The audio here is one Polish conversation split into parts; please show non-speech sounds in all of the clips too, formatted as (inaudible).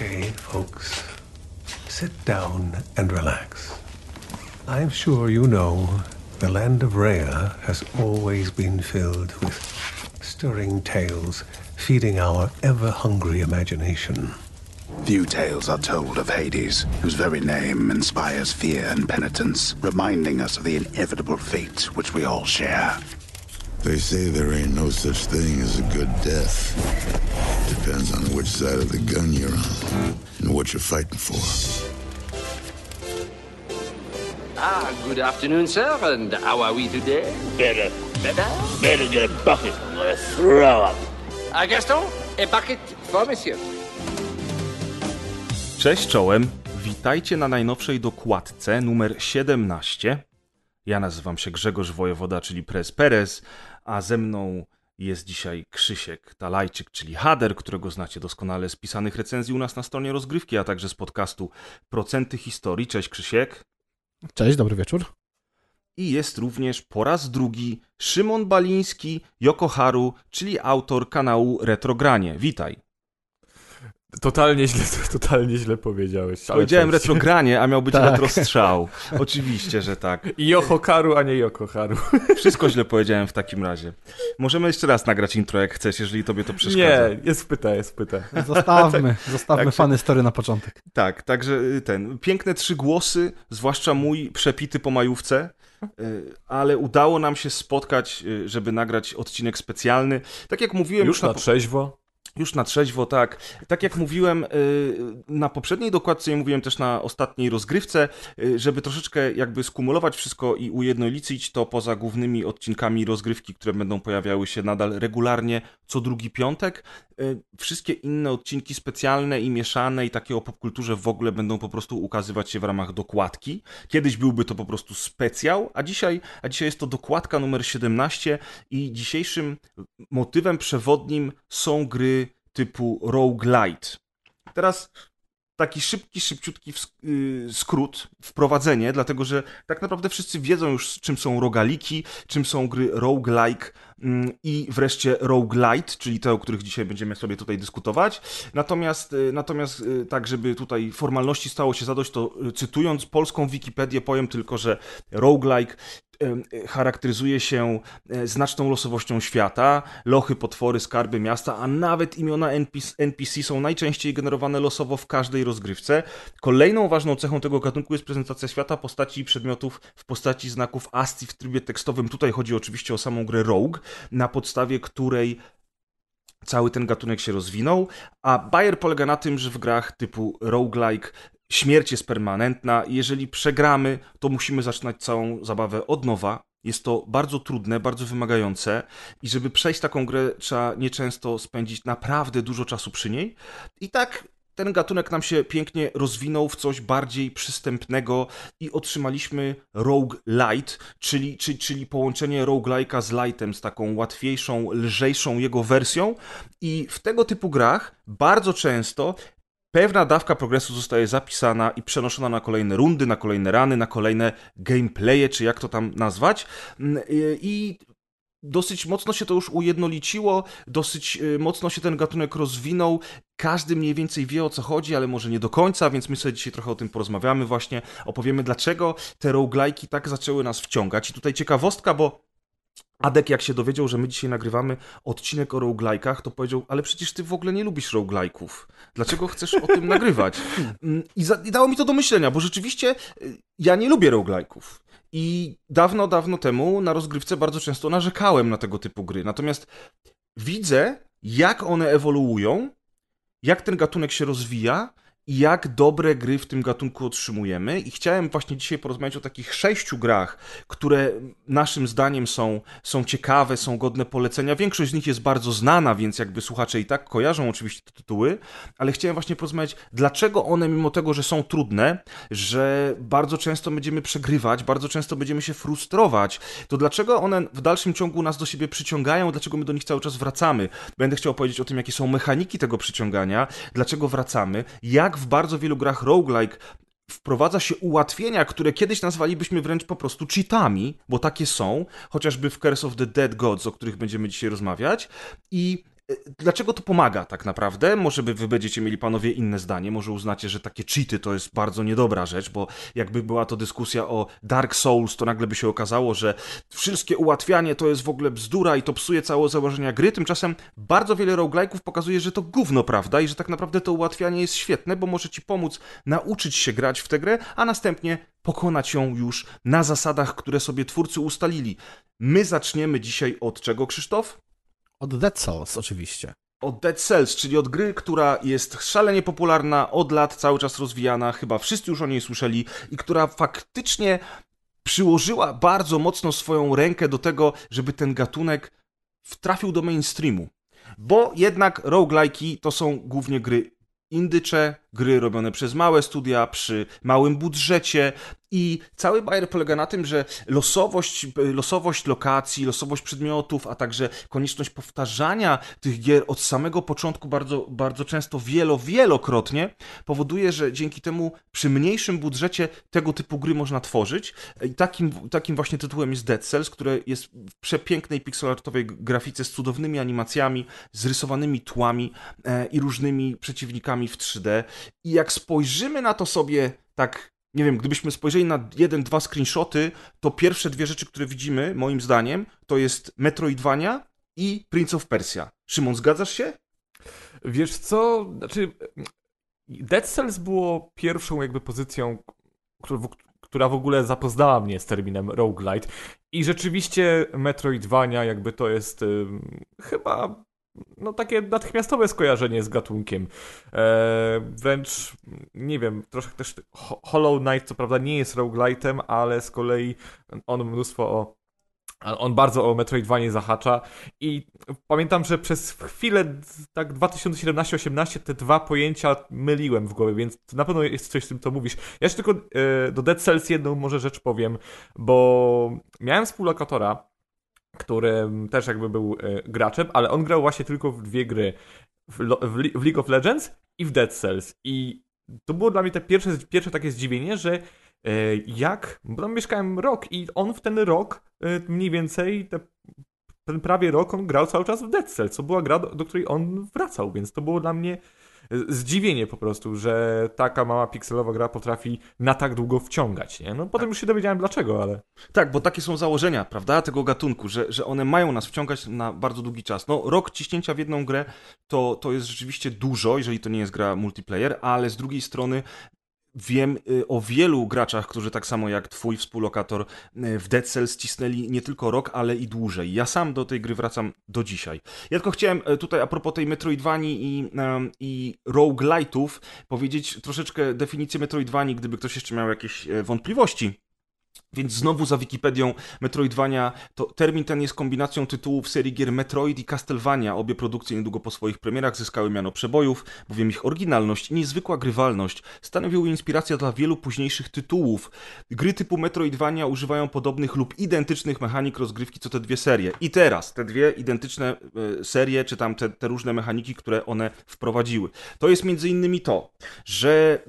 Okay, folks, sit down and relax. I'm sure you know the land of Rhea has always been filled with stirring tales, feeding our ever hungry imagination. Few tales are told of Hades, whose very name inspires fear and penitence, reminding us of the inevitable fate which we all share. They say there ain't no such thing as a good death. Depends on which side of the gun you're on and what you're fighting for. Ah, good afternoon, sir, and how are we today? Better, Better? better get a bucket. I'm gonna throw up. Ah, Gaston, a bucket for monsieur. Cześć czołem, witajcie na najnowszej dokładce numer 17. Ja nazywam się Grzegorz Wojewoda, czyli Prez Perez, a ze mną jest dzisiaj Krzysiek Talajczyk, czyli Hader, którego znacie doskonale z pisanych recenzji u nas na stronie rozgrywki, a także z podcastu Procenty Historii. Cześć Krzysiek. Cześć, dobry wieczór. I jest również po raz drugi Szymon Baliński, Yokoharu, czyli autor kanału Retrogranie. Witaj. Totalnie źle, (laughs) totalnie źle powiedziałeś. ale Powiedziałem retrogranie, a miał być (laughs) Tak. retrostrzał. Oczywiście, że tak. I Yohokaru, a nie Yokoharu. (laughs) Wszystko źle powiedziałem w takim razie. Możemy jeszcze raz nagrać intro, jak chcesz, jeżeli tobie to przeszkadza. Nie, jest wpyta, jest wpyta. Zostawmy, zostawmy Tak fany story na początek. Tak, także y, ten, piękne trzy głosy, zwłaszcza mój przepity po majówce, y, ale udało nam się spotkać, y, żeby nagrać odcinek specjalny. Tak jak mówiłem Już na po- trzeźwo. Już na trzeźwo, tak. Tak jak mówiłem y, na poprzedniej dokładce i mówiłem też na ostatniej rozgrywce, y, żeby troszeczkę jakby skumulować wszystko i ujednolicić to poza głównymi odcinkami rozgrywki, które będą pojawiały się nadal regularnie co drugi piątek. y, Wszystkie inne odcinki specjalne i mieszane i takie o popkulturze w ogóle będą po prostu ukazywać się w ramach dokładki. Kiedyś byłby to po prostu specjał, a dzisiaj, a dzisiaj jest to dokładka numer 17 i dzisiejszym motywem przewodnim są gry typu roguelite. Teraz taki szybki, szybciutki yy, skrót, wprowadzenie, dlatego że tak naprawdę wszyscy wiedzą już, czym są rogaliki, czym są gry roguelike mm, i wreszcie roguelite, czyli te, o których dzisiaj będziemy sobie tutaj dyskutować. Natomiast, y, natomiast y, tak, żeby tutaj formalności stało się zadość, to y, cytując polską Wikipedię powiem tylko, że roguelike charakteryzuje się e, znaczną losowością świata. Lochy, potwory, skarby miasta, a nawet imiona NPC, są najczęściej generowane losowo w każdej rozgrywce. Kolejną ważną cechą tego gatunku jest prezentacja świata, postaci i przedmiotów w postaci znaków ASCII w trybie tekstowym. Tutaj chodzi oczywiście o samą grę Rogue, na podstawie której cały ten gatunek się rozwinął, a Bayer polega na tym, że w grach typu roguelike śmierć jest permanentna. Jeżeli przegramy, to musimy zaczynać całą zabawę od nowa. Jest to bardzo trudne, bardzo wymagające i żeby przejść taką grę, trzeba nieczęsto spędzić naprawdę dużo czasu przy niej. I tak ten gatunek nam się pięknie rozwinął w coś bardziej przystępnego i otrzymaliśmy Rogue Light, czyli, czyli, czyli połączenie roguelike'a z lightem, z taką łatwiejszą, lżejszą jego wersją. I w tego typu grach bardzo często pewna dawka progresu zostaje zapisana i przenoszona na kolejne rundy, na kolejne rany, na kolejne gameplaye, czy jak to tam nazwać. Mm, i- I dosyć mocno się to już ujednoliciło, dosyć y, mocno się ten gatunek rozwinął. Każdy mniej więcej wie o co chodzi, ale może nie do końca, więc my sobie dzisiaj trochę o tym porozmawiamy właśnie. Opowiemy dlaczego te roguelike'i tak zaczęły nas wciągać. I tutaj ciekawostka, bo Adek jak się dowiedział, że my dzisiaj nagrywamy odcinek o roguelike'ach, to powiedział, ale przecież ty w ogóle nie lubisz roguelike'ów. Dlaczego chcesz o tym nagrywać? (laughs) Mm, I, za, I dało mi to do myślenia, bo rzeczywiście y, ja nie lubię roguelike'ów. I dawno, dawno temu na rozgrywce bardzo często narzekałem na tego typu gry. Natomiast widzę, jak one ewoluują, jak ten gatunek się rozwija jak dobre gry w tym gatunku otrzymujemy. I chciałem właśnie dzisiaj porozmawiać o takich sześciu grach, które naszym zdaniem są, są ciekawe, są godne polecenia. Większość z nich jest bardzo znana, więc jakby słuchacze i tak kojarzą oczywiście te tytuły, ale chciałem właśnie porozmawiać, dlaczego one, mimo tego, że są trudne, że bardzo często będziemy przegrywać, bardzo często będziemy się frustrować, to dlaczego one w dalszym ciągu nas do siebie przyciągają, dlaczego my do nich cały czas wracamy. Będę chciał powiedzieć o tym, jakie są mechaniki tego przyciągania, dlaczego wracamy, jak w bardzo wielu grach roguelike wprowadza się ułatwienia, które kiedyś nazwalibyśmy wręcz po prostu cheatami, bo takie są, chociażby w Curse of the Dead Gods, o których będziemy dzisiaj rozmawiać, i Dlaczego to pomaga tak naprawdę? Może by wy będziecie mieli panowie inne zdanie, może uznacie, że takie cheaty to jest bardzo niedobra rzecz, bo jakby była to dyskusja o Dark Souls, to nagle by się okazało, że wszystkie ułatwianie to jest w ogóle bzdura i to psuje całe założenia gry. Tymczasem bardzo wiele roguelike'ów pokazuje, że to gówno, prawda? I że tak naprawdę to ułatwianie jest świetne, bo może ci pomóc nauczyć się grać w tę grę, a następnie pokonać ją już na zasadach, które sobie twórcy ustalili. My zaczniemy dzisiaj od czego, Krzysztof? Od Dead Souls oczywiście. Od Dead Cells, czyli od gry, która jest szalenie popularna, od lat cały czas rozwijana, chyba wszyscy już o niej słyszeli i która faktycznie przyłożyła bardzo mocno swoją rękę do tego, żeby ten gatunek wtrafił do mainstreamu. Bo jednak roguelike'i to są głównie gry indycze, gry robione przez małe studia, przy małym budżecie i cały bajer polega na tym, że losowość, losowość lokacji, losowość przedmiotów, a także konieczność powtarzania tych gier od samego początku bardzo, bardzo często wielo, wielokrotnie powoduje, że dzięki temu przy mniejszym budżecie tego typu gry można tworzyć. I takim, takim właśnie tytułem jest Dead Cells, które jest w przepięknej pixelartowej grafice z cudownymi animacjami, z rysowanymi tłami e, i różnymi przeciwnikami w 3D. I jak spojrzymy na to sobie tak, nie wiem, gdybyśmy spojrzeli na jeden, dwa screenshoty, to pierwsze dwie rzeczy, które widzimy, moim zdaniem, to jest Metroidvania i Prince of Persia. Szymon, zgadzasz się? Wiesz co, znaczy Dead Cells było pierwszą jakby pozycją, która w ogóle zapoznała mnie z terminem roguelite i rzeczywiście Metroidvania jakby to jest y, chyba no takie natychmiastowe skojarzenie z gatunkiem. E, wręcz, nie wiem, troszkę też Hollow Knight co prawda nie jest roguelite'em, ale z kolei on mnóstwo o on bardzo o Metroidvanie zahacza i pamiętam, że przez chwilę, tak 2017-18, te dwa pojęcia myliłem w głowie, więc na pewno jest coś z tym, co mówisz. Ja jeszcze tylko e, do Dead Cells jedną może rzecz powiem, bo miałem współlokatora, który też jakby był e, graczem, ale on grał właśnie tylko w dwie gry. W, w, League of Legends i w Dead Cells. I to było dla mnie te pierwsze, pierwsze takie zdziwienie, że e, jak, bo tam mieszkałem rok i on w ten rok e, mniej więcej te, ten prawie rok on grał cały czas w Dead Cells, co była gra, do, do której on wracał, więc to było dla mnie zdziwienie po prostu, że taka mała pikselowa gra potrafi na tak długo wciągać, nie? No potem już się dowiedziałem dlaczego, ale... Tak, bo takie są założenia, prawda, tego gatunku, że, że one mają nas wciągać na bardzo długi czas. No, rok ciśnięcia w jedną grę to, to jest rzeczywiście dużo, jeżeli to nie jest gra multiplayer, ale z drugiej strony Wiem y, o wielu graczach, którzy tak samo jak twój współlokator y, w Dead Cells cisnęli nie tylko rok, ale i dłużej. Ja sam do tej gry wracam do dzisiaj. Ja tylko chciałem y, tutaj a propos tej Metroidvanii i, i roguelite'ów powiedzieć troszeczkę definicję Metroidvanii, gdyby ktoś jeszcze miał jakieś wątpliwości. Więc znowu za Wikipedią Metroidvania, to termin ten jest kombinacją tytułów serii gier Metroid i Castlevania. Obie produkcje niedługo po swoich premierach zyskały miano przebojów, bowiem ich oryginalność i niezwykła grywalność stanowiły inspirację dla wielu późniejszych tytułów. Gry typu Metroidvania używają podobnych lub identycznych mechanik rozgrywki co te dwie serie. I teraz te dwie identyczne e, serie, czy tam te, te różne mechaniki, które one wprowadziły. To jest między innymi to, że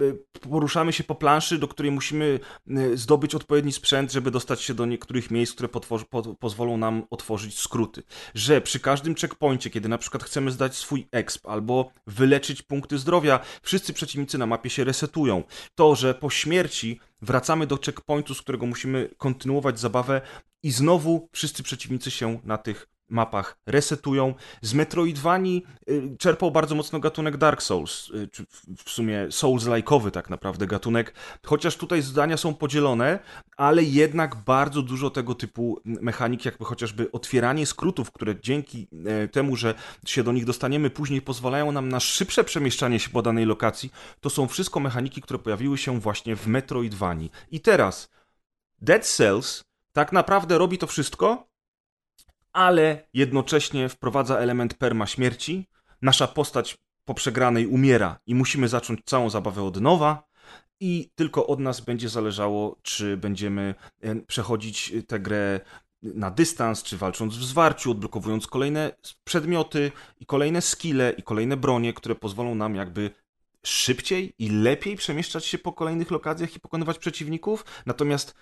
e, poruszamy się po planszy, do której musimy e, zdobyć odpowiedni sprzęt sprzęt, żeby dostać się do niektórych miejsc, które po, pozwolą nam otworzyć skróty. Że przy każdym checkpoincie, kiedy na przykład chcemy zdać swój exp albo wyleczyć punkty zdrowia, wszyscy przeciwnicy na mapie się resetują. To, że po śmierci wracamy do checkpointu, z którego musimy kontynuować zabawę i znowu wszyscy przeciwnicy się na tych mapach resetują. Z Metroidvanii y, czerpał bardzo mocno gatunek Dark Souls, y, czy w sumie Souls-like'owy tak naprawdę gatunek, chociaż tutaj zdania są podzielone, ale jednak bardzo dużo tego typu mechanik, jakby chociażby otwieranie skrótów, które dzięki e, temu, że się do nich dostaniemy później, pozwalają nam na szybsze przemieszczanie się po danej lokacji, to są wszystko mechaniki, które pojawiły się właśnie w Metroidvanii. I teraz Dead Cells tak naprawdę robi to wszystko, ale jednocześnie wprowadza element perma śmierci. Nasza postać po przegranej umiera i musimy zacząć całą zabawę od nowa. I tylko od nas będzie zależało, czy będziemy e, przechodzić tę grę na dystans, czy walcząc w zwarciu, odblokowując kolejne przedmioty i kolejne skille i kolejne bronie, które pozwolą nam jakby szybciej i lepiej przemieszczać się po kolejnych lokacjach i pokonywać przeciwników. Natomiast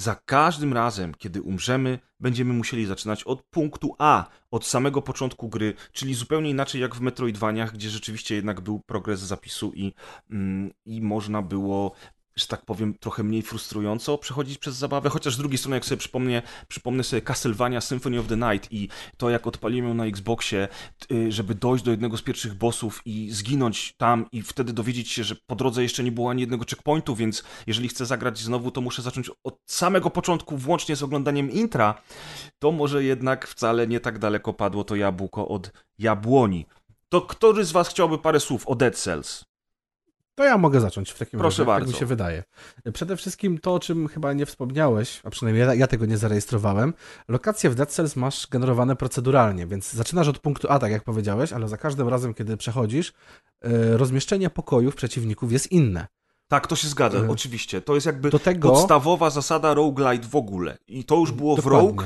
za każdym razem, kiedy umrzemy, będziemy musieli zaczynać od punktu A, od samego początku gry, czyli zupełnie inaczej jak w Metroidvaniach, gdzie rzeczywiście jednak był progres zapisu i, mm, i można było że tak powiem, trochę mniej frustrująco przechodzić przez zabawę, chociaż z drugiej strony, jak sobie przypomnę, przypomnę sobie Castlevania Symphony of the Night i to, jak odpaliłem ją na Xboxie, y, żeby dojść do jednego z pierwszych bossów i zginąć tam i wtedy dowiedzieć się, że po drodze jeszcze nie było ani jednego checkpointu, więc jeżeli chcę zagrać znowu, to muszę zacząć od samego początku, włącznie z oglądaniem intra, to może jednak wcale nie tak daleko padło to jabłko od jabłoni. To który z was chciałby parę słów o Dead Cells? To ja mogę zacząć w takim Proszę razie, bardzo. tak mi się wydaje. Przede wszystkim to, o czym chyba nie wspomniałeś, a przynajmniej ja, ja tego nie zarejestrowałem, lokacje w Dead Cells masz generowane proceduralnie, więc zaczynasz od punktu A, tak jak powiedziałeś, ale za każdym razem, kiedy przechodzisz, e, rozmieszczenie pokojów przeciwników jest inne. Tak, to się zgadza, E, oczywiście. To jest jakby tego- podstawowa zasada roguelite w ogóle. I to już było w Dokładnie. Rogue.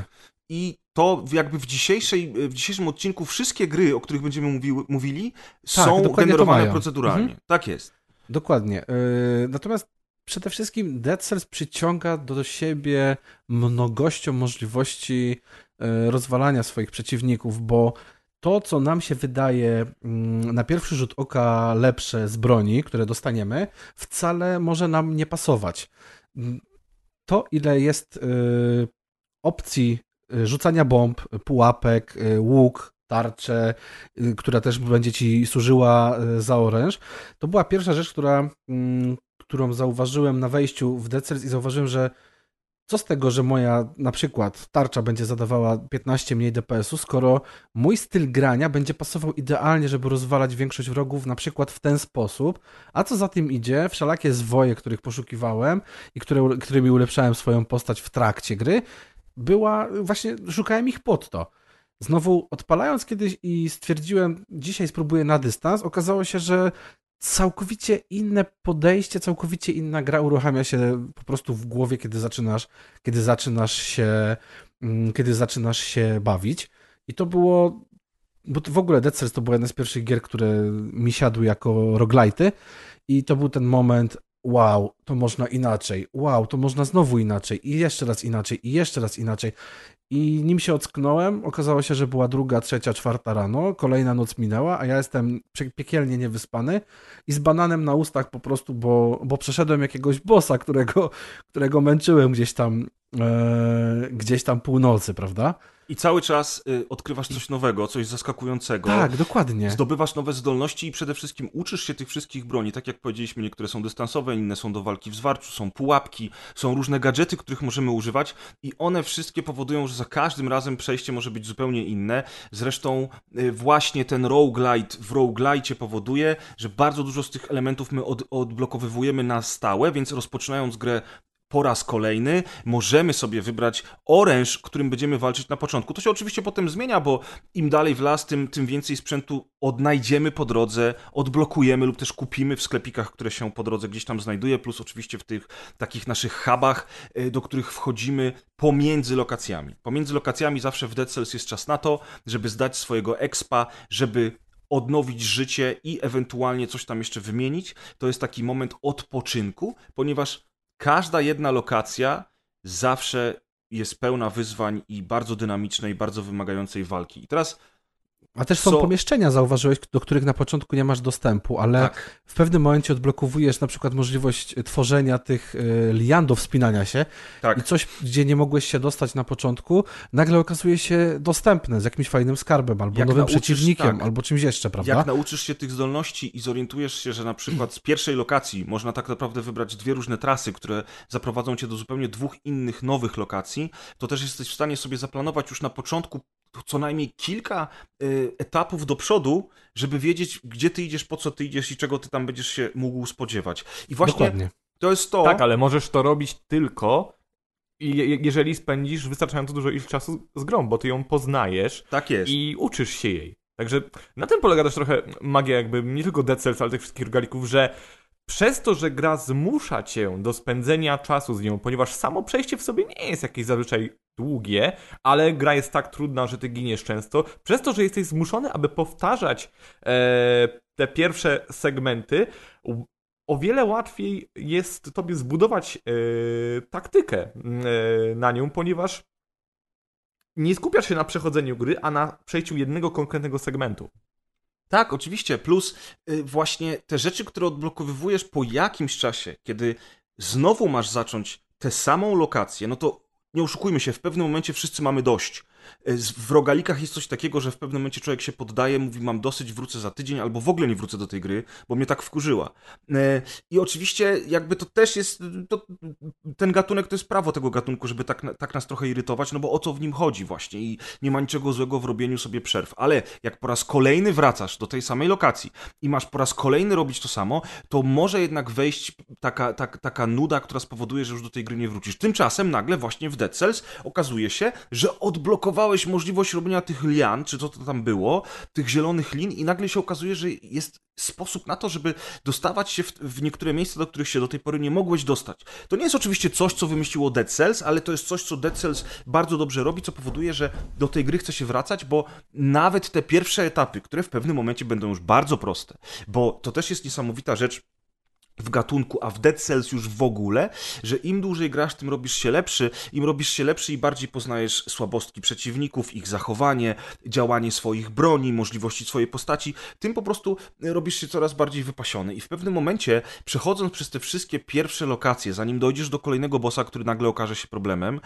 I to w- jakby w, dzisiejszej, w dzisiejszym odcinku wszystkie gry, o których będziemy mówiły, mówili, są dokładnie to generowane proceduralnie. Mhm. Tak jest. Dokładnie. Yy, Natomiast przede wszystkim Dead Cells przyciąga do siebie mnogością możliwości yy, rozwalania swoich przeciwników, bo to, co nam się wydaje mm, na pierwszy rzut oka lepsze z broni, które dostaniemy, wcale może nam nie pasować. Mm, To, ile jest yy, opcji rzucania bomb, pułapek, łuk, tarcze, yy, która też będzie ci służyła yy, za oręż, to była pierwsza rzecz, która, mm, którą zauważyłem na wejściu w Dead Cells i zauważyłem, że co z tego, że moja na przykład tarcza będzie zadawała 15 mniej DPS-u, skoro mój styl grania będzie pasował idealnie, żeby rozwalać większość wrogów na przykład w ten sposób, a co za tym idzie, wszelakie zwoje, których poszukiwałem i które, którymi ulepszałem swoją postać w trakcie gry, była, właśnie szukałem ich pod to. Znowu odpalając kiedyś i stwierdziłem, dzisiaj spróbuję na dystans, okazało się, że całkowicie inne podejście, całkowicie inna gra uruchamia się po prostu w głowie, kiedy zaczynasz, kiedy zaczynasz się, mm, kiedy zaczynasz się bawić. I to było, bo to w ogóle Dead Cells to była jedna z pierwszych gier, które mi siadły jako roguelite'y i to był ten moment, wow, to można inaczej, wow, to można znowu inaczej i jeszcze raz inaczej i jeszcze raz inaczej. I nim się ocknąłem, okazało się, że była druga, trzecia, czwarta rano, kolejna noc minęła, a ja jestem pie- piekielnie niewyspany i z bananem na ustach po prostu, bo, bo przeszedłem jakiegoś bossa, którego, którego męczyłem gdzieś tam, e, gdzieś tam północy, prawda? I cały czas y, odkrywasz coś nowego, coś zaskakującego. Tak, dokładnie. Zdobywasz nowe zdolności i przede wszystkim uczysz się tych wszystkich broni. Tak jak powiedzieliśmy, niektóre są dystansowe, inne są do walki w zwarciu, są pułapki, są różne gadżety, których możemy używać i one wszystkie powodują, że za każdym razem przejście może być zupełnie inne. Zresztą y, właśnie ten roguelite w roguelite powoduje, że bardzo dużo z tych elementów my od, odblokowywujemy na stałe, więc rozpoczynając grę po raz kolejny możemy sobie wybrać oręż, którym będziemy walczyć na początku. To się oczywiście potem zmienia, bo im dalej w las, tym, tym więcej sprzętu odnajdziemy po drodze, odblokujemy lub też kupimy w sklepikach, które się po drodze gdzieś tam znajduje, plus oczywiście w tych takich naszych hubach, y, do których wchodzimy pomiędzy lokacjami. Pomiędzy lokacjami zawsze w Dead Cells jest czas na to, żeby zdać swojego expa, żeby odnowić życie i ewentualnie coś tam jeszcze wymienić. To jest taki moment odpoczynku, ponieważ każda jedna lokacja zawsze jest pełna wyzwań i bardzo dynamicznej, bardzo wymagającej walki. I teraz A też są pomieszczenia, zauważyłeś, do których na początku nie masz dostępu, ale tak, w pewnym momencie odblokowujesz na przykład możliwość tworzenia tych y, lian do wspinania się tak. i coś, gdzie nie mogłeś się dostać na początku, nagle okazuje się dostępne z jakimś fajnym skarbem, albo Jak nowym nauczysz- przeciwnikiem, tak. albo czymś jeszcze, prawda? Jak nauczysz się tych zdolności i zorientujesz się, że na przykład z pierwszej lokacji można tak naprawdę wybrać dwie różne trasy, które zaprowadzą cię do zupełnie dwóch innych nowych lokacji, to też jesteś w stanie sobie zaplanować już na początku co najmniej kilka y, etapów do przodu, żeby wiedzieć, gdzie ty idziesz, po co ty idziesz i czego ty tam będziesz się mógł spodziewać. I właśnie Dokładnie. to jest to. Tak, ale możesz to robić tylko jeżeli spędzisz wystarczająco dużo ilość czasu z grą, bo ty ją poznajesz Tak i uczysz się jej. Także na tym polega też trochę magia jakby nie tylko Dead Cells, ale tych wszystkich regalików, że przez to, że gra zmusza cię do spędzenia czasu z nią, ponieważ samo przejście w sobie nie jest jakieś zazwyczaj długie, ale gra jest tak trudna, że ty giniesz często, przez to, że jesteś zmuszony, aby powtarzać e, te pierwsze segmenty, o wiele łatwiej jest tobie zbudować yy, taktykę yy, na nią, ponieważ nie skupiasz się na przechodzeniu gry, a na przejściu jednego konkretnego segmentu. Tak, oczywiście. Plus y, właśnie te rzeczy, które odblokowywujesz po jakimś czasie, kiedy znowu masz zacząć tę samą lokację, no to nie oszukujmy się, w pewnym momencie wszyscy mamy dość. Y, W rogalikach jest coś takiego, że w pewnym momencie człowiek się poddaje, mówi mam dosyć, wrócę za tydzień, albo w ogóle nie wrócę do tej gry, bo mnie tak wkurzyła. E, I oczywiście jakby to też jest, to, ten gatunek to jest prawo tego gatunku, żeby tak, tak nas trochę irytować, no bo o co w nim chodzi właśnie i nie ma niczego złego w robieniu sobie przerw. Ale jak po raz kolejny wracasz do tej samej lokacji i masz po raz kolejny robić to samo, to może jednak wejść taka, tak, taka nuda, która spowoduje, że już do tej gry nie wrócisz. Tymczasem nagle właśnie w Dead Cells okazuje się, że odblokowałeś możliwość robienia tych lian, czy co to tam było, tych zielonych lin i nagle się okazuje, że jest sposób na to, żeby dostawać się w, w niektóre miejsca, do których się do tej pory nie mogłeś dostać. To nie jest oczywiście coś, co wymyśliło Dead Cells, ale to jest coś, co Dead Cells bardzo dobrze robi, co powoduje, że do tej gry chce się wracać, bo nawet te pierwsze etapy, które w pewnym momencie będą już bardzo proste, bo to też jest niesamowita rzecz, w gatunku, a w Dead Cells już w ogóle, że im dłużej grasz, tym robisz się lepszy, im robisz się lepszy i bardziej poznajesz słabostki przeciwników, ich zachowanie, działanie swoich broni, możliwości swojej postaci, tym po prostu robisz się coraz bardziej wypasiony. I w pewnym momencie, przechodząc przez te wszystkie pierwsze lokacje, zanim dojdziesz do kolejnego bossa, który nagle okaże się problemem,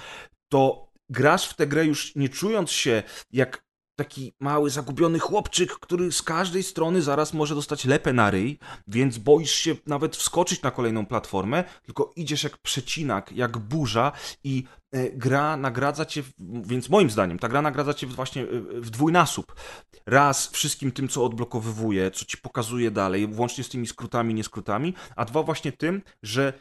to grasz w tę grę już nie czując się jak taki mały, zagubiony chłopczyk, który z każdej strony zaraz może dostać lepę na ryj, więc boisz się nawet wskoczyć na kolejną platformę, tylko idziesz jak przecinak, jak burza i e, gra nagradza cię, więc moim zdaniem, ta gra nagradza cię właśnie e, w dwójnasób. Raz wszystkim tym, co odblokowywuje, co ci pokazuje dalej, włącznie z tymi skrótami, nie skrótami, a dwa właśnie tym, że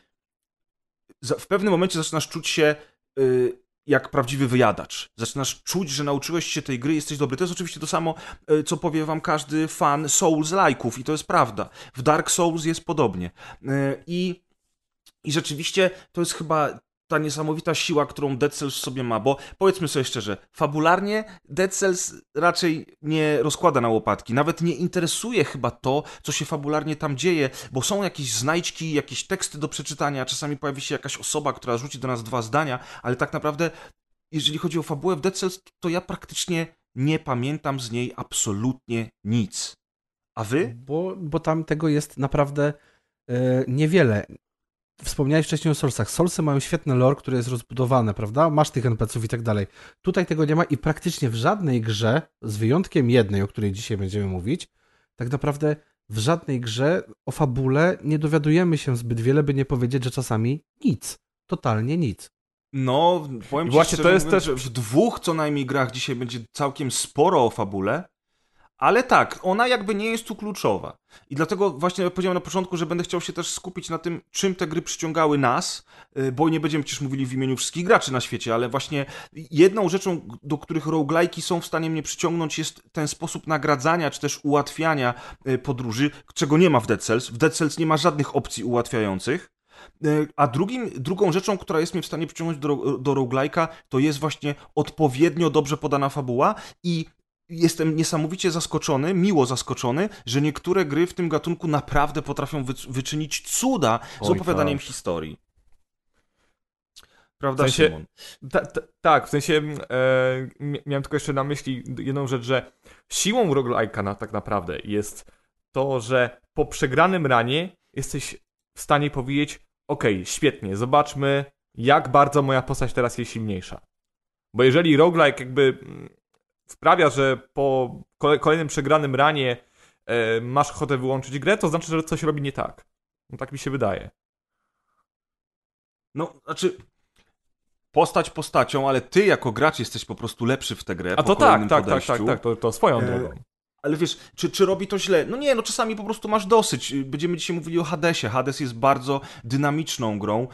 w pewnym momencie zaczynasz czuć się y, jak prawdziwy wyjadacz. Zaczynasz czuć, że nauczyłeś się tej gry, jesteś dobry. To jest oczywiście to samo, y, co powie wam każdy fan Souls-like'ów i to jest prawda. W Dark Souls jest podobnie. Y, I, I rzeczywiście to jest chyba ta niesamowita siła, którą Dead Cells w sobie ma, bo powiedzmy sobie szczerze, fabularnie Dead Cells raczej nie rozkłada na łopatki, nawet nie interesuje chyba to, co się fabularnie tam dzieje, bo są jakieś znajdźki, jakieś teksty do przeczytania, czasami pojawi się jakaś osoba, która rzuci do nas dwa zdania, ale tak naprawdę, jeżeli chodzi o fabułę w Dead Cells, to ja praktycznie nie pamiętam z niej absolutnie nic. A wy? Bo, bo tam tego jest naprawdę e, niewiele. Wspomniałeś wcześniej o Soulsach. Soulsy mają świetne lore, które jest rozbudowane, prawda? Masz tych NPC-ów i tak dalej. Tutaj tego nie ma i praktycznie w żadnej grze, z wyjątkiem jednej, o której dzisiaj będziemy mówić, tak naprawdę w żadnej grze o fabule nie dowiadujemy się zbyt wiele, by nie powiedzieć, że czasami nic. Totalnie nic. No, powiem I ci właśnie szczerze to jest mówiąc, też- w dwóch co najmniej grach dzisiaj będzie całkiem sporo o fabule, ale tak, ona jakby nie jest tu kluczowa. I dlatego właśnie powiedziałem na początku, że będę chciał się też skupić na tym, czym te gry przyciągały nas, y, bo nie będziemy przecież mówili w imieniu wszystkich graczy na świecie, ale właśnie jedną rzeczą, do których roguelike'i są w stanie mnie przyciągnąć jest ten sposób nagradzania, czy też ułatwiania y, podróży, czego nie ma w Dead Cells. W Dead Cells nie ma żadnych opcji ułatwiających. E, A drugim, drugą rzeczą, która jest mnie w stanie przyciągnąć do, do roguelike'a, to jest właśnie odpowiednio dobrze podana fabuła i jestem niesamowicie zaskoczony, miło zaskoczony, że niektóre gry w tym gatunku naprawdę potrafią wy, wyczynić cuda z Oj, opowiadaniem tak. historii. Prawda, W sensie-? Ta, ta, tak, w sensie e, mi- miałem tylko jeszcze na myśli jedną rzecz, że siłą roguelike'a na, tak naprawdę jest to, że po przegranym ranie jesteś w stanie powiedzieć okej, świetnie, zobaczmy jak bardzo moja postać teraz jest silniejsza. Bo jeżeli roguelike jakby sprawia, że po kole, kolejnym przegranym ranie e, masz ochotę wyłączyć grę, to znaczy, że coś robi nie tak. No tak mi się wydaje. No, znaczy... Postać postacią, ale ty jako gracz jesteś po prostu lepszy w tę grę. A po to tak, tak, tak, podejściu. tak, tak, to, to swoją E, drogą. Ale wiesz, czy, czy robi to źle? No nie, no czasami po prostu masz dosyć. Będziemy dzisiaj mówili o Hadesie. Hades jest bardzo dynamiczną grą.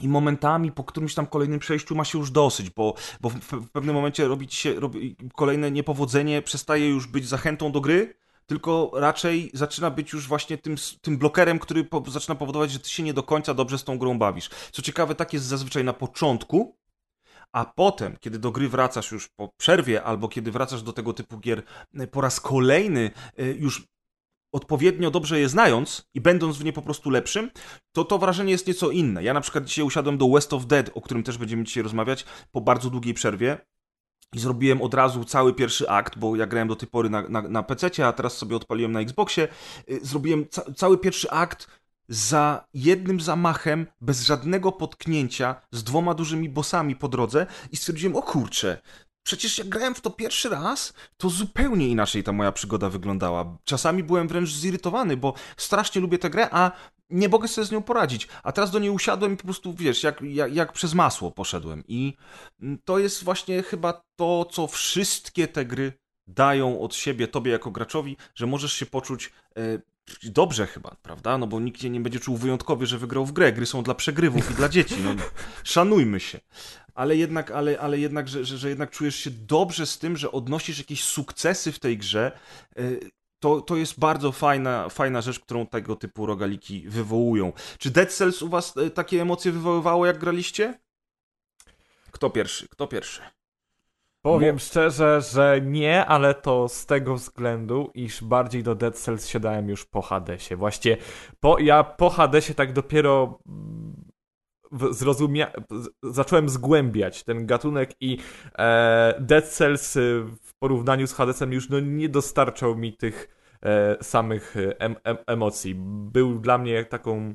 I momentami po którymś tam kolejnym przejściu ma się już dosyć, bo, bo w, w pewnym momencie robi ci się robi, kolejne niepowodzenie przestaje już być zachętą do gry, tylko raczej zaczyna być już właśnie tym, tym blokerem, który po, zaczyna powodować, że ty się nie do końca dobrze z tą grą bawisz. Co ciekawe, tak jest zazwyczaj na początku, a potem, kiedy do gry wracasz już po przerwie, albo kiedy wracasz do tego typu gier e, po raz kolejny, e, już odpowiednio dobrze je znając i będąc w nie po prostu lepszym, to to wrażenie jest nieco inne. Ja na przykład dzisiaj usiadłem do West of Dead, o którym też będziemy dzisiaj rozmawiać, po bardzo długiej przerwie. I zrobiłem od razu cały pierwszy akt, bo ja grałem do tej pory na, na, na PC, a teraz sobie odpaliłem na Xboxie. Y, Zrobiłem ca cały pierwszy akt za jednym zamachem, bez żadnego potknięcia, z dwoma dużymi bossami po drodze i stwierdziłem, o kurczę, Przecież jak grałem w to pierwszy raz, to zupełnie inaczej ta moja przygoda wyglądała. Czasami byłem wręcz zirytowany, bo strasznie lubię tę grę, a nie mogę sobie z nią poradzić. A teraz do niej usiadłem i po prostu, wiesz, jak, jak, jak przez masło poszedłem. I to jest właśnie chyba to, co wszystkie te gry dają od siebie tobie jako graczowi, że możesz się poczuć e, dobrze chyba, prawda? No bo nikt nie będzie czuł wyjątkowie, że wygrał w grę. Gry są dla przegrywów i dla dzieci. No, szanujmy się. Ale jednak, ale, ale jednak, że, że, że jednak czujesz się dobrze z tym, że odnosisz jakieś sukcesy w tej grze. y, To, to jest bardzo fajna, fajna rzecz, którą tego typu rogaliki wywołują. Czy Dead Cells u was y, takie emocje wywoływało, jak graliście? Kto pierwszy? Kto pierwszy? Powiem szczerze, że nie, ale to z tego względu, iż bardziej do Dead Cells siadałem już po Hadesie. Właściwie po, ja po Hadesie tak dopiero mm, zrozumia... zacząłem zgłębiać ten gatunek i e, Dead Cells y, w porównaniu z Hadesem już no, nie dostarczał mi tych e, samych e, em, em, emocji. Był dla mnie taką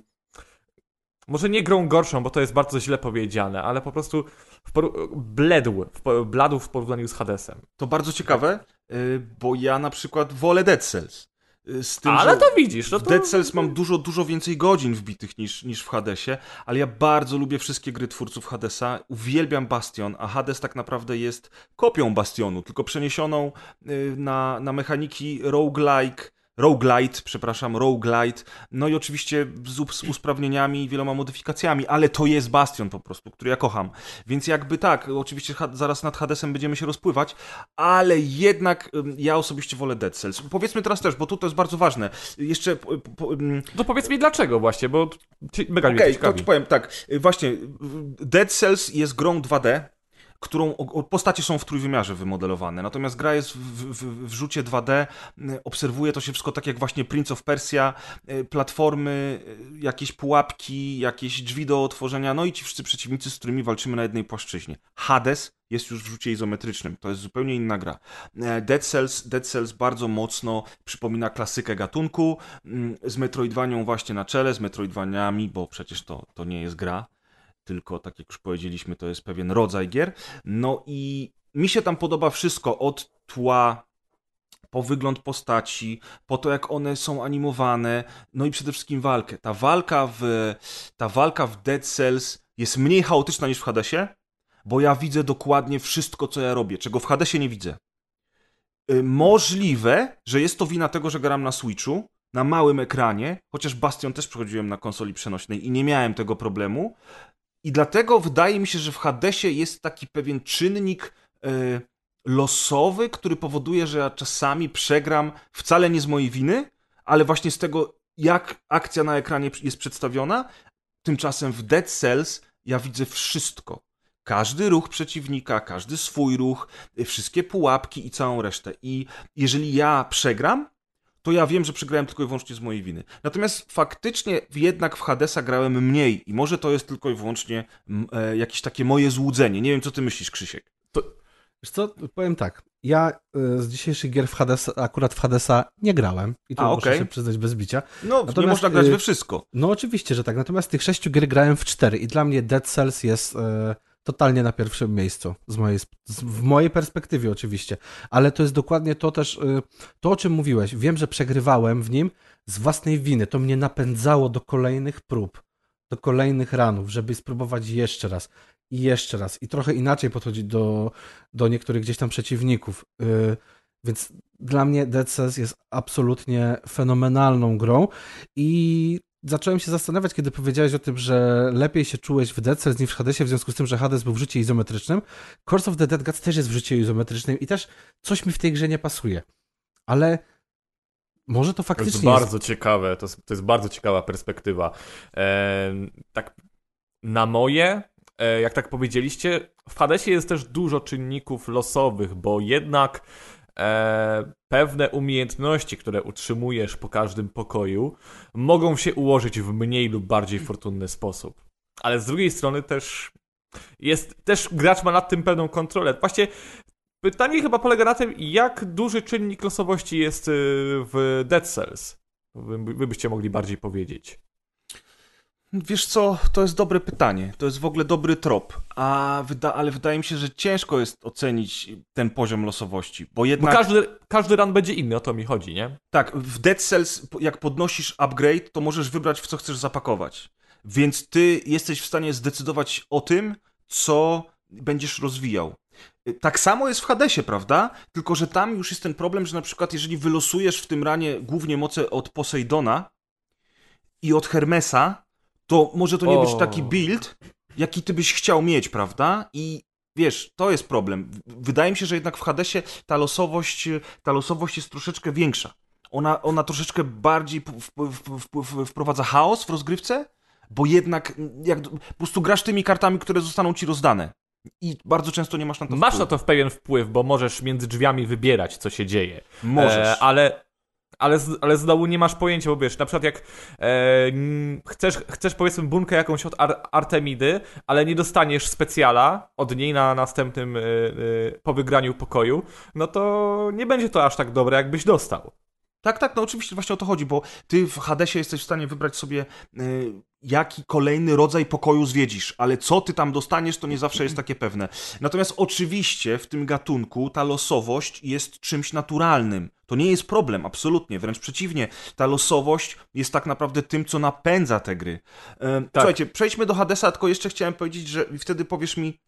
może nie grą gorszą, bo to jest bardzo źle powiedziane, ale po prostu w bledł, w, bladł w porównaniu z Hadesem. To bardzo ciekawe, y, bo ja na przykład wolę Dead Cells. Y, Z tym, Ale to widzisz, no w to... Dead Cells mam dużo, dużo więcej godzin wbitych niż, niż w Hadesie, ale ja bardzo lubię wszystkie gry twórców Hadesa. Uwielbiam Bastion, a Hades tak naprawdę jest kopią Bastionu, tylko przeniesioną y, na, na mechaniki roguelike, roguelite, przepraszam, roguelite, no i oczywiście z us- usprawnieniami i wieloma modyfikacjami, ale to jest Bastion po prostu, który ja kocham. Więc jakby tak, oczywiście zaraz nad Hadesem będziemy się rozpływać, ale jednak ja osobiście wolę Dead Cells. Powiedzmy teraz też, bo tu to jest bardzo ważne. Jeszcze po, po, ym, No powiedz mi dlaczego właśnie, bo mega mnie Okej, to ci powiem tak. y, Właśnie, y, Dead Cells jest grą 2D, którą postacie są w trójwymiarze wymodelowane. Natomiast gra jest w, w, w rzucie 2D, y, obserwuje to się wszystko tak jak właśnie Prince of Persia, y, platformy, y, jakieś pułapki, jakieś drzwi do otworzenia, no i ci wszyscy przeciwnicy, z którymi walczymy na jednej płaszczyźnie. Hades jest już w rzucie izometrycznym, to jest zupełnie inna gra. E, Dead Cells, Dead Cells bardzo mocno przypomina klasykę gatunku, mm, z Metroidvanią właśnie na czele, z Metroidvaniami, bo przecież to, to nie jest gra, tylko tak jak już powiedzieliśmy, to jest pewien rodzaj gier. No i mi się tam podoba wszystko, od tła, po wygląd postaci, po to jak one są animowane, no i przede wszystkim walkę. Ta walka w, ta walka w Dead Cells jest mniej chaotyczna niż w Hadesie, bo ja widzę dokładnie wszystko, co ja robię, czego w Hadesie nie widzę. Y, Możliwe, że jest to wina tego, że gram na Switchu, na małym ekranie, chociaż Bastion też przechodziłem na konsoli przenośnej i nie miałem tego problemu. I dlatego wydaje mi się, że w Hadesie jest taki pewien czynnik y, losowy, który powoduje, że ja czasami przegram wcale nie z mojej winy, ale właśnie z tego, jak akcja na ekranie jest przedstawiona. Tymczasem w Dead Cells ja widzę wszystko. Każdy ruch przeciwnika, każdy swój ruch, y, wszystkie pułapki i całą resztę. I jeżeli ja przegram, to ja wiem, że przegrałem tylko i wyłącznie z mojej winy. Natomiast faktycznie jednak w Hadesa grałem mniej i może to jest tylko i wyłącznie e, jakieś takie moje złudzenie. Nie wiem, co ty myślisz, Krzysiek. Wiesz co, powiem tak. Ja y, z dzisiejszych gier w Hadesa, akurat w Hadesa nie grałem. I to A, muszę się przyznać bez bicia. No, nie Natomiast, można grać y, we wszystko. No oczywiście, że tak. Natomiast tych sześciu gier grałem w cztery i dla mnie Dead Cells jest e, totalnie na pierwszym miejscu. Z mojej, z, w mojej perspektywie oczywiście. Ale to jest dokładnie to też, e, to o czym mówiłeś. Wiem, że przegrywałem w nim z własnej winy. To mnie napędzało do kolejnych prób, do kolejnych ranów, żeby spróbować jeszcze raz i jeszcze raz. I trochę inaczej podchodzić do, do niektórych gdzieś tam przeciwników. E, więc dla mnie Dead Cells jest absolutnie fenomenalną grą i zacząłem się zastanawiać, kiedy powiedziałeś o tym, że lepiej się czułeś w Dead niż w Hadesie, w związku z tym, że Hades był w rzucie izometrycznym. Curse of the Dead Gods też jest w rzucie izometrycznym i też coś mi w tej grze nie pasuje. Ale może to To jest faktycznie bardzo ciekawe, to jest, to jest bardzo ciekawa perspektywa. Tak na moje, e, jak tak powiedzieliście, w Hadesie jest też dużo czynników losowych, bo jednak e, pewne umiejętności, które utrzymujesz po każdym pokoju, mogą się ułożyć w mniej lub bardziej fortunny sposób. Ale z drugiej strony też jest, też gracz ma nad tym pełną kontrolę. Właśnie pytanie chyba polega na tym, jak duży czynnik losowości jest y, w Dead Cells. Wy, wy byście mogli bardziej powiedzieć. Wiesz co, to jest dobre pytanie. To jest w ogóle dobry trop. A wyda ale wydaje mi się, że ciężko jest ocenić ten poziom losowości, bo jednak... Bo każdy, każdy run będzie inny, o to mi chodzi, nie? Tak, w Dead Cells, jak podnosisz upgrade, to możesz wybrać, w co chcesz zapakować. Więc ty jesteś w stanie zdecydować o tym, co będziesz rozwijał. Tak samo jest w Hadesie, prawda? Tylko, że tam już jest ten problem, że na przykład jeżeli wylosujesz w tym ranie głównie moce od Poseidona i od Hermesa, to może to nie być O. taki build, jaki ty byś chciał mieć, prawda? I wiesz, to jest problem. Wydaje mi się, że jednak w Hadesie ta losowość, ta losowość jest troszeczkę większa. Ona, ona troszeczkę bardziej p- w, w, w, w, wprowadza chaos w rozgrywce, bo jednak jak, po prostu grasz tymi kartami, które zostaną ci rozdane. I bardzo często nie masz na to Masz wpływu. na to w pewien wpływ, bo możesz między drzwiami wybierać, co się dzieje. Możesz. E, ale, ale, z- ale znowu nie masz pojęcia, bo wiesz, na przykład jak e, chcesz, chcesz powiedzmy bunkę jakąś od Ar Artemidy, ale nie dostaniesz specjala od niej na następnym e, e, po wygraniu pokoju, no to nie będzie to aż tak dobre, jakbyś dostał. Tak, tak, no oczywiście właśnie o to chodzi, bo ty w Hadesie jesteś w stanie wybrać sobie, y, jaki kolejny rodzaj pokoju zwiedzisz, ale co ty tam dostaniesz, to nie zawsze jest takie pewne. Natomiast oczywiście w tym gatunku ta losowość jest czymś naturalnym. To nie jest problem, absolutnie, wręcz przeciwnie. Ta losowość jest tak naprawdę tym, co napędza te gry. Y, Słuchajcie, przejdźmy do Hadesa, tylko jeszcze chciałem powiedzieć, że wtedy powiesz mi,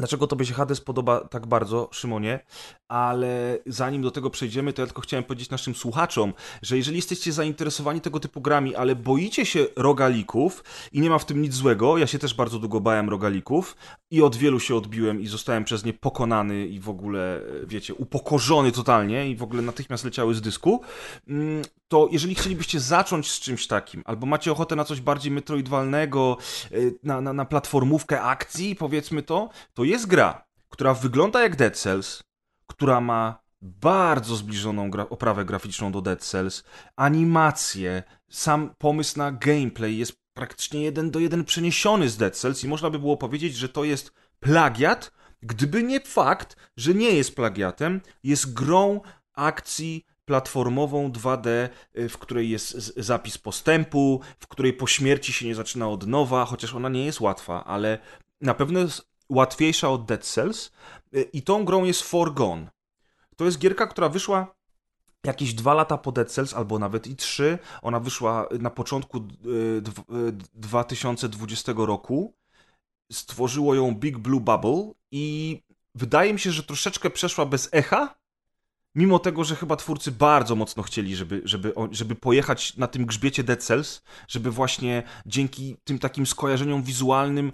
Dlaczego tobie się Hades podoba tak bardzo, Szymonie? Ale zanim do tego przejdziemy, to ja tylko chciałem powiedzieć naszym słuchaczom, że jeżeli jesteście zainteresowani tego typu grami, ale boicie się rogalików i nie ma w tym nic złego, ja się też bardzo długo bałem rogalików i od wielu się odbiłem i zostałem przez nie pokonany i w ogóle, wiecie, upokorzony totalnie i w ogóle natychmiast leciały z dysku, mm, to jeżeli chcielibyście zacząć z czymś takim, albo macie ochotę na coś bardziej metroidwalnego, y, na, na, na platformówkę akcji, powiedzmy to, to jest gra, która wygląda jak Dead Cells, która ma bardzo zbliżoną gra oprawę graficzną do Dead Cells, animacje, sam pomysł na gameplay jest praktycznie jeden do jeden przeniesiony z Dead Cells i można by było powiedzieć, że to jest plagiat, gdyby nie fakt, że nie jest plagiatem, jest grą akcji platformową 2D, y, w której jest zapis postępu, w której po śmierci się nie zaczyna od nowa, chociaż ona nie jest łatwa, ale na pewno jest łatwiejsza od Dead Cells y, i tą grą jest Forgone. To jest gierka, która wyszła jakieś dwa lata po Dead Cells, albo nawet i trzy. Ona wyszła na początku y, dw- y, 2020 roku. Stworzyło ją Big Blue Bubble i wydaje mi się, że troszeczkę przeszła bez echa, mimo tego, że chyba twórcy bardzo mocno chcieli, żeby, żeby, żeby pojechać na tym grzbiecie Dead Cells, żeby właśnie dzięki tym takim skojarzeniom wizualnym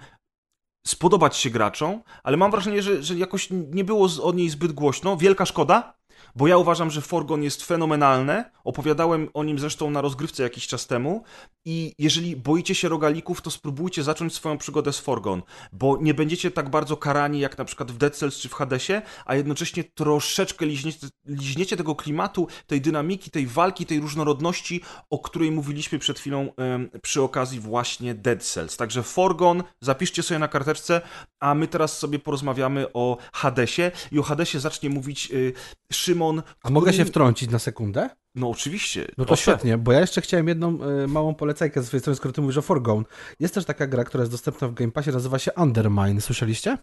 spodobać się graczom, ale mam wrażenie, że, że jakoś nie było z- o niej zbyt głośno. Wielka szkoda, bo ja uważam, że Forgon jest fenomenalne. Opowiadałem o nim zresztą na rozgrywce jakiś czas temu. I jeżeli boicie się rogalików, to spróbujcie zacząć swoją przygodę z Forgon, bo nie będziecie tak bardzo karani jak na przykład w Dead Cells czy w Hadesie, a jednocześnie troszeczkę liźniecie, liźniecie tego klimatu, tej dynamiki, tej walki, tej różnorodności, o której mówiliśmy przed chwilą przy okazji właśnie Dead Cells. Także Forgon, zapiszcie sobie na karteczce, a my teraz sobie porozmawiamy o Hadesie i o Hadesie zacznie mówić y, Szymon. A mogę który- się wtrącić na sekundę? No oczywiście. No to Proszę. świetnie, bo ja jeszcze chciałem jedną y, małą polecajkę ze swojej strony, skoro ty mówisz o Forgone. Jest też taka gra, która jest dostępna w Game Passie, nazywa się Undermine. Słyszeliście?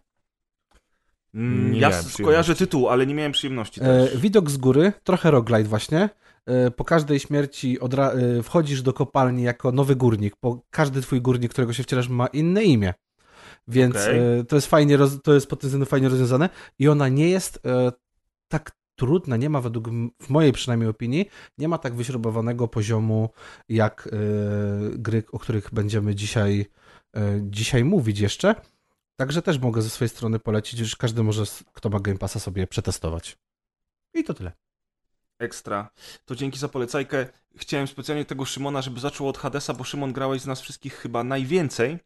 Mm, Nie ja miałem s- przyjemności. kojarzę tytuł, ale nie miałem przyjemności E, też. widok z góry, trochę roguelite właśnie. E, po każdej śmierci e, wchodzisz do kopalni jako nowy górnik. Po każdy twój górnik, którego się wcielasz, ma inne imię. Więc Okej. e, to jest fajnie, roz- to jest pod tym względem fajnie rozwiązane i ona nie jest e, tak trudna, nie ma według, w mojej przynajmniej opinii, nie ma tak wyśrubowanego poziomu jak e, gry, o których będziemy dzisiaj, e, dzisiaj mówić jeszcze. Także też mogę ze swojej strony polecić, że każdy może, kto ma Game Passa sobie przetestować. I to tyle. Ekstra. To dzięki za polecajkę. Chciałem specjalnie tego Szymona, żeby zaczął od Hadesa, bo Szymon grałeś z nas wszystkich chyba najwięcej.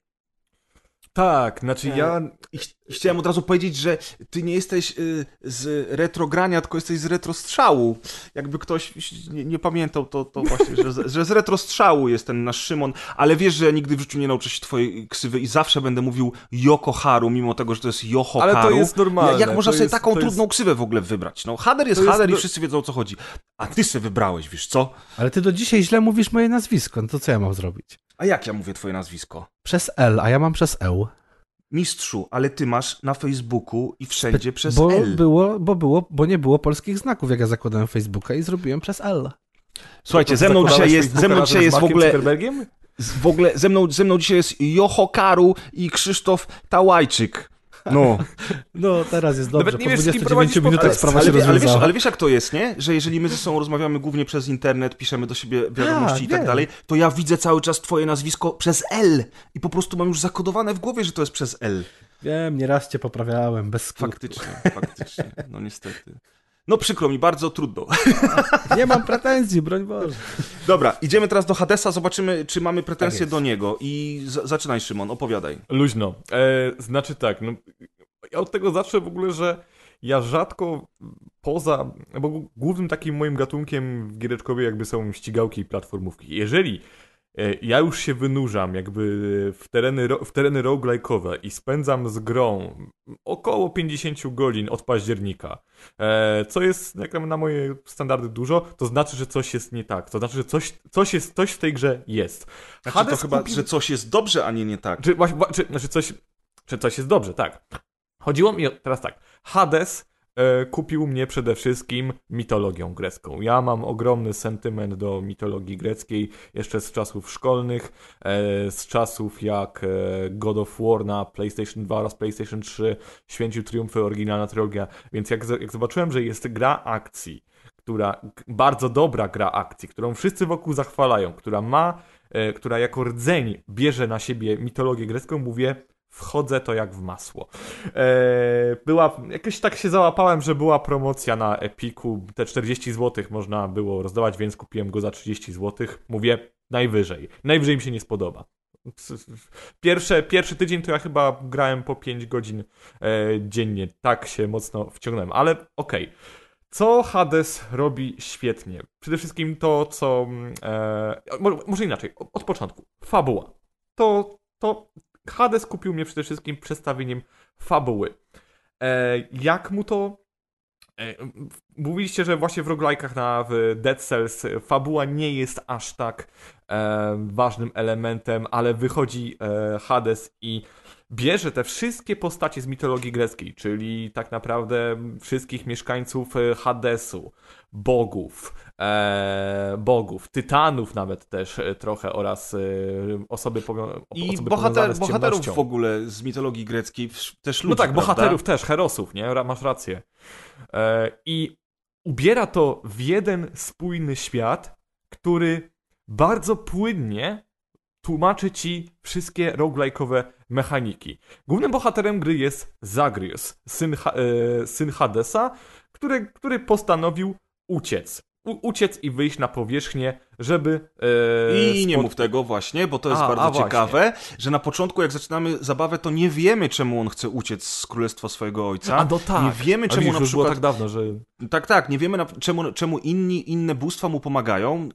Tak, znaczy ja... I ch- chciałem od razu powiedzieć, że ty nie jesteś y, z retrogrania, tylko jesteś z retrostrzału. Jakby ktoś nie, nie pamiętał, to, to właśnie, że, z- że z retrostrzału jest ten nasz Szymon, ale wiesz, że ja nigdy w życiu nie nauczę się twojej ksywy i zawsze będę mówił Yoko Haru, mimo tego, że to jest Yoho Ale to Haru. jest normalne, Jak, można sobie jest- taką jest- trudną ksywę w ogóle wybrać? No, Hader jest jest Hader i wszyscy wiedzą o co chodzi. A ty sobie wybrałeś, wiesz co? Ale ty do dzisiaj źle mówisz moje nazwisko, no to co ja mam zrobić? A jak ja mówię twoje nazwisko? Przez L, a ja mam przez E. Mistrzu, ale ty masz na Facebooku i wszędzie przez bo L. było, bo było, bo nie było polskich znaków, jak ja zakładałem Facebooka i zrobiłem przez L. Słuchajcie, ze mną dzisiaj jest, ze mną dzisiaj jest w ogóle, w ogóle ze mną, ze mną dzisiaj jest Jocho Karu i Krzysztof Tałajczyk. No, (laughs) No, teraz jest dobrze, Nawet nie po wiesz, kim 29 prowadzisz minutach sprawa ale, się wie- ale, wiesz, rozwiązała. ale wiesz jak to jest, nie? Że jeżeli my ze sobą rozmawiamy głównie przez internet, piszemy do siebie wiadomości A, i tak wiem. dalej, to ja widzę cały czas twoje nazwisko przez L i po prostu mam już zakodowane w głowie, że to jest przez L. Wiem, nieraz cię poprawiałem, bez skutku. Faktycznie, (laughs) faktycznie, no niestety. No przykro mi, bardzo trudno. (laughs) Nie mam pretensji, broń Boże. Dobra, idziemy teraz do Hadesa, zobaczymy, czy mamy pretensje jest. do niego. I z- zaczynaj, Szymon, opowiadaj. Luźno. E, znaczy tak, no, ja od tego zacznę w ogóle, że ja rzadko poza, bo głównym takim moim gatunkiem w giereczkowie jakby są ścigałki i platformówki. Jeżeli ja już się wynurzam jakby w tereny, w tereny roguelike'owe i spędzam z grą około 50 godzin od października, e, co jest jak na moje standardy dużo, to znaczy, że coś jest nie tak. To znaczy, że coś, coś, jest, coś w tej grze jest. Znaczy, to Hades chyba, kupił- że coś jest dobrze, a nie nie tak. czy, właśnie, czy, znaczy coś, czy coś jest dobrze, tak. Chodziło mi o, teraz tak, Hades e, kupił mnie przede wszystkim mitologią grecką. Ja mam ogromny sentyment do mitologii greckiej, jeszcze z czasów szkolnych, e, z czasów jak e, God of War na PlayStation 2 oraz PlayStation 3 święcił triumfy oryginalna trylogia, więc jak, jak zobaczyłem, że jest gra akcji, która, bardzo dobra gra akcji, którą wszyscy wokół zachwalają, która ma, e, która jako rdzeń bierze na siebie mitologię grecką, mówię, wchodzę to jak w masło. E, była, jakoś tak się załapałem, że była promocja na Epiku, te 40 zł można było rozdawać, więc kupiłem go za 30 zł. Mówię, najwyżej. Najwyżej mi się nie spodoba. Pierwsze, pierwszy tydzień to ja chyba grałem po 5 godzin e, dziennie. Tak się mocno wciągnąłem, ale okej. Co Hades robi świetnie? Przede wszystkim to, co. mm, E, może, inaczej, od początku. Fabuła. To, to Hades kupił mnie przede wszystkim przedstawieniem fabuły. E, jak mu to. E, mówiliście, że właśnie w roguelike'ach na w Dead Cells fabuła nie jest aż tak e, ważnym elementem, ale wychodzi e, Hades i bierze te wszystkie postacie z mitologii greckiej, czyli tak naprawdę wszystkich mieszkańców e, Hadesu, bogów, e, bogów, tytanów nawet też e, trochę oraz e, osoby, powio- I osoby bohater, z bohaterów ciemnością. w ogóle z mitologii greckiej też ludzi, No tak, prawda? bohaterów też, herosów, nie? Masz rację. E, I ubiera to w jeden spójny świat, który bardzo płynnie tłumaczy ci wszystkie roguelike'owe mechaniki. Głównym bohaterem gry jest Zagreus, syn, ha- e, syn Hadesa, który, który postanowił uciec. Uciec i wyjść na powierzchnię, żeby... E, I nie mów tego właśnie, bo to jest A, bardzo a właśnie. ciekawe, że na początku jak zaczynamy zabawę, to nie wiemy czemu on chce uciec z królestwa swojego ojca. A no tak. Nie wiemy A czemu widzisz, na przykład tak dawno, że... Tak, tak, nie wiemy na, czemu, czemu inni, inne bóstwa mu pomagają.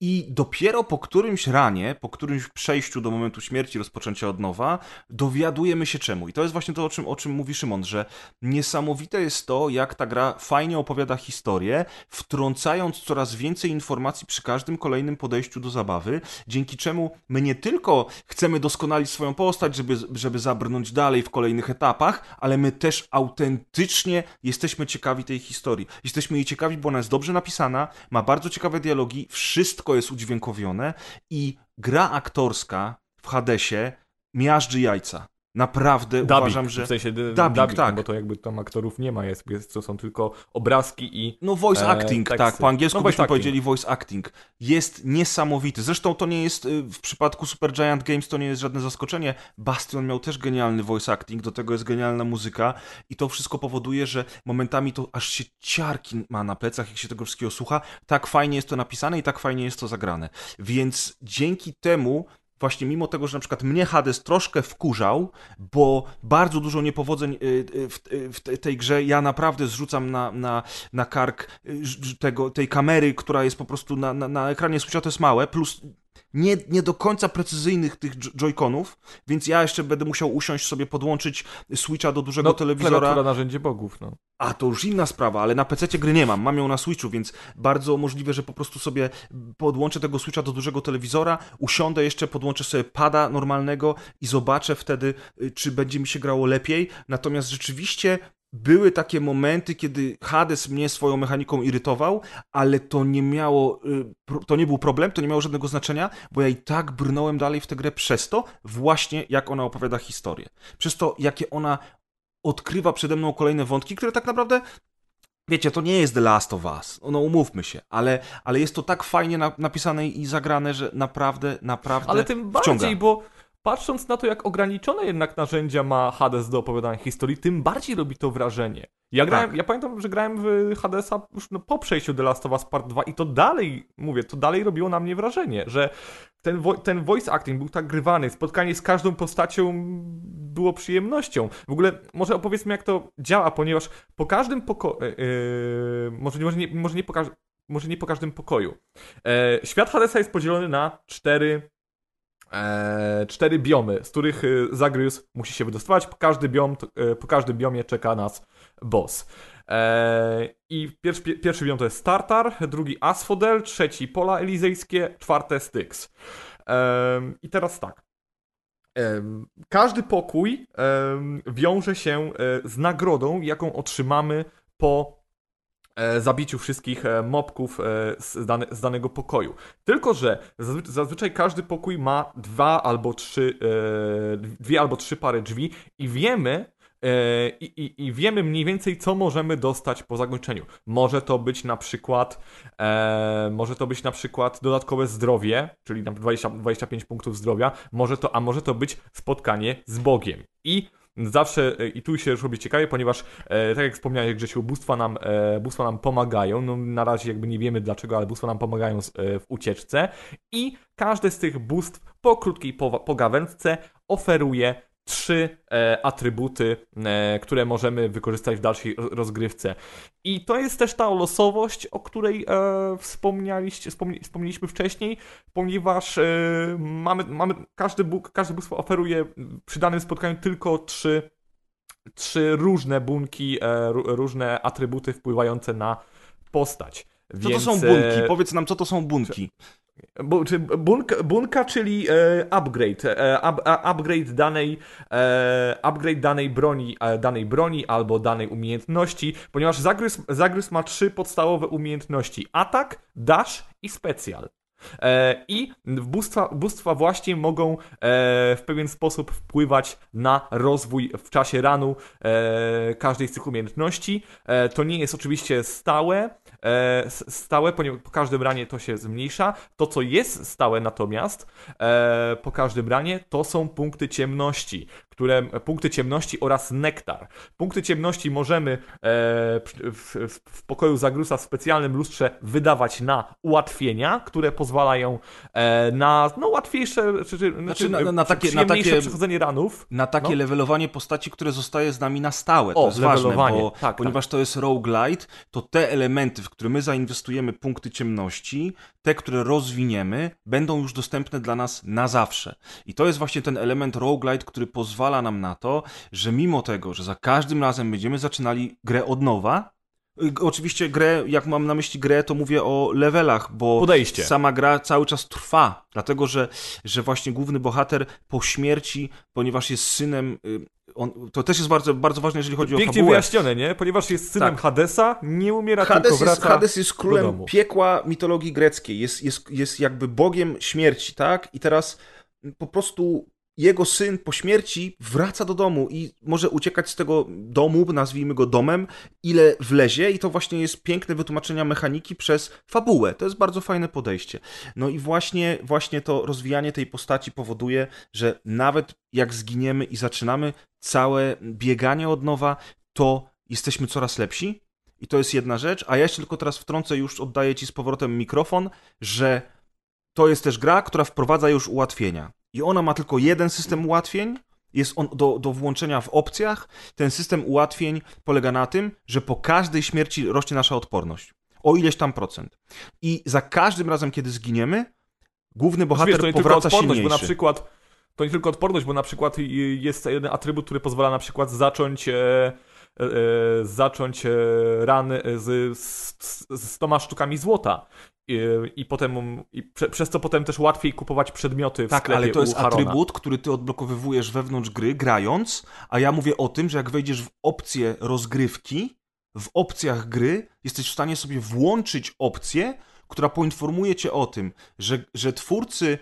I dopiero po którymś ranie, po którymś przejściu do momentu śmierci, rozpoczęcia od nowa, dowiadujemy się czemu. I to jest właśnie to, o czym, o czym mówi Szymon, że niesamowite jest to, jak ta gra fajnie opowiada historię, wtrącając coraz więcej informacji przy każdym kolejnym podejściu do zabawy, dzięki czemu my nie tylko chcemy doskonalić swoją postać, żeby, żeby zabrnąć dalej w kolejnych etapach, ale my też autentycznie jesteśmy ciekawi tej historii. Jesteśmy jej ciekawi, bo ona jest dobrze napisana, ma bardzo ciekawe dialogi, wszystko jest udźwiękowione i gra aktorska w Hadesie miażdży jajca. Naprawdę Dubbing, uważam, że... W sensie Dubbing, dubbing, tak. bo to jakby tam aktorów nie ma, jest, jest, to są tylko obrazki i... No voice E, acting, teksty. tak, po angielsku No, byśmy acting. powiedzieli voice acting. Jest niesamowity. Zresztą to nie jest, y, w przypadku Super Giant Games to nie jest żadne zaskoczenie. Bastion miał też genialny voice acting, do tego jest genialna muzyka i to wszystko powoduje, że momentami to aż się ciarki ma na plecach, jak się tego wszystkiego słucha. Tak fajnie jest to napisane i tak fajnie jest to zagrane. Więc dzięki temu właśnie mimo tego, że na przykład mnie Hades troszkę wkurzał, bo bardzo dużo niepowodzeń y, y, w, y, w tej grze ja naprawdę zrzucam na, na, na kark tego, tej kamery, która jest po prostu na, na, na ekranie Switcha to jest małe, plus nie, nie do końca precyzyjnych tych joyconów, więc ja jeszcze będę musiał usiąść sobie, podłączyć Switcha do dużego no, telewizora. No, narzędzie bogów, no. A, to już inna sprawa, ale na PC gry nie mam, mam ją na Switchu, więc bardzo możliwe, że po prostu sobie podłączę tego Switcha do dużego telewizora, usiądę jeszcze, podłączę sobie pada normalnego i zobaczę wtedy, y, czy będzie mi się grało lepiej. Natomiast rzeczywiście były takie momenty, kiedy Hades mnie swoją mechaniką irytował, ale to nie miało, y, to nie był problem, to nie miało żadnego znaczenia, bo ja i tak brnąłem dalej w tę grę przez to, właśnie jak ona opowiada historię. Przez to, jakie ona odkrywa przede mną kolejne wątki, które tak naprawdę Wiecie, to nie jest The Last of Us, no umówmy się, ale, ale jest to tak fajnie na, napisane i zagrane, że naprawdę, naprawdę Ale tym wciąga. bardziej, bo patrząc na to, jak ograniczone jednak narzędzia ma Hades do opowiadania historii, tym bardziej robi to wrażenie. Ja, grałem, tak. ja pamiętam, że grałem w Hadesa już no, po przejściu The Last of Us Part 2 i to dalej, mówię, to dalej robiło na mnie wrażenie, że ten, ten voice acting był tak grywany, spotkanie z każdą postacią było przyjemnością. W ogóle może opowiedzmy, jak to działa, ponieważ po każdym pokoju, yy, może, może, nie, może, nie po może nie po każdym pokoju. E, świat Hadesa jest podzielony na cztery e, cztery biomy, z których e, Zagreus musi się wydostawać. Po, każdy biom, e, po każdym biomie czeka nas boss. E, I pierwszy, pierwszy biom to jest Tartar, drugi Asphodel, trzeci Pola Elizejskie, czwarte Styx. E, I teraz tak. E, każdy pokój wiąże się z nagrodą, jaką otrzymamy po E, zabiciu wszystkich e, mobków e, z, dane, z, danego pokoju. Tylko, że zazwyczaj każdy pokój ma dwa albo trzy, dwie albo trzy pary drzwi i wiemy, i, i, I, wiemy mniej więcej, co możemy dostać po zakończeniu. Może to być na przykład e, może to być na przykład dodatkowe zdrowie, czyli na 20, 25 punktów zdrowia, może to, a może to być spotkanie z Bogiem. I zawsze e, i tu się już robi ciekawie, ponieważ e, tak jak wspomniałeś Grzesiu, bóstwa nam, e, bóstwa nam pomagają, no na razie jakby nie wiemy dlaczego, ale bóstwa nam pomagają z, e, w ucieczce. I każde z tych bóstw po krótkiej pogawędce oferuje trzy e, atrybuty, e, które możemy wykorzystać w dalszej rozgrywce. I to jest też ta losowość, o której e, wspomnieliście, wspomni, wspomnieliśmy wcześniej, ponieważ e, mamy, mamy każdy, bóg, każdy bóstwo oferuje przy danym spotkaniu tylko trzy, trzy różne bunki, e, różne atrybuty wpływające na postać. Co Więc, to są bunki? E, Powiedz nam, co to są bunki. Czy bunka, bunka, czyli e, upgrade. E, up, upgrade, danej, e, upgrade danej broni, danej broni albo danej umiejętności, ponieważ Zagrys, Zagrys ma trzy podstawowe umiejętności: atak, dash i specjal. E, I bóstwa, bóstwa właśnie mogą e, w pewien sposób wpływać na rozwój w czasie ranu e, każdej z tych umiejętności. To nie jest oczywiście stałe, stałe, ponieważ po każdym ranie to się zmniejsza. To, co jest stałe natomiast po każdym ranie, to są punkty ciemności, które punkty ciemności oraz nektar. Punkty ciemności możemy e, w, w, pokoju Zagrusa w specjalnym lustrze wydawać na ułatwienia, które pozwalają e, na no, łatwiejsze, czy, czy, znaczy, na, na, takie, na takie przechodzenie ranów. Na takie no. levelowanie postaci, które zostaje z nami na stałe. To o, jest ważne, bo tak, tak. ponieważ tak. to jest roguelite, to te elementy, w które my zainwestujemy punkty ciemności, te, które rozwiniemy, będą już dostępne dla nas na zawsze. I to jest właśnie ten element roguelite, który pozwala nam na to, że mimo tego, że za każdym razem będziemy zaczynali grę od nowa, Oczywiście grę, jak mam na myśli grę, to mówię o levelach, bo Podejście. sama gra cały czas trwa, dlatego że, że właśnie główny bohater po śmierci, ponieważ jest synem y, on, to też jest bardzo, bardzo ważne, jeżeli chodzi Pięknie o fabułę. wyjaśnione, nie? Ponieważ jest synem tak. Hadesa, nie umiera, Hades tylko wraca jest, Hades jest królem piekła mitologii greckiej. Jest, jest, jest jakby bogiem śmierci, tak? I teraz po prostu jego syn po śmierci wraca do domu i może uciekać z tego domu, nazwijmy go domem, ile wlezie i to właśnie jest piękne wytłumaczenie mechaniki przez fabułę. To jest bardzo fajne podejście. No i właśnie, właśnie to rozwijanie tej postaci powoduje, że nawet jak zginiemy i zaczynamy całe bieganie od nowa, to jesteśmy coraz lepsi. I to jest jedna rzecz, a ja jeszcze tylko teraz wtrącę, już oddaję Ci z powrotem mikrofon, że to jest też gra, która wprowadza już ułatwienia. I ona ma tylko jeden system ułatwień, jest on do, do włączenia w opcjach. Ten system ułatwień polega na tym, że po każdej śmierci rośnie nasza odporność. O ileś tam procent. I za każdym razem, kiedy zginiemy, główny bohater Wiesz, to nie tylko powraca odporność, silniejszy. bo na przykład to nie tylko odporność, bo na przykład y, jest jeden atrybut, który pozwala na przykład zacząć e, zacząć e, rany z, z, z 100 sztukami złota. I, i potem i prze, przez co potem też łatwiej kupować przedmioty w Tak, sklepie ale to jest atrybut, który ty odblokowywujesz wewnątrz gry, grając, a ja mówię o tym, że jak wejdziesz w opcję rozgrywki, w opcjach gry jesteś w stanie sobie włączyć opcję, która poinformuje cię o tym, że, że twórcy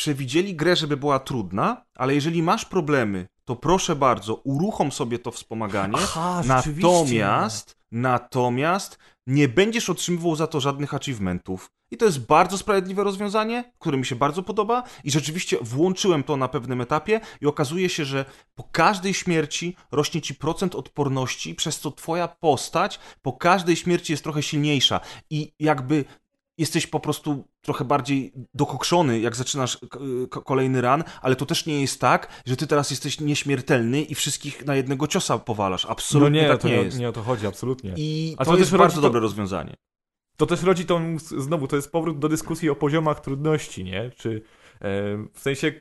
przewidzieli grę, żeby była trudna, ale jeżeli masz problemy, to proszę bardzo, uruchom sobie to wspomaganie. Aha, natomiast, natomiast nie będziesz otrzymywał za to żadnych achievementów. I to jest bardzo sprawiedliwe rozwiązanie, które mi się bardzo podoba i rzeczywiście włączyłem to na pewnym etapie i okazuje się, że po każdej śmierci rośnie ci procent odporności, przez co twoja postać po każdej śmierci jest trochę silniejsza i jakby jesteś po prostu trochę bardziej dokokszony, jak zaczynasz kolejny ran, ale to też nie jest tak, że ty teraz jesteś nieśmiertelny i wszystkich na jednego ciosa powalasz. No Absolutnie nie, tak to nie nie, jest. nie o to chodzi, absolutnie. I A to, to jest też bardzo to- dobre rozwiązanie. To też rodzi tą, znowu, to jest powrót do dyskusji o poziomach trudności, nie? Czy w sensie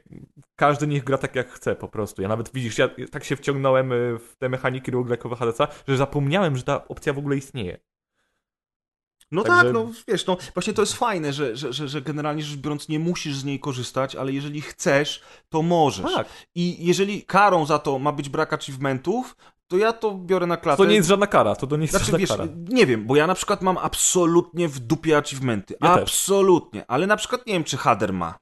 każdy niech gra tak jak chce po prostu. Ja nawet, widzisz, ja tak się wciągnąłem e, w te mechaniki roguelike'owe HDC, że zapomniałem, że ta opcja w ogóle istnieje. No Także- tak, no wiesz, no właśnie to jest fajne, że, że, że, że generalnie rzecz biorąc nie musisz z niej korzystać, ale jeżeli chcesz, to możesz. Tak. I jeżeli karą za to ma być brak achievementów, to ja to biorę na klatę. To nie jest żadna kara, to, to nie jest Znaczy, żadna wiesz, kara. nie wiem, bo ja na przykład mam absolutnie w dupie achievementy. Ja też. absolutnie. Ale na przykład nie wiem, czy Hader ma.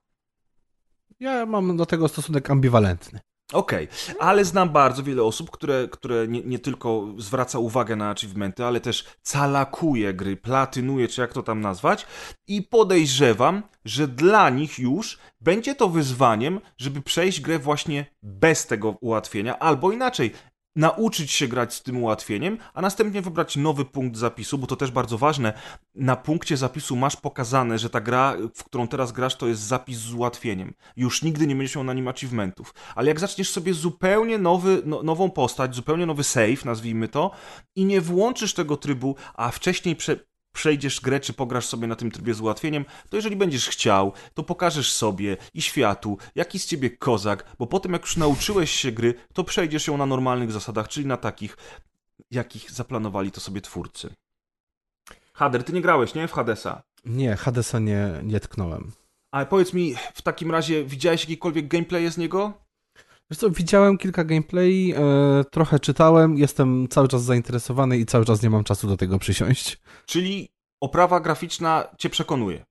Ja mam do tego stosunek ambiwalentny. Okej, ale znam bardzo wiele osób, które, które nie, nie tylko zwraca uwagę na achievementy, ale też calakuje gry, platynuje, czy jak to tam nazwać. I podejrzewam, że dla nich już będzie to wyzwaniem, żeby przejść grę właśnie bez tego ułatwienia, albo inaczej. Nauczyć się grać z tym ułatwieniem, a następnie wybrać nowy punkt zapisu, bo to też bardzo ważne. Na punkcie zapisu masz pokazane, że ta gra, w którą teraz grasz, to jest zapis z ułatwieniem. Już nigdy nie będziesz miał na nim achievementów. Ale jak zaczniesz sobie zupełnie nowy, no, nową postać, zupełnie nowy save, nazwijmy to, i nie włączysz tego trybu, a wcześniej prze, przejdziesz grę, czy pograsz sobie na tym trybie z ułatwieniem, to jeżeli będziesz chciał, to pokażesz sobie i światu, jaki z ciebie kozak, bo potem jak już nauczyłeś się gry, to przejdziesz ją na normalnych zasadach, czyli na takich, jakich zaplanowali to sobie twórcy. Hader, ty nie grałeś, nie? W Hadesa. Nie, Hadesa nie, nie tknąłem. Ale powiedz mi, w takim razie widziałeś jakikolwiek gameplay z niego? Wiesz co, widziałem kilka gameplay, e, trochę czytałem, jestem cały czas zainteresowany i cały czas nie mam czasu do tego przysiąść. Czyli oprawa graficzna cię przekonuje.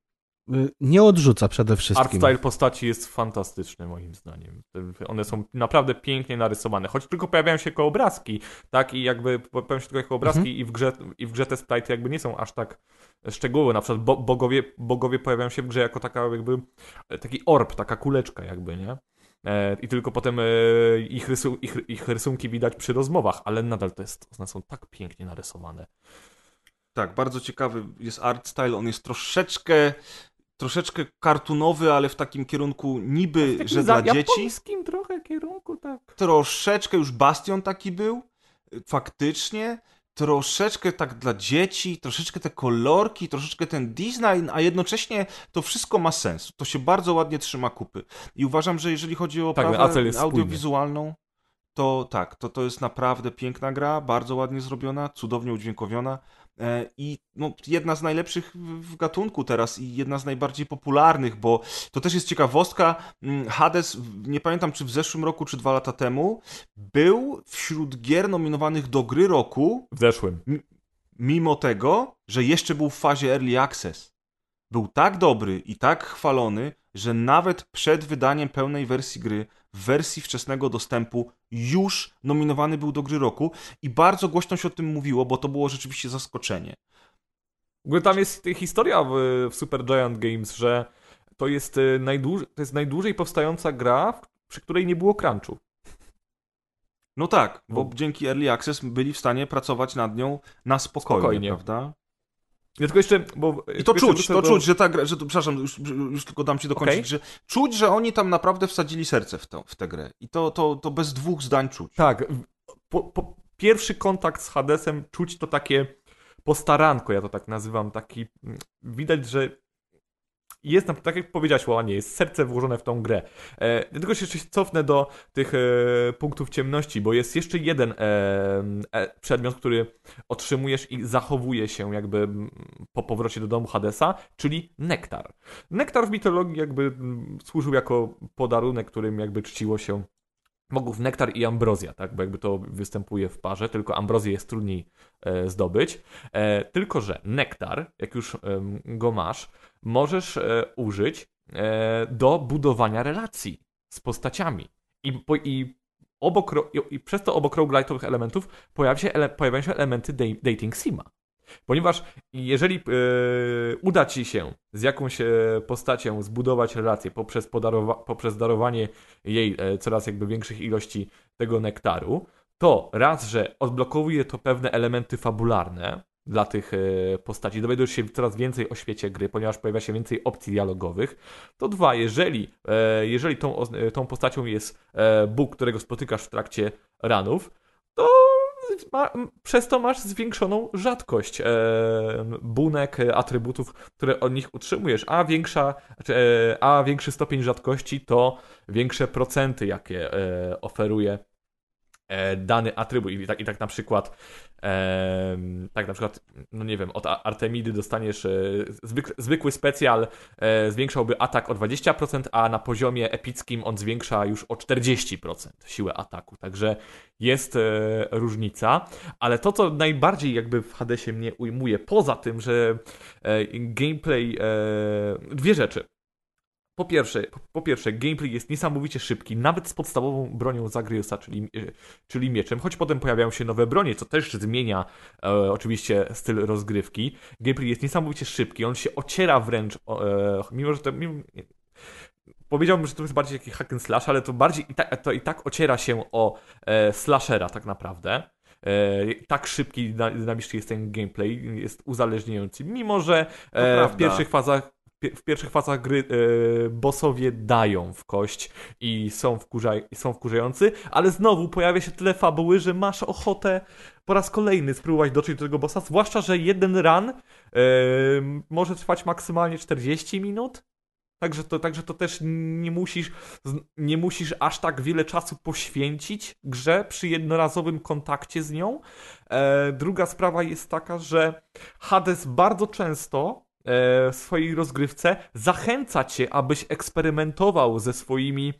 E, nie odrzuca przede Art wszystkim. style postaci jest fantastyczny moim zdaniem. One są naprawdę pięknie narysowane, choć tylko pojawiają się jako obrazki, tak? I jakby pojawiają się tylko jako obrazki Mhm. i, w grze, i w grze te sprite jakby nie są aż tak szczegółowe. Na przykład bo, bogowie, bogowie pojawiają się w grze jako taka jakby taki orb, taka kuleczka jakby, nie? E, I tylko potem e, ich, rysu, ich, ich rysunki widać przy rozmowach, ale nadal to jest, one są tak pięknie narysowane. Tak, bardzo ciekawy jest art style. On jest troszeczkę, troszeczkę kartunowy, ale w takim kierunku niby, W takim że dla dzieci. japońskim trochę kierunku, tak. Troszeczkę już Bastion taki był, y, faktycznie. Troszeczkę tak dla dzieci, troszeczkę te kolorki, troszeczkę ten design, a jednocześnie to wszystko ma sens. To się bardzo ładnie trzyma kupy. I uważam, że jeżeli chodzi o Tak, prawę spójny. audiowizualną, to tak, to, to jest naprawdę piękna gra, bardzo ładnie zrobiona, cudownie udźwiękowiona i no, jedna z najlepszych w gatunku teraz i jedna z najbardziej popularnych, bo to też jest ciekawostka. mm, Hades, nie pamiętam czy w zeszłym roku, czy dwa lata temu, był wśród gier nominowanych do gry roku, W zeszłym. mimo tego, że jeszcze był w fazie Early Access. Był tak dobry i tak chwalony, że nawet przed wydaniem pełnej wersji gry, w wersji wczesnego dostępu, już nominowany był do gry roku i bardzo głośno się o tym mówiło, bo to było rzeczywiście zaskoczenie. W ogóle tam jest historia w, w Super Giant Games, że to jest, y, najdłuż, to jest najdłużej powstająca gra, przy której nie było crunchu. No tak, bo Bo- dzięki Early Access byli w stanie pracować nad nią na spokojnie, Spokojnie. prawda? Ja tylko jeszcze, bo... I to czuć, to do- czuć, że ta gra, że to, przepraszam, już, już tylko dam ci dokończyć, Okej. że czuć, że oni tam naprawdę wsadzili serce w, to, w tę grę. I to, to, to bez dwóch zdań czuć. Tak, po, po, pierwszy kontakt z Hadesem czuć to takie postaranko, ja to tak nazywam, taki, mm, widać, że jest, tak jak powiedziałeś, Łanie, jest serce włożone w tą grę. E, tylko się jeszcze cofnę do tych e, punktów ciemności, bo jest jeszcze jeden e, e, przedmiot, który otrzymujesz i zachowuje się jakby mm, po powrocie do domu Hadesa, czyli nektar. Nektar w mitologii jakby mm, służył jako podarunek, którym jakby czciło się bogów nektar i ambrozja, tak? Bo jakby to występuje w parze, tylko ambrozję jest trudniej e, zdobyć. E, tylko, że nektar, jak już em, go masz, możesz e, użyć e, do budowania relacji z postaciami. I, po, i obok, i, i przez to obok roguelite'owych elementów pojawia się ele, pojawiają się elementy dej- dating sima. Ponieważ jeżeli e, uda ci się z jakąś e, postacią zbudować relację poprzez, poprzez darowanie jej e, coraz jakby większych ilości tego nektaru, to raz, że odblokowuje to pewne elementy fabularne dla tych postaci, dowiadujesz się coraz więcej o świecie gry, ponieważ pojawia się więcej opcji dialogowych, to dwa, jeżeli, jeżeli tą, tą postacią jest Bóg, którego spotykasz w trakcie ranów, to ma, przez to masz zwiększoną rzadkość e, bunek, e, atrybutów, które od nich utrzymujesz, a większa, e, a większy stopień rzadkości to większe procenty, jakie e, oferuje e, dany atrybut. I tak, i tak na przykład em, tak na przykład, no nie wiem, od Artemidy dostaniesz e, zwyk, zwykły specjal e, zwiększałby atak o 20%, a na poziomie epickim on zwiększa już o 40% siłę ataku. Także jest e, różnica, ale to, co najbardziej jakby w Hadesie mnie ujmuje, poza tym, że e, gameplay, e, dwie rzeczy. Po pierwsze, po, pierwsze, gameplay jest niesamowicie szybki, nawet z podstawową bronią Zagriusa, czyli, e, czyli mieczem, choć potem pojawiają się nowe bronie, co też zmienia e, oczywiście styl rozgrywki. Gameplay jest niesamowicie szybki, on się ociera wręcz, e, mimo że to... Mimo, Powiedziałbym, że to jest bardziej jakiś hack and slash, ale to bardziej i tak, to i tak ociera się o e, slashera tak naprawdę. E, tak szybki, dyna- dynamiczny jest ten gameplay, jest uzależniający, mimo że e, w pierwszych fazach w pierwszych fazach gry e, bossowie dają w kość i są, wkurza- i są wkurzający, ale znowu pojawia się tyle fabuły, że masz ochotę po raz kolejny spróbować dotrzeć do tego bossa, zwłaszcza, że jeden run e, może trwać maksymalnie 40 minut. Także to, także to też nie musisz, nie musisz aż tak wiele czasu poświęcić grze przy jednorazowym kontakcie z nią. E, druga sprawa jest taka, że Hades bardzo często w swojej rozgrywce zachęca cię, abyś eksperymentował ze swoimi,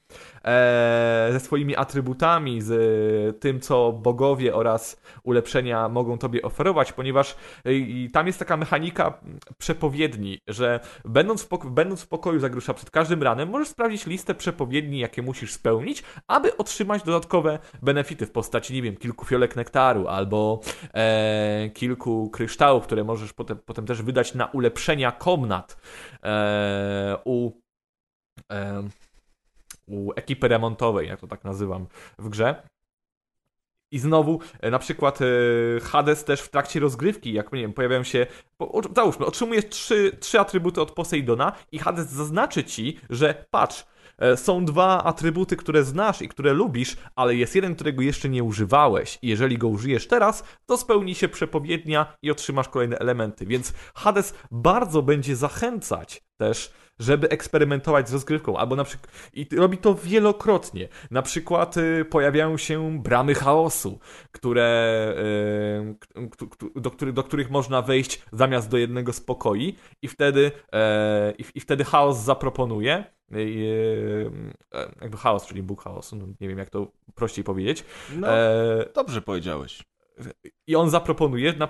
e, ze swoimi atrybutami, z tym, co bogowie oraz ulepszenia mogą tobie oferować, ponieważ e, tam jest taka mechanika przepowiedni, że będąc w, pok- będąc w pokoju Zagrusza przed każdym ranem, możesz sprawdzić listę przepowiedni, jakie musisz spełnić, aby otrzymać dodatkowe benefity w postaci, nie wiem, kilku fiolek nektaru albo e, kilku kryształów, które możesz potem, potem też wydać na komnat e, u, e, u ekipy remontowej, jak to tak nazywam w grze. I znowu, e, na przykład e, Hades też w trakcie rozgrywki, jak nie wiem, pojawiają się. Załóżmy, otrzymujesz trzy, trzy atrybuty od Poseidona i Hades zaznaczy ci, że patrz, są dwa atrybuty, które znasz i które lubisz, ale jest jeden, którego jeszcze nie używałeś. I jeżeli go użyjesz teraz, to spełni się przepowiednia i otrzymasz kolejne elementy. Więc Hades bardzo będzie zachęcać też żeby eksperymentować z rozgrywką, albo na przykład i robi to wielokrotnie. Na przykład y, pojawiają się bramy chaosu, które, y, k- k- do, który, do których można wejść zamiast do jednego z pokoi i wtedy, i, i wtedy chaos zaproponuje y, e, jakby chaos, czyli Bóg chaosu, no, nie wiem jak to prościej powiedzieć. No, E, dobrze powiedziałeś. I on zaproponuje, na, e,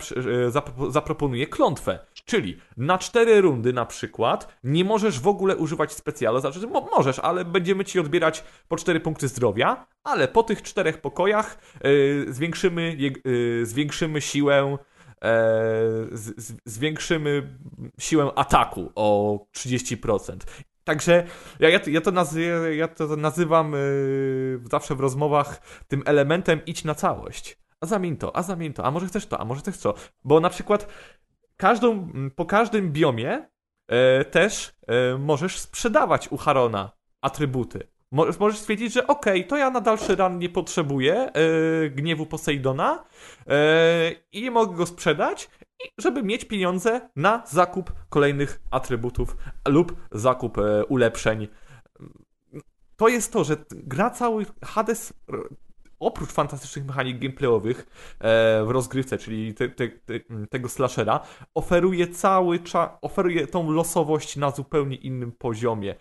zapro- zaproponuje klątwę. Czyli na cztery rundy na przykład nie możesz w ogóle używać specjalu. Znaczy, mo- możesz, ale będziemy ci odbierać po cztery punkty zdrowia, ale po tych czterech pokojach e, zwiększymy, e, zwiększymy siłę. Z, zwiększymy siłę ataku o 30%. Także ja, ja, ja, to, nazy ja to nazywam zawsze w rozmowach tym elementem idź na całość. A zamień to, a zamień to, a może chcesz to, a może chcesz to. Bo na przykład każdą, po każdym biomie e, też e, możesz sprzedawać u Harona atrybuty. Możesz stwierdzić, że okej, okay, to ja na dalszy ran nie potrzebuję e, gniewu Poseidona e, i mogę go sprzedać, żeby mieć pieniądze na zakup kolejnych atrybutów lub zakup e, ulepszeń. To jest to, że gra cały Hades oprócz fantastycznych mechanik gameplayowych e, w rozgrywce, czyli te, te, te, tego slashera, oferuje cały czas, oferuje tą losowość na zupełnie innym poziomie.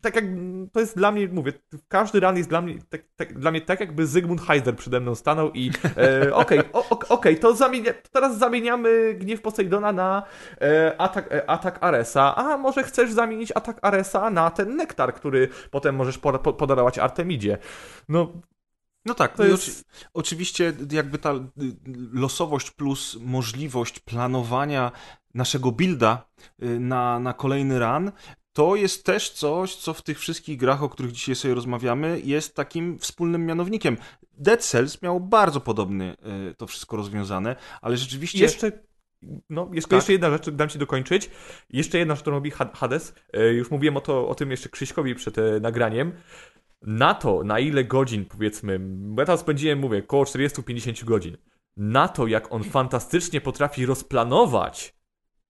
Tak jak to jest dla mnie, mówię, każdy run jest dla mnie tak, tak, dla mnie tak, jakby Zygmunt Heiser przede mną stanął i e, (laughs) okej, okay, okay, to, zamienia, teraz zamieniamy gniew Poseidona na e, atak, e, atak Aresa, a może chcesz zamienić atak Aresa na ten nektar, który potem możesz podarować Artemidzie. No, no tak, to jest... oczywiście jakby ta y, losowość plus możliwość planowania naszego builda y, na, na kolejny run, to jest też coś, co w tych wszystkich grach, o których dzisiaj sobie rozmawiamy, jest takim wspólnym mianownikiem. Dead Cells miał bardzo podobny y, to wszystko rozwiązane, ale rzeczywiście... Jeszcze no, jeszcze, tak. jeszcze jedna rzecz, dam ci dokończyć. Jeszcze jedna rzecz, którą robi Hades. Już mówiłem o, to, o tym jeszcze Krzyśkowi przed nagraniem na to, na ile godzin, powiedzmy, ja tam spędziłem, mówię, około 40-50 godzin, na to, jak on fantastycznie potrafi rozplanować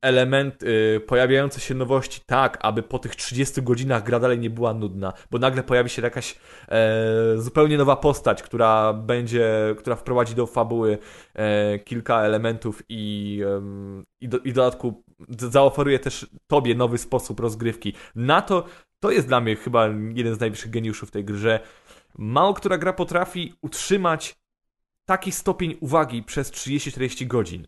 element, y, pojawiające się nowości tak, aby po tych 30 godzinach gra dalej nie była nudna, bo nagle pojawi się jakaś e, zupełnie nowa postać, która będzie, która wprowadzi do fabuły e, kilka elementów i, e, i, do, i dodatku zaoferuje też tobie nowy sposób rozgrywki. Na to to jest dla mnie chyba jeden z najwyższych geniuszów tej gry, że mało która gra potrafi utrzymać taki stopień uwagi przez 30-40 godzin.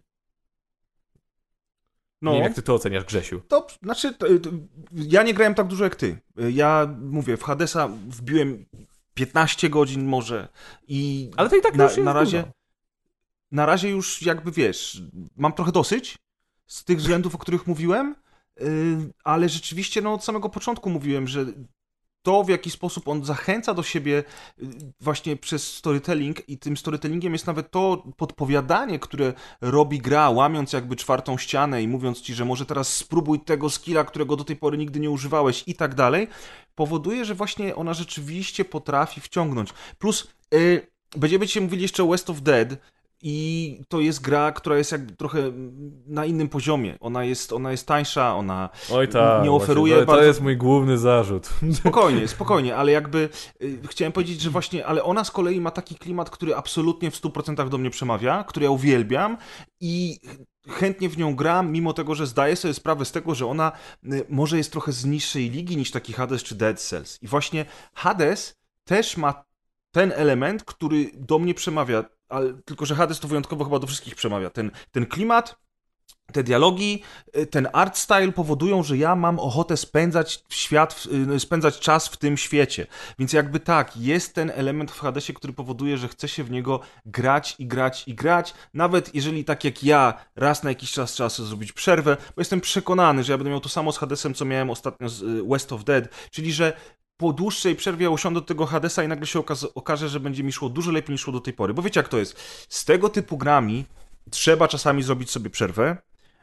No. Nie wiem, jak ty to oceniasz, Grzesiu. To znaczy, to, to, ja nie grałem tak dużo jak ty. Ja mówię, w Hadesa wbiłem 15 godzin może i. Ale to i tak na, już na razie. Dużo. Na razie już jakby wiesz, mam trochę dosyć z tych względów, o których mówiłem. Yy, ale rzeczywiście no, od samego początku mówiłem, że to, w jaki sposób on zachęca do siebie yy, właśnie przez storytelling i tym storytellingiem jest nawet to podpowiadanie, które robi gra, łamiąc jakby czwartą ścianę i mówiąc ci, że może teraz spróbuj tego skilla, którego do tej pory nigdy nie używałeś i tak dalej, powoduje, że właśnie ona rzeczywiście potrafi wciągnąć. Plus yy, będziemy dzisiaj mówili jeszcze o West of Dead, i to jest gra, która jest jakby trochę na innym poziomie. Ona jest, ona jest tańsza, ona Oj ta, nie oferuje. Właśnie, to, bardzo... to jest mój główny zarzut. Spokojnie, (laughs) spokojnie, ale jakby y, chciałem powiedzieć, że właśnie, ale ona z kolei ma taki klimat, który absolutnie w 100% do mnie przemawia, który ja uwielbiam i chętnie w nią gram, mimo tego, że zdaję sobie sprawę z tego, że ona y, może jest trochę z niższej ligi niż taki Hades czy Dead Cells. I właśnie Hades też ma ten element, który do mnie przemawia ale tylko, że Hades to wyjątkowo chyba do wszystkich przemawia. Ten, ten klimat, te dialogi, y, ten art style powodują, że ja mam ochotę spędzać świat, y, spędzać czas w tym świecie. Więc jakby tak, jest ten element w Hadesie, który powoduje, że chce się w niego grać i grać i grać, nawet jeżeli tak jak ja raz na jakiś czas trzeba sobie zrobić przerwę, bo jestem przekonany, że ja będę miał to samo z Hadesem, co miałem ostatnio z y, West of Dead, czyli że po dłuższej przerwie usiądę do tego Hadesa i nagle się okaże, że będzie mi szło dużo lepiej niż szło do tej pory. Bo wiecie jak to jest? Z tego typu grami trzeba czasami zrobić sobie przerwę,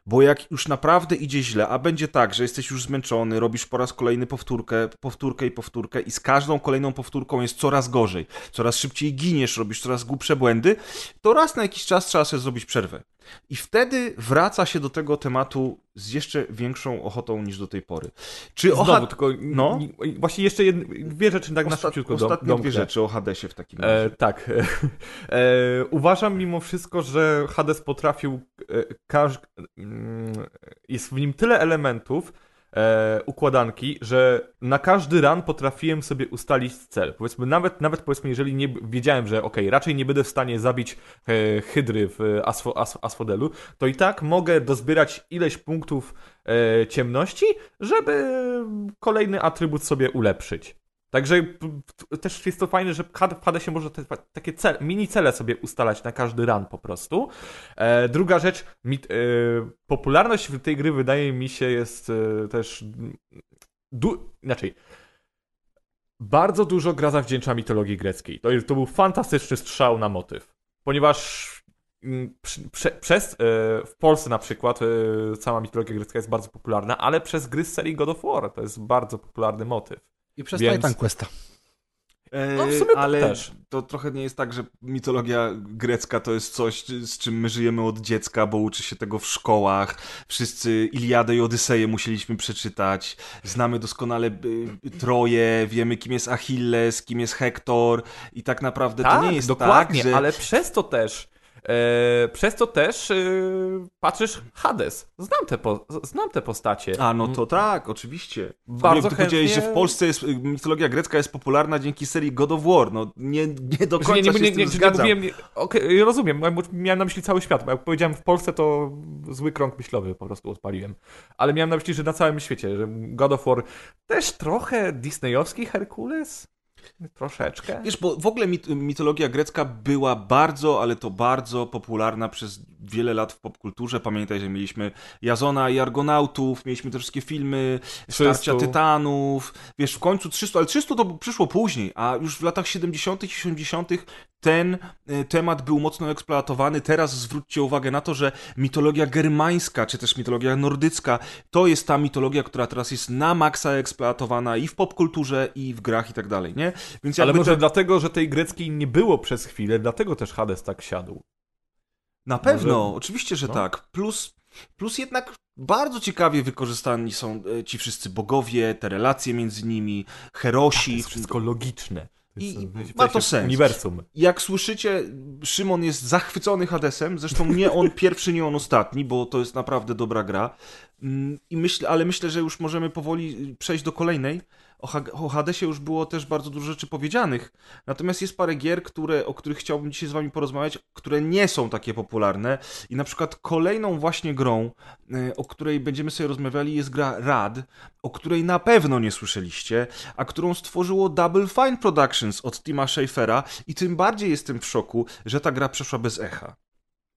bo jak już naprawdę idzie źle, a będzie tak, że jesteś już zmęczony, robisz po raz kolejny powtórkę, powtórkę i powtórkę i z każdą kolejną powtórką jest coraz gorzej, coraz szybciej giniesz, robisz coraz głupsze błędy, to raz na jakiś czas trzeba sobie zrobić przerwę. I wtedy wraca się do tego tematu z jeszcze większą ochotą niż do tej pory. Czy Znowu, o tylko no? właśnie jeszcze jedne, dwie rzeczy tak Osta na szybciutko Ostatnie dom, dwie rzeczy o Hadesie w takim razie. E, tak. (laughs) E, uważam mimo wszystko, że Hades potrafił e, każ, mm, jest w nim tyle elementów, e, układanki, że na każdy run potrafiłem sobie ustalić cel. Powiedzmy, nawet, nawet powiedzmy, jeżeli nie wiedziałem, że ok, raczej nie będę w stanie zabić e, hydry w asfo, as, asfodelu, to i tak mogę dozbierać ileś punktów e, ciemności, żeby kolejny atrybut sobie ulepszyć. Także też jest to fajne, że w Hadesie można te, takie cel, mini cele sobie ustalać na każdy run po prostu. E, druga rzecz, mi, e, popularność tej gry wydaje mi się jest e, też du, inaczej. Bardzo dużo gra zawdzięcza mitologii greckiej. To, to był fantastyczny strzał na motyw. Ponieważ mm, prze, przez, e, w Polsce na przykład e, cała mitologia grecka jest bardzo popularna, ale przez gry z serii God of War to jest bardzo popularny motyw. I przez Więc- Titan Questa. E, No, w sumie ale też. to trochę nie jest tak, że mitologia grecka to jest coś, z czym my żyjemy od dziecka, bo uczy się tego w szkołach. Wszyscy Iliadę i Odyseję musieliśmy przeczytać. Znamy doskonale y, Troję, wiemy kim jest Achilles, kim jest Hektor i tak naprawdę tak, to nie jest dokładnie, tak, że... ale przez to też e, przez to też e, patrzysz Hades. Znam te, po, znam te postacie. A, no to tak, oczywiście. Bardzo Ty powiedziałeś, że chętnie- w Polsce jest, mitologia grecka jest popularna dzięki serii God of War. No nie, nie do Że końca nie, nie, się nie, nie, nie mówiłem, nie, okej, rozumiem, miałem na myśli cały świat, jak powiedziałem w Polsce, to zły krąg myślowy po prostu odpaliłem. Ale miałem na myśli, że na całym świecie, że God of War też trochę disneyowski Herkules? Troszeczkę. Wiesz, bo w ogóle mit mitologia grecka była bardzo, ale to bardzo popularna przez wiele lat w popkulturze. Pamiętaj, że mieliśmy Jazona i Argonautów, mieliśmy te wszystkie filmy, Starcia 300. Tytanów. Wiesz, w końcu 300, ale 300 to przyszło później, a już w latach 70. i 80. ten e, temat był mocno eksploatowany. Teraz zwróćcie uwagę na to, że mitologia germańska, czy też mitologia nordycka, to jest ta mitologia, która teraz jest na maksa eksploatowana i w popkulturze, i w grach, i tak dalej, nie? Więc Ale może te- dlatego, że tej greckiej nie było przez chwilę, dlatego też Hades tak siadł. Na pewno, Może- oczywiście, że no. tak. Plus, plus jednak bardzo ciekawie wykorzystani są e, ci wszyscy bogowie, te relacje między nimi, To herosi. jest wszystko logiczne. I- ma to sens. Uniwersum. Jak słyszycie, Szymon jest zachwycony Hadesem, zresztą nie on pierwszy, nie on ostatni, bo to jest naprawdę dobra gra. Mm, I myślę, ale myślę, że już możemy powoli y, przejść do kolejnej. O Hadesie już było też bardzo dużo rzeczy powiedzianych. Natomiast jest parę gier, które, o których chciałbym dzisiaj z wami porozmawiać, które nie są takie popularne. I na przykład kolejną właśnie grą, y, o której będziemy sobie rozmawiali, jest gra Rad, o której na pewno nie słyszeliście, a którą stworzyło Double Fine Productions od Tima Schafera i tym bardziej jestem w szoku, że ta gra przeszła bez echa.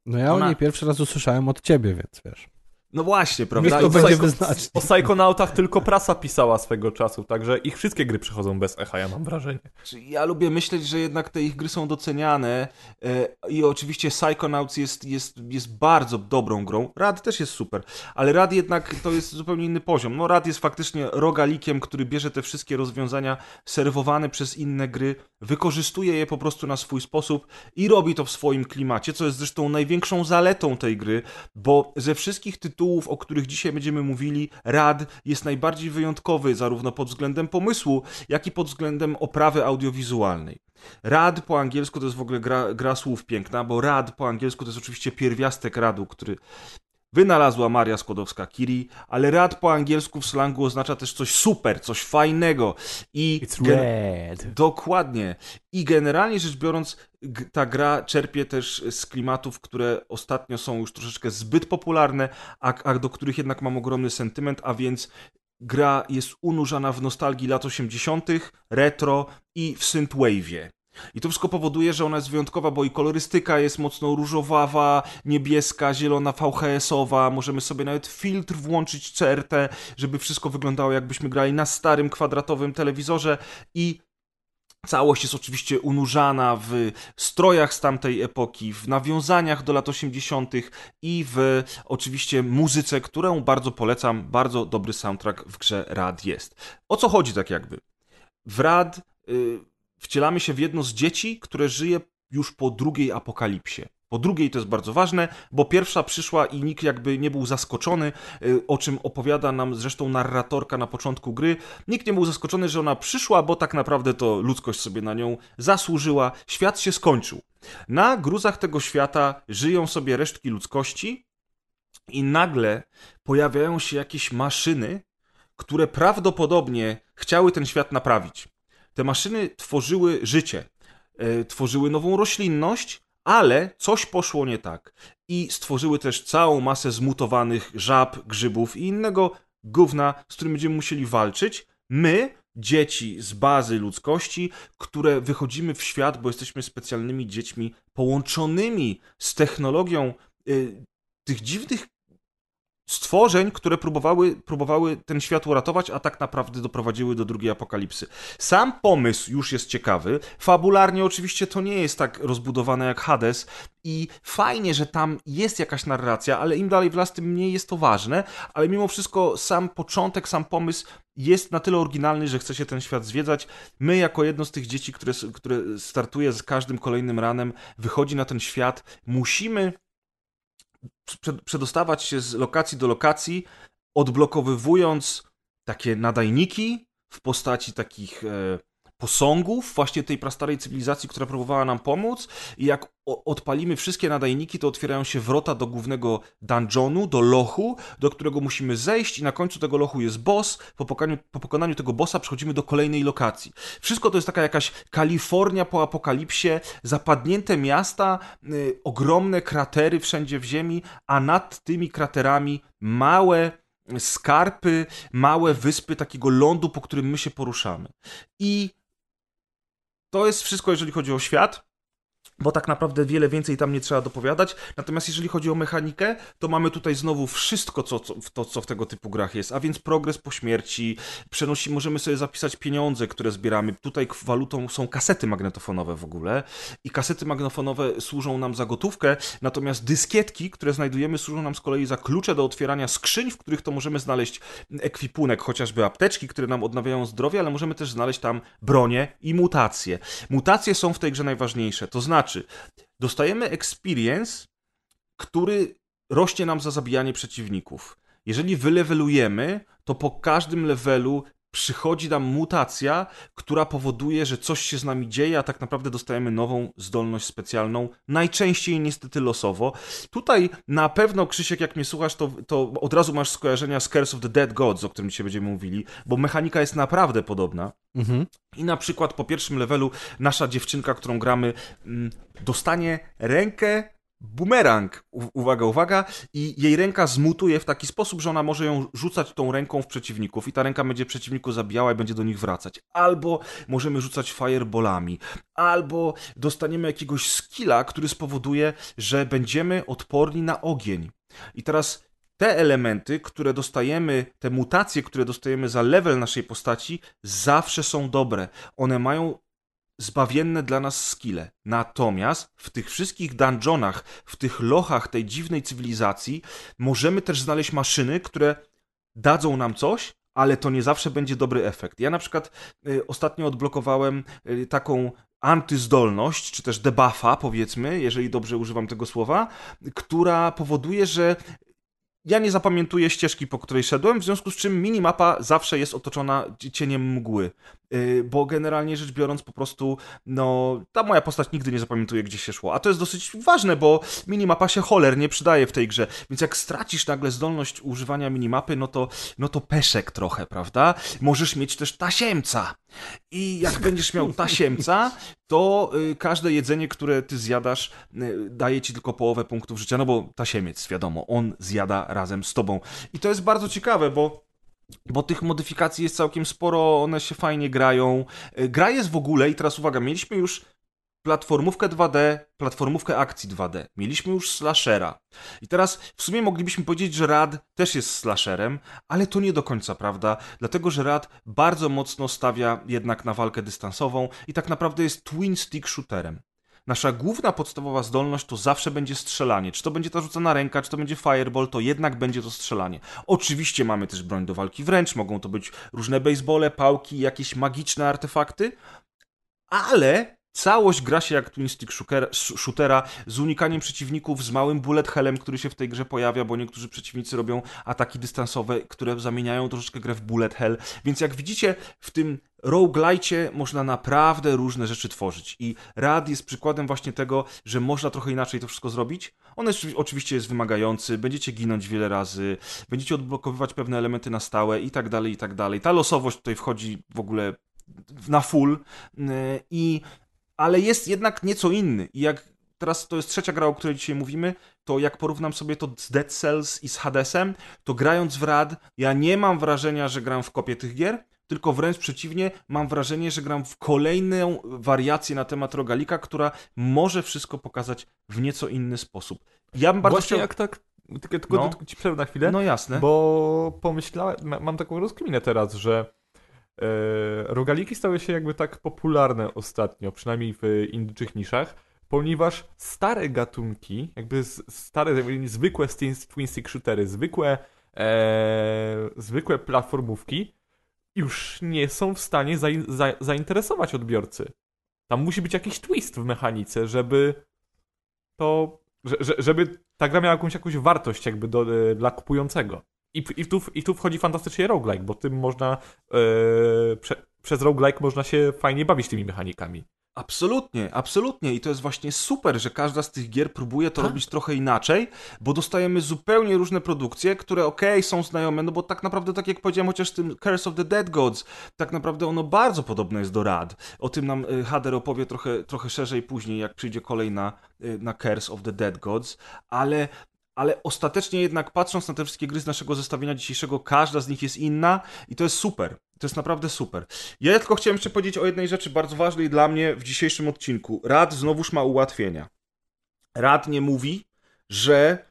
No ja Ona- o niej pierwszy raz usłyszałem od ciebie, więc wiesz. No właśnie, prawda? Niech to będzie psycho-. O Psychonautach tylko prasa pisała swego czasu, także ich wszystkie gry przechodzą bez echa, ja mam wrażenie. Ja lubię myśleć, że jednak te ich gry są doceniane e, i oczywiście Psychonauts jest, jest, jest bardzo dobrą grą. Rad też jest super, ale Rad jednak to jest zupełnie inny poziom. No Rad jest faktycznie rogalikiem, który bierze te wszystkie rozwiązania serwowane przez inne gry, wykorzystuje je po prostu na swój sposób i robi to w swoim klimacie, co jest zresztą największą zaletą tej gry, bo ze wszystkich tytułów, o których dzisiaj będziemy mówili, Rad jest najbardziej wyjątkowy zarówno pod względem pomysłu, jak i pod względem oprawy audiowizualnej. Rad po angielsku to jest w ogóle gra, gra słów piękna, bo rad po angielsku to jest oczywiście pierwiastek radu, który wynalazła Maria Skłodowska-Curie, ale rad po angielsku w slangu oznacza też coś super, coś fajnego i gen- red. Dokładnie. I generalnie rzecz biorąc, ta gra czerpie też z klimatów, które ostatnio są już troszeczkę zbyt popularne, a, a do których jednak mam ogromny sentyment, a więc gra jest unurzana w nostalgii lat 80., retro i w synthwave'ie. I to wszystko powoduje, że ona jest wyjątkowa, bo i kolorystyka jest mocno różowawa, niebieska, zielona, VHS-owa. Możemy sobie nawet filtr włączyć CRT, żeby wszystko wyglądało jakbyśmy grali na starym, kwadratowym telewizorze i Całość jest oczywiście unurzana w strojach z tamtej epoki, w nawiązaniach do lat 80. i w oczywiście muzyce, którą bardzo polecam. Bardzo dobry soundtrack w grze Rad jest. O co chodzi tak jakby? W Rad y, wcielamy się w jedno z dzieci, które żyje już po drugiej apokalipsie. Po drugiej to jest bardzo ważne, bo pierwsza przyszła i nikt jakby nie był zaskoczony, y, o czym opowiada nam zresztą narratorka na początku gry. Nikt nie był zaskoczony, że ona przyszła, bo tak naprawdę to ludzkość sobie na nią zasłużyła. Świat się skończył. Na gruzach tego świata żyją sobie resztki ludzkości i nagle pojawiają się jakieś maszyny, które prawdopodobnie chciały ten świat naprawić. Te maszyny tworzyły życie, e, tworzyły nową roślinność, ale coś poszło nie tak. I stworzyły też całą masę zmutowanych żab, grzybów i innego gówna, z którym będziemy musieli walczyć. My, dzieci z bazy ludzkości, które wychodzimy w świat, bo jesteśmy specjalnymi dziećmi połączonymi z technologią y, tych dziwnych stworzeń, które próbowały, próbowały ten świat uratować, a tak naprawdę doprowadziły do drugiej apokalipsy. Sam pomysł już jest ciekawy. Fabularnie oczywiście to nie jest tak rozbudowane jak Hades i fajnie, że tam jest jakaś narracja, ale im dalej w las, tym mniej jest to ważne, ale mimo wszystko sam początek, sam pomysł jest na tyle oryginalny, że chce się ten świat zwiedzać. My, jako jedno z tych dzieci, które, które startuje z każdym kolejnym ranem, wychodzi na ten świat, musimy przedostawać się z lokacji do lokacji, odblokowywując takie nadajniki w postaci takich e, posągów właśnie tej prastarej cywilizacji, która próbowała nam pomóc i jak odpalimy wszystkie nadajniki, to otwierają się wrota do głównego dungeonu, do lochu, do którego musimy zejść i na końcu tego lochu jest boss. Po pokonaniu, po pokonaniu tego bossa przechodzimy do kolejnej lokacji. Wszystko to jest taka jakaś Kalifornia po apokalipsie, zapadnięte miasta, y, ogromne kratery wszędzie w ziemi, a nad tymi kraterami małe skarpy, małe wyspy takiego lądu, po którym my się poruszamy. I to jest wszystko, jeżeli chodzi o świat bo tak naprawdę wiele więcej tam nie trzeba dopowiadać. Natomiast jeżeli chodzi o mechanikę, to mamy tutaj znowu wszystko, co, co, to, co w tego typu grach jest, a więc progres po śmierci, przenosi, możemy sobie zapisać pieniądze, które zbieramy. Tutaj walutą są kasety magnetofonowe w ogóle i kasety magnetofonowe służą nam za gotówkę, natomiast dyskietki, które znajdujemy, służą nam z kolei za klucze do otwierania skrzyń, w których to możemy znaleźć ekwipunek, chociażby apteczki, które nam odnawiają zdrowie, ale możemy też znaleźć tam bronię i mutacje. Mutacje są w tej grze najważniejsze, to znaczy znaczy, dostajemy experience, który rośnie nam za zabijanie przeciwników. Jeżeli wylewelujemy, to po każdym levelu przychodzi nam mutacja, która powoduje, że coś się z nami dzieje, a tak naprawdę dostajemy nową zdolność specjalną, najczęściej niestety losowo. Tutaj na pewno, Krzysiek, jak mnie słuchasz, to, to od razu masz skojarzenia z Curse of the Dead Gods, o którym dzisiaj będziemy mówili, bo mechanika jest naprawdę podobna. Mhm. I na przykład po pierwszym levelu nasza dziewczynka, którą gramy, mm, dostanie rękę bumerang, uwaga, uwaga, i jej ręka zmutuje w taki sposób, że ona może ją rzucać tą ręką w przeciwników i ta ręka będzie przeciwników zabijała i będzie do nich wracać. Albo możemy rzucać fireballami, albo dostaniemy jakiegoś skilla, który spowoduje, że będziemy odporni na ogień. I teraz te elementy, które dostajemy, te mutacje, które dostajemy za level naszej postaci, zawsze są dobre. One mają zbawienne dla nas skille. Natomiast w tych wszystkich dungeonach, w tych lochach tej dziwnej cywilizacji, możemy też znaleźć maszyny, które dadzą nam coś, ale to nie zawsze będzie dobry efekt. Ja na przykład y, ostatnio odblokowałem y, taką antyzdolność, czy też debuffa, powiedzmy, jeżeli dobrze używam tego słowa, która powoduje, że ja nie zapamiętuję ścieżki, po której szedłem, w związku z czym minimapa zawsze jest otoczona cieniem mgły. Yy, bo generalnie rzecz biorąc, po prostu, no, ta moja postać nigdy nie zapamiętuje, gdzie się szło. A to jest dosyć ważne, bo minimapa się cholernie przydaje w tej grze. Więc jak stracisz nagle zdolność używania minimapy, no to, no to peszek trochę, prawda? Możesz mieć też tasiemca. I jak (laughs) będziesz miał tasiemca, to y, każde jedzenie, które ty zjadasz, y, daje ci tylko połowę punktów życia, no bo tasiemiec, wiadomo, on zjada razem z tobą. I to jest bardzo ciekawe, bo bo tych modyfikacji jest całkiem sporo, one się fajnie grają. Y, gra jest w ogóle, i teraz uwaga, mieliśmy już platformówkę 2D, platformówkę akcji 2D. Mieliśmy już slashera. I teraz w sumie moglibyśmy powiedzieć, że Rad też jest slasherem, ale to nie do końca prawda, dlatego że Rad bardzo mocno stawia jednak na walkę dystansową i tak naprawdę jest twin stick shooterem. Nasza główna podstawowa zdolność to zawsze będzie strzelanie. Czy to będzie ta rzucona ręka, czy to będzie fireball, to jednak będzie to strzelanie. Oczywiście mamy też broń do walki wręcz, mogą to być różne basebole, pałki, jakieś magiczne artefakty, ale Całość gra się jak twin stick shootera z unikaniem przeciwników, z małym bullet hellem, który się w tej grze pojawia, bo niektórzy przeciwnicy robią ataki dystansowe, które zamieniają troszeczkę grę w bullet hell. Więc jak widzicie, w tym roguelite można naprawdę różne rzeczy tworzyć. I Rad jest przykładem właśnie tego, że można trochę inaczej to wszystko zrobić. On jest, oczywiście jest wymagający, będziecie ginąć wiele razy, będziecie odblokowywać pewne elementy na stałe i tak dalej, i tak dalej. Ta losowość tutaj wchodzi w ogóle na full i ale jest jednak nieco inny. I jak teraz to jest trzecia gra, o której dzisiaj mówimy, to jak porównam sobie to z Dead Cells i z Hadesem, to grając w RAD, ja nie mam wrażenia, że gram w kopie tych gier, tylko wręcz przeciwnie, mam wrażenie, że gram w kolejną wariację na temat rogalika, która może wszystko pokazać w nieco inny sposób. Ja bym bardzo Właśnie chciał... jak tak tylko, tylko, No. tylko ci przerwę na chwilę, No jasne. bo pomyślałem, ma- mam taką rozkminę teraz, że e, rogaliki stały się jakby tak popularne ostatnio, przynajmniej w indyczych niszach, ponieważ stare gatunki, jakby stare, zwykłe twin stick shootery, zwykłe, e, zwykłe platformówki już nie są w stanie za, za, zainteresować odbiorcy. Tam musi być jakiś twist w mechanice, żeby to, że, że, żeby ta gra miała jakąś, jakąś wartość jakby do, e, dla kupującego. I, i, tu, I tu wchodzi fantastycznie roguelike, bo tym można e, prze, przez roguelike można się fajnie bawić tymi mechanikami. Absolutnie, absolutnie. I to jest właśnie super, że każda z tych gier próbuje to robić trochę inaczej, bo dostajemy zupełnie różne produkcje, które okej, są znajome, no bo tak naprawdę, tak jak powiedziałem, chociaż w tym Curse of the Dead Gods, tak naprawdę ono bardzo podobne jest do Rad. O tym nam y, Hader opowie trochę, trochę szerzej później, jak przyjdzie kolej na, y, na Curse of the Dead Gods, ale ale ostatecznie jednak patrząc na te wszystkie gry z naszego zestawienia dzisiejszego, każda z nich jest inna i to jest super. To jest naprawdę super. Ja tylko chciałem jeszcze powiedzieć o jednej rzeczy bardzo ważnej dla mnie w dzisiejszym odcinku. Rad znowuż ma ułatwienia. Rad nie mówi, że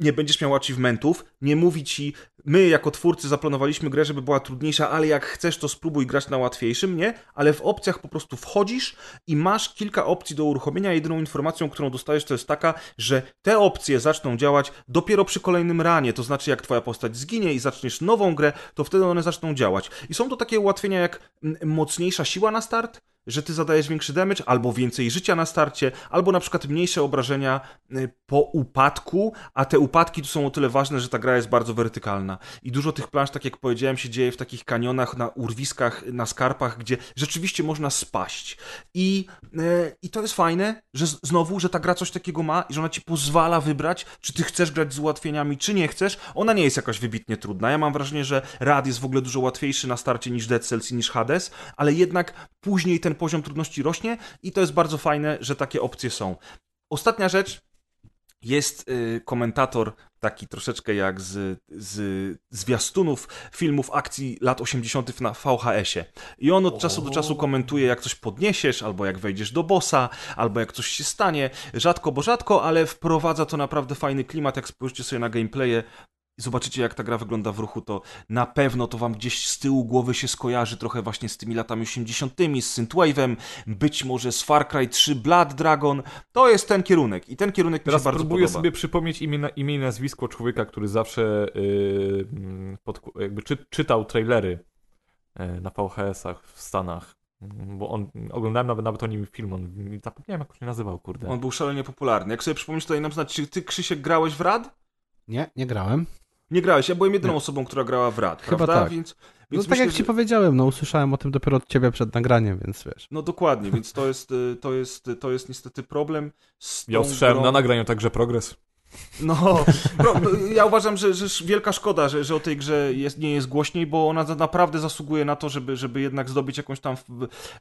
nie będziesz miał achievementów, nie mówi ci, my jako twórcy zaplanowaliśmy grę, żeby była trudniejsza, ale jak chcesz, to spróbuj grać na łatwiejszym, nie? Ale w opcjach po prostu wchodzisz i masz kilka opcji do uruchomienia. Jedyną informacją, którą dostajesz, to jest taka, że te opcje zaczną działać dopiero przy kolejnym ranie. To znaczy, jak twoja postać zginie i zaczniesz nową grę, to wtedy one zaczną działać. I są to takie ułatwienia jak mm, mocniejsza siła na start, że ty zadajesz większy damage, albo więcej życia na starcie, albo na przykład mniejsze obrażenia y, po upadku, a te upadki tu są o tyle ważne, że ta gra jest bardzo wertykalna. I dużo tych plansz, tak jak powiedziałem, się dzieje w takich kanionach, na urwiskach, na skarpach, gdzie rzeczywiście można spaść. I, y, i to jest fajne, że znowu, że ta gra coś takiego ma i że ona ci pozwala wybrać, czy ty chcesz grać z ułatwieniami, czy nie chcesz. Ona nie jest jakaś wybitnie trudna. Ja mam wrażenie, że Rad jest w ogóle dużo łatwiejszy na starcie niż Dead Cells i niż Hades, ale jednak później ten poziom trudności rośnie i to jest bardzo fajne, że takie opcje są. Ostatnia rzecz, jest y, komentator taki troszeczkę jak z, z zwiastunów filmów akcji lat 80. na VHS-ie. I on od czasu do czasu komentuje, jak coś podniesiesz, albo jak wejdziesz do bossa, albo jak coś się stanie. Rzadko, bo rzadko, ale wprowadza to naprawdę fajny klimat. Jak spojrzycie sobie na gameplaye i zobaczycie, jak ta gra wygląda w ruchu, to na pewno to wam gdzieś z tyłu głowy się skojarzy trochę właśnie z tymi latami 80., z Synthwave'em, być może z Far Cry 3 Blood Dragon. To jest ten kierunek i ten kierunek mi Teraz się bardzo próbuję podoba. sobie przypomnieć imię, imię i nazwisko człowieka, który zawsze yy, podku- jakby czy, czytał trailery yy, na VHS-ach w Stanach. Mm, Bo on, oglądałem nawet, nawet o nim film, on, zapomniałem jak on się nazywał, kurde. On był szalenie popularny. Jak sobie przypomnisz, to daj nam znać, czy ty, Krzysiek, grałeś w Rad? Nie, nie grałem. Nie grałeś, ja byłem jedyną osobą, która grała w Rad, Chyba prawda? tak. Więc, No więc tak myślę, jak ci że- powiedziałem, no usłyszałem o tym dopiero od ciebie przed nagraniem, więc wiesz. No dokładnie, więc to jest, y, to jest, to jest niestety problem z Ja usłyszałem grą. na nagraniu także progres. No, no, ja uważam, że, że wielka szkoda, że, że o tej grze jest, nie jest głośniej, bo ona naprawdę zasługuje na to, żeby, żeby jednak zdobyć jakąś tam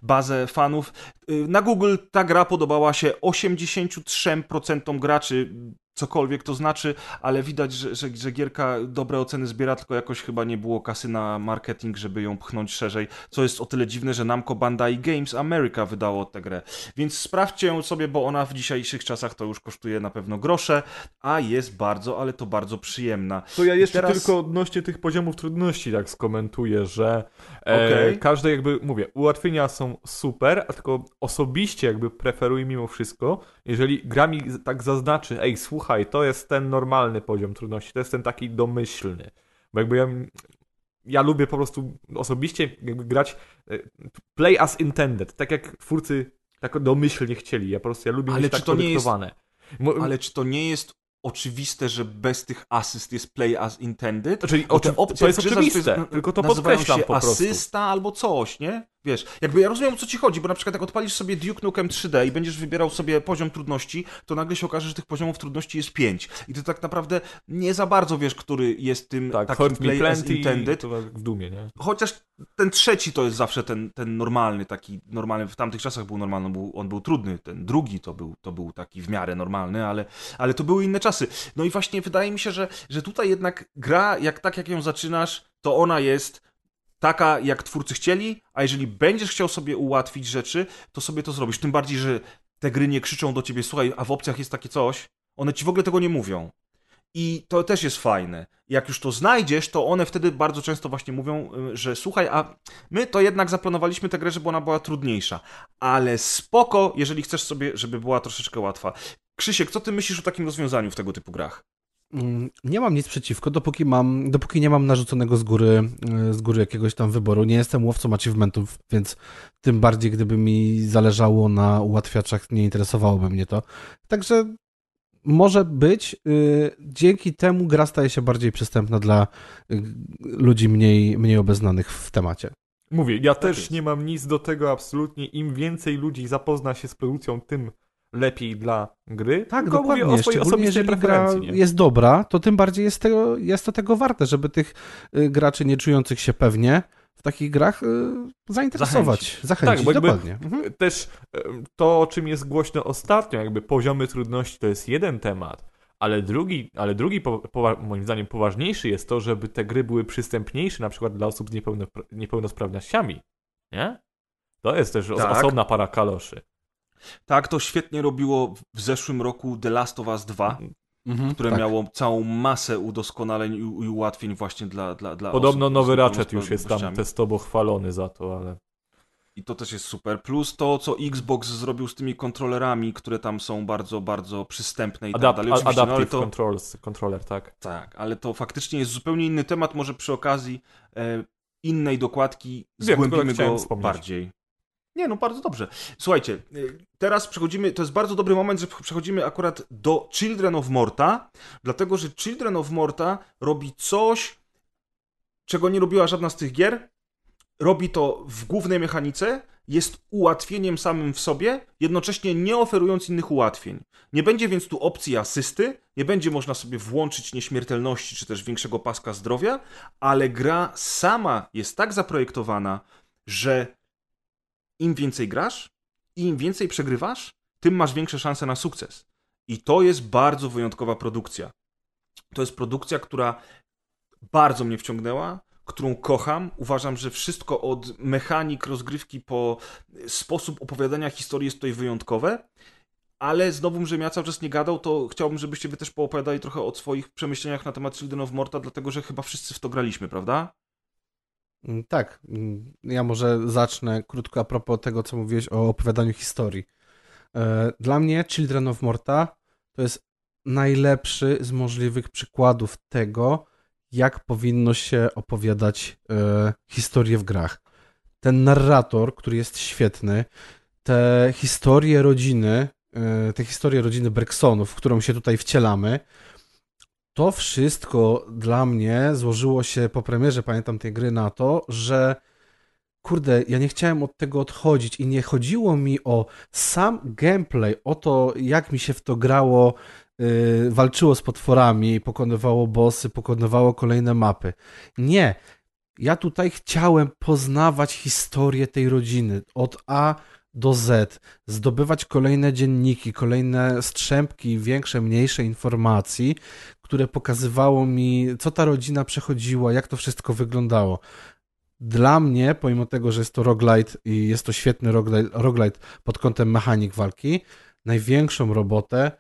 bazę fanów. Y, Na Google ta gra podobała się 83% graczy, cokolwiek to znaczy, ale widać, że, że, że gierka dobre oceny zbiera, tylko jakoś chyba nie było kasy na marketing, żeby ją pchnąć szerzej, co jest o tyle dziwne, że Namco Bandai Games America wydało tę grę. Więc sprawdźcie ją sobie, bo ona w dzisiejszych czasach to już kosztuje na pewno grosze, a jest bardzo, ale to bardzo przyjemna. To ja jeszcze Teraz- tylko odnośnie tych poziomów trudności tak skomentuję, że e, Okej. każde jakby, mówię, ułatwienia są super, a tylko osobiście jakby preferuję mimo wszystko, jeżeli gra mi tak zaznaczy, ej słuchaj, to jest ten normalny poziom trudności, to jest ten taki domyślny, bo jakby ja, ja lubię po prostu osobiście grać e, play as intended, tak jak twórcy tak domyślnie chcieli, ja po prostu ja lubię Ale mieć czy tak to nie jest- Ale czy to nie jest oczywiste, że bez tych asyst jest play as intended? Czyli te opcje to jest oczywiste, zazwyczaj tylko to podkreślam się po prostu. asysta albo coś, nie? Wiesz, jakby ja rozumiem o co ci chodzi, bo na przykład jak odpalisz sobie Duke Nukem 3D i będziesz wybierał sobie poziom trudności, to nagle się okaże, że tych poziomów trudności jest 5. I ty tak naprawdę nie za bardzo wiesz, który jest tym Tak, takim play as intended. w Dumie, nie? Chociaż ten trzeci to jest zawsze ten, ten normalny, taki normalny, w tamtych czasach był normalny, on był, on był trudny, ten drugi to był, to był taki w miarę normalny, ale, ale to były inne czasy. No i właśnie wydaje mi się, że, że tutaj jednak gra, jak tak jak ją zaczynasz, to ona jest taka, jak twórcy chcieli, a jeżeli będziesz chciał sobie ułatwić rzeczy, to sobie to zrobisz. Tym bardziej, że te gry nie krzyczą do ciebie, słuchaj, a w opcjach jest takie coś, one ci w ogóle tego nie mówią. I to też jest fajne. Jak już to znajdziesz, to one wtedy bardzo często właśnie mówią, y, że słuchaj, a my to jednak zaplanowaliśmy tę grę, żeby ona była trudniejsza. Ale spoko, jeżeli chcesz sobie, żeby była troszeczkę łatwa. Krzysiek, co ty myślisz o takim rozwiązaniu w tego typu grach? Mm, Nie mam nic przeciwko, dopóki mam, dopóki nie mam narzuconego z góry, e, z góry jakiegoś tam wyboru. Nie jestem łowcą achievementów, więc tym bardziej gdyby mi zależało na ułatwiaczach, nie interesowałoby mnie to. Także może być. y, Dzięki temu gra staje się bardziej przystępna dla y, ludzi mniej, mniej obeznanych w temacie. Mówię, ja Tak też jest. nie mam nic do tego absolutnie. Im więcej ludzi zapozna się z produkcją, tym lepiej dla gry. Tak, Tylko dokładnie. mówię o swojej osobistej jeżeli gra preferencji. Nie? jest dobra, to tym bardziej jest, tego, jest to tego warte, żeby tych y, graczy nie czujących się pewnie w takich grach y, zainteresować, Zachęcić. zachęcić, Tak, bo dokładnie. Mhm. (laughs) Też em, to, o czym jest głośno ostatnio, jakby poziomy trudności to jest jeden temat, ale drugi, ale drugi po, powa- moim zdaniem poważniejszy jest to, żeby te gry były przystępniejsze na przykład dla osób z niepełno, niepełnosprawnościami. Nie? To jest też Tak. osobna para kaloszy. Tak, to świetnie robiło w zeszłym roku The Last of Us 2, Mhm, które tak. miało całą masę udoskonaleń i, i ułatwień właśnie dla, dla, dla Podobno osób nowy Ratchet już jest tam testowo chwalony za to, ale... I to też jest super. Plus to, co Xbox zrobił z tymi kontrolerami, które tam są bardzo, bardzo przystępne i tak Adapt, dalej. Oczywiście, no, ale adaptive to, controls, controller, tak. tak, ale to faktycznie jest zupełnie inny temat. Może przy okazji e, innej dokładki Wiem, zgłębimy go bardziej. Nie, no bardzo dobrze. Słuchajcie, y, teraz przechodzimy, to jest bardzo dobry moment, że przechodzimy akurat do Children of Morta, dlatego że Children of Morta robi coś, czego nie robiła żadna z tych gier. Robi to w głównej mechanice, jest ułatwieniem samym w sobie, jednocześnie nie oferując innych ułatwień. Nie będzie więc tu opcji asysty, nie będzie można sobie włączyć nieśmiertelności czy też większego paska zdrowia, ale gra sama jest tak zaprojektowana, że im więcej grasz i im więcej przegrywasz, tym masz większe szanse na sukces. I to jest bardzo wyjątkowa produkcja. To jest produkcja, która bardzo mnie wciągnęła, którą kocham. Uważam, że wszystko od mechanik rozgrywki po sposób opowiadania historii jest tutaj wyjątkowe. Ale znowu, żebym ja cały czas nie gadał, to chciałbym, żebyście wy też poopowiadali trochę o swoich przemyśleniach na temat Children of Morta, dlatego że chyba wszyscy w to graliśmy, prawda? Mm, Tak, mm, ja może zacznę krótko a propos tego, co mówiłeś o opowiadaniu historii. E, Dla mnie Children of Morta to jest najlepszy z możliwych przykładów tego, jak powinno się opowiadać e, historię w grach. Ten narrator, który jest świetny, te historie rodziny, e, te historie rodziny Bergsonów, w którą się tutaj wcielamy, to wszystko dla mnie złożyło się po premierze, pamiętam tej gry, na to, że kurde, ja nie chciałem od tego odchodzić i nie chodziło mi o sam gameplay, o to, jak mi się w to grało, yy, walczyło z potworami, pokonywało bossy, pokonywało kolejne mapy. Nie. Ja tutaj chciałem poznawać historię tej rodziny od A do Z, zdobywać kolejne dzienniki, kolejne strzępki, większe, mniejsze informacji, które pokazywało mi, co ta rodzina przechodziła, jak to wszystko wyglądało. Dla mnie, pomimo tego, że jest to roguelite i jest to świetny roguelite, pod kątem mechanik walki, największą robotę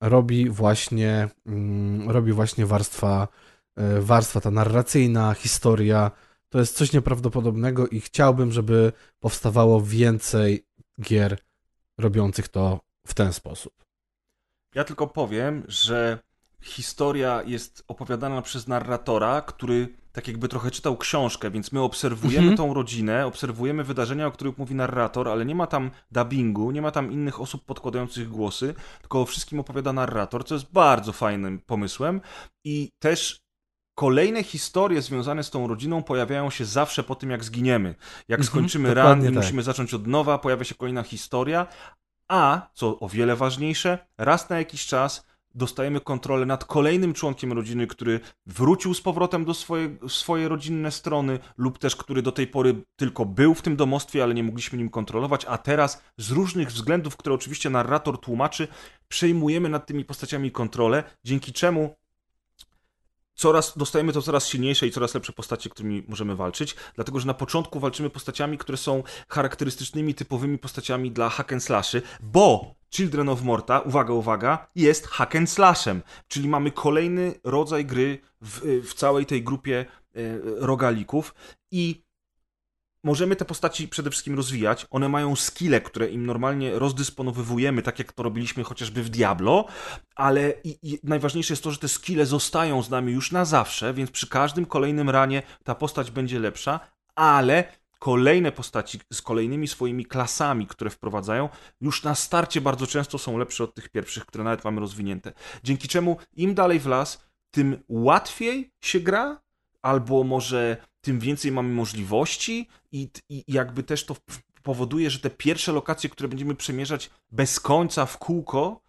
robi właśnie, mm, robi właśnie warstwa, e, warstwa ta narracyjna, historia. To jest coś nieprawdopodobnego i chciałbym, żeby powstawało więcej gier robiących to w ten sposób. Ja tylko powiem, że historia jest opowiadana przez narratora, który tak jakby trochę czytał książkę, więc my obserwujemy Mhm. tą rodzinę, obserwujemy wydarzenia, o których mówi narrator, ale nie ma tam dubbingu, nie ma tam innych osób podkładających głosy, tylko o wszystkim opowiada narrator, co jest bardzo fajnym pomysłem i też kolejne historie związane z tą rodziną pojawiają się zawsze po tym, jak zginiemy. Jak Mhm, skończymy run dokładnie i tak. musimy zacząć od nowa, pojawia się kolejna historia, a, co o wiele ważniejsze, raz na jakiś czas dostajemy kontrolę nad kolejnym członkiem rodziny, który wrócił z powrotem do swoje, swoje rodzinne strony, lub też który do tej pory tylko był w tym domostwie, ale nie mogliśmy nim kontrolować, a teraz z różnych względów, które oczywiście narrator tłumaczy, przejmujemy nad tymi postaciami kontrolę, dzięki czemu coraz, dostajemy to coraz silniejsze i coraz lepsze postacie, którymi możemy walczyć, dlatego że na początku walczymy postaciami, które są charakterystycznymi, typowymi postaciami dla hack and slashy, bo Children of Morta, uwaga, uwaga, jest hack and slashem, czyli mamy kolejny rodzaj gry w, w całej tej grupie e, rogalików i możemy te postaci przede wszystkim rozwijać. One mają skille, które im normalnie rozdysponowywujemy, tak jak to robiliśmy chociażby w Diablo, ale i, i najważniejsze jest to, że te skille zostają z nami już na zawsze, więc przy każdym kolejnym ranie ta postać będzie lepsza, ale kolejne postaci z kolejnymi swoimi klasami, które wprowadzają, już na starcie bardzo często są lepsze od tych pierwszych, które nawet mamy rozwinięte. Dzięki czemu im dalej w las, tym łatwiej się gra, albo może tym więcej mamy możliwości i, i jakby też to powoduje, że te pierwsze lokacje, które będziemy przemierzać bez końca w kółko,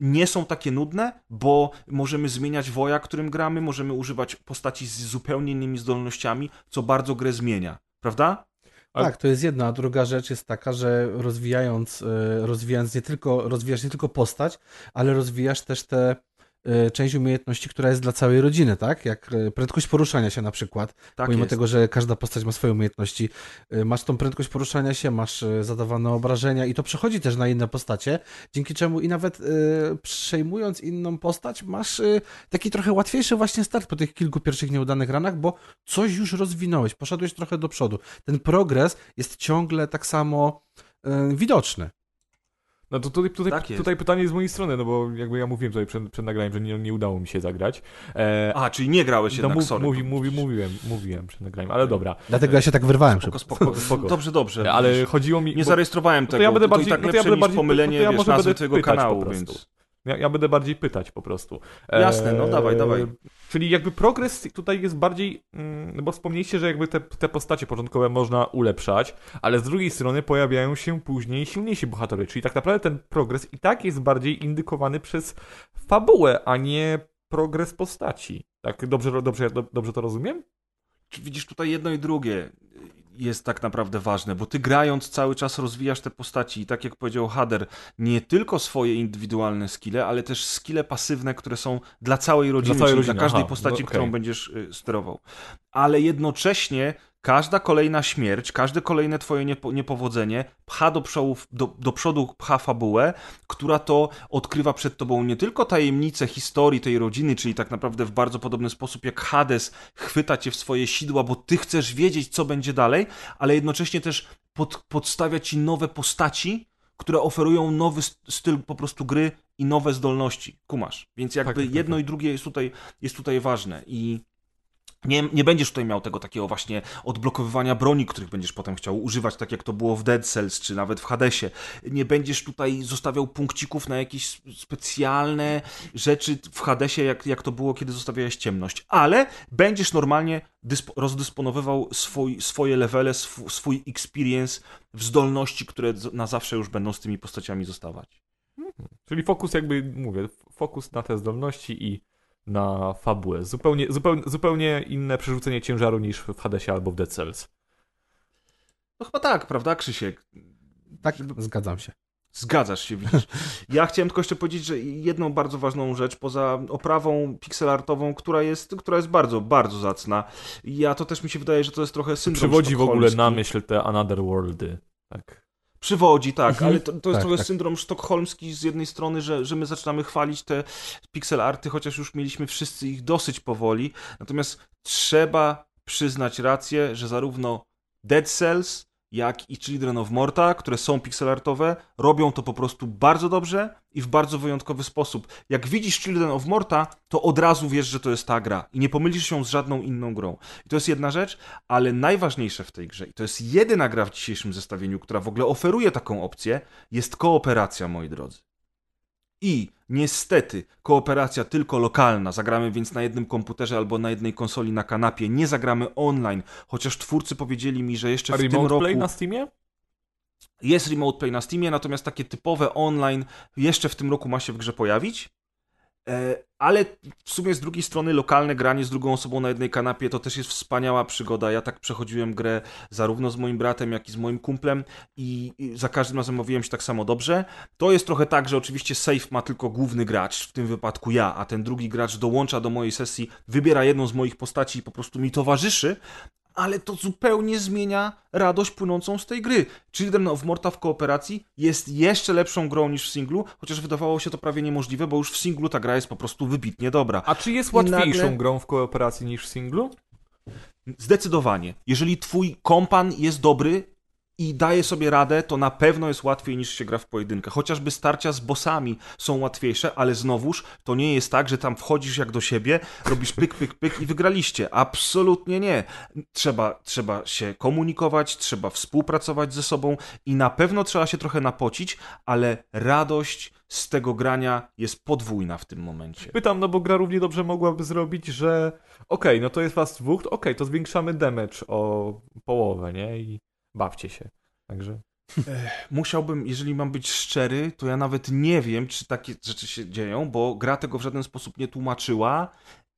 nie są takie nudne, bo możemy zmieniać woja, którym gramy, możemy używać postaci z zupełnie innymi zdolnościami, co bardzo grę zmienia, prawda? Tak, to jest jedna, a druga rzecz jest taka, że rozwijając, e, rozwijając nie tylko, rozwijasz nie tylko postać, ale rozwijasz też te część umiejętności, która jest dla całej rodziny, tak? Jak e, prędkość poruszania się na przykład. Tak pomimo jest. tego, że każda postać ma swoje umiejętności. E, masz tą prędkość poruszania się, masz zadawane obrażenia i to przechodzi też na inne postacie, dzięki czemu i nawet przejmując inną postać, masz taki trochę łatwiejszy właśnie start po tych kilku pierwszych nieudanych ranach, bo coś już rozwinąłeś, poszedłeś trochę do przodu. Ten progres jest ciągle tak samo widoczny. No to tutaj, tutaj, tak tutaj pytanie z mojej strony, no bo jakby ja mówiłem tutaj przed, przed nagraniem, że nie, nie udało mi się zagrać. E, A, czyli nie grałeś no, jednak, no, sorry. Mówi, mówi, mówiłem, mówiłem przed nagraniem, ale dobra. Dlatego ja się tak wyrwałem. Spoko, spoko, (laughs) spoko. Dobrze, dobrze. Ale chodziło mi... Nie bo, zarejestrowałem tego, to ja będę bardziej, to i tak no to ja będę bardziej, pomylenie, to ja wiesz, nazwy twojego kanału, więc... Ja, ja, będę bardziej pytać po prostu. Jasne, no dawaj, dawaj. Czyli jakby progres tutaj jest bardziej, mm, no bo wspomnieliście, że jakby te, te postacie początkowe można ulepszać, ale z drugiej strony pojawiają się później silniejsi bohaterowie, czyli tak naprawdę ten progres i tak jest bardziej indykowany przez fabułę, a nie progres postaci. Tak dobrze, dobrze, dobrze to rozumiem? Widzisz tutaj jedno i drugie jest tak naprawdę ważne, bo ty grając cały czas rozwijasz te postaci i tak jak powiedział Hader, nie tylko swoje indywidualne skille, ale też skille pasywne, które są dla całej rodziny, dla, całej rodziny. dla każdej Aha, postaci, no, okay. którą będziesz y, sterował. Ale jednocześnie Każda kolejna śmierć, każde kolejne twoje niepo, niepowodzenie pcha do, do, do przodu, pcha fabułę, która to odkrywa przed tobą nie tylko tajemnice historii tej rodziny, czyli tak naprawdę w bardzo podobny sposób jak Hades chwyta cię w swoje sidła, bo ty chcesz wiedzieć, co będzie dalej, ale jednocześnie też pod, podstawia ci nowe postaci, które oferują nowy styl po prostu gry i nowe zdolności. Kumasz. Więc jakby tak, tak, jedno tak. i drugie jest tutaj, jest tutaj ważne i nie, nie będziesz tutaj miał tego takiego właśnie odblokowywania broni, których będziesz potem chciał używać, tak jak to było w Dead Cells, czy nawet w Hadesie. Nie będziesz tutaj zostawiał punkcików na jakieś specjalne rzeczy w Hadesie, jak, jak to było, kiedy zostawiałeś ciemność. Ale będziesz normalnie rozdysponowywał swój, swoje levele, sw swój experience w zdolności, które na zawsze już będą z tymi postaciami zostawać. Mhm. Czyli fokus jakby, mówię, fokus na te zdolności i na fabułę. Zupełnie, zupełnie, zupełnie inne przerzucenie ciężaru niż w Hadesie albo w Dead Cells. No chyba tak, prawda, Krzysiek? Tak, zgadzam się. Zgadzasz się, widzisz. Ja chciałem tylko jeszcze powiedzieć, że jedną bardzo ważną rzecz, poza oprawą pixelartową, która jest, która jest bardzo, bardzo zacna. Ja to też mi się wydaje, że to jest trochę syndrom Przywodzi w ogóle na myśl te Another Worldy. Tak. Przywodzi, tak, mhm. ale to, to jest tak, trochę tak. syndrom sztokholmski z jednej strony, że, że my zaczynamy chwalić te pixel arty, chociaż już mieliśmy wszyscy ich dosyć powoli. Natomiast trzeba przyznać rację, że zarówno Dead Cells, jak i Children of Morta, które są pixelartowe, robią to po prostu bardzo dobrze i w bardzo wyjątkowy sposób. Jak widzisz Children of Morta, to od razu wiesz, że to jest ta gra i nie pomylisz się z żadną inną grą. I to jest jedna rzecz, ale najważniejsze w tej grze, i to jest jedyna gra w dzisiejszym zestawieniu, która w ogóle oferuje taką opcję, jest kooperacja, moi drodzy. I niestety kooperacja tylko lokalna. Zagramy więc na jednym komputerze albo na jednej konsoli na kanapie. Nie zagramy online, chociaż twórcy powiedzieli mi, że jeszcze A w tym roku. Play na Steamie? Jest Remote Play na Steamie, natomiast takie typowe online jeszcze w tym roku ma się w grze pojawić. E, ale w sumie z drugiej strony lokalne granie z drugą osobą na jednej kanapie to też jest wspaniała przygoda. Ja tak przechodziłem grę zarówno z moim bratem, jak i z moim kumplem i za każdym razem mówiłem się tak samo dobrze. To jest trochę tak, że oczywiście save ma tylko główny gracz, w tym wypadku ja, a ten drugi gracz dołącza do mojej sesji, wybiera jedną z moich postaci i po prostu mi towarzyszy, ale to zupełnie zmienia radość płynącą z tej gry. Children of Morta w kooperacji jest jeszcze lepszą grą niż w singlu, chociaż wydawało się to prawie niemożliwe, bo już w singlu ta gra jest po prostu wybitnie dobra. A czy jest łatwiejszą nagle- grą w kooperacji niż w singlu? Zdecydowanie. Jeżeli twój kompan jest dobry i daje sobie radę, to na pewno jest łatwiej niż się gra w pojedynkę. Chociażby starcia z bossami są łatwiejsze, ale znowuż to nie jest tak, że tam wchodzisz jak do siebie, robisz pyk, pyk, pyk i wygraliście. Absolutnie nie. Trzeba, trzeba się komunikować, trzeba współpracować ze sobą i na pewno trzeba się trochę napocić, ale radość z tego grania jest podwójna w tym momencie. Pytam, no bo gra równie dobrze mogłaby zrobić, że okej, no to jest was dwóch, okej, to zwiększamy damage o połowę, nie? I bawcie się. Także... Musiałbym, jeżeli mam być szczery, to ja nawet nie wiem, czy takie rzeczy się dzieją, bo gra tego w żaden sposób nie tłumaczyła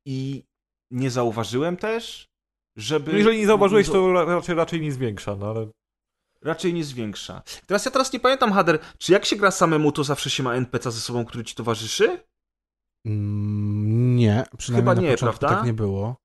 i nie zauważyłem też, żeby... No jeżeli nie zauważyłeś, to ra- raczej, raczej nie zwiększa, no ale... Raczej nie zwiększa. Teraz ja teraz nie pamiętam, Hader, czy jak się gra samemu, to zawsze się ma NPC ze sobą, który ci towarzyszy? Mm, nie, przynajmniej Chyba na nie, początku prawda? tak nie było.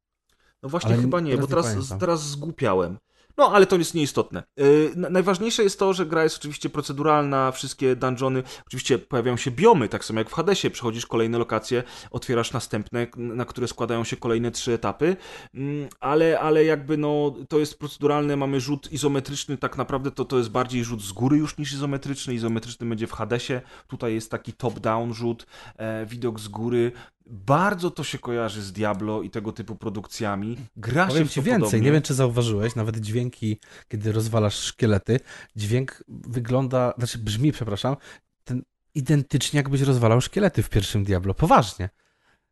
No właśnie Ale chyba nie, teraz bo nie teraz, pamiętam. teraz zgłupiałem. No, ale to jest nieistotne. Yy, na- najważniejsze jest to, że gra jest oczywiście proceduralna, wszystkie dungeony, oczywiście pojawiają się biomy, tak samo jak w Hadesie, przechodzisz kolejne lokacje, otwierasz następne, na które składają się kolejne trzy etapy, Mm, ale, ale jakby no, to jest proceduralne, mamy rzut izometryczny, tak naprawdę to, to jest bardziej rzut z góry już niż izometryczny, izometryczny będzie w Hadesie, tutaj jest taki top-down rzut, e, widok z góry, bardzo to się kojarzy z Diablo i tego typu produkcjami. Gra Powiem się ci więcej, podobnie. nie wiem czy zauważyłeś, nawet dźwięki, kiedy rozwalasz szkielety, dźwięk wygląda, znaczy brzmi, przepraszam, ten identycznie jakbyś rozwalał szkielety w pierwszym Diablo, poważnie.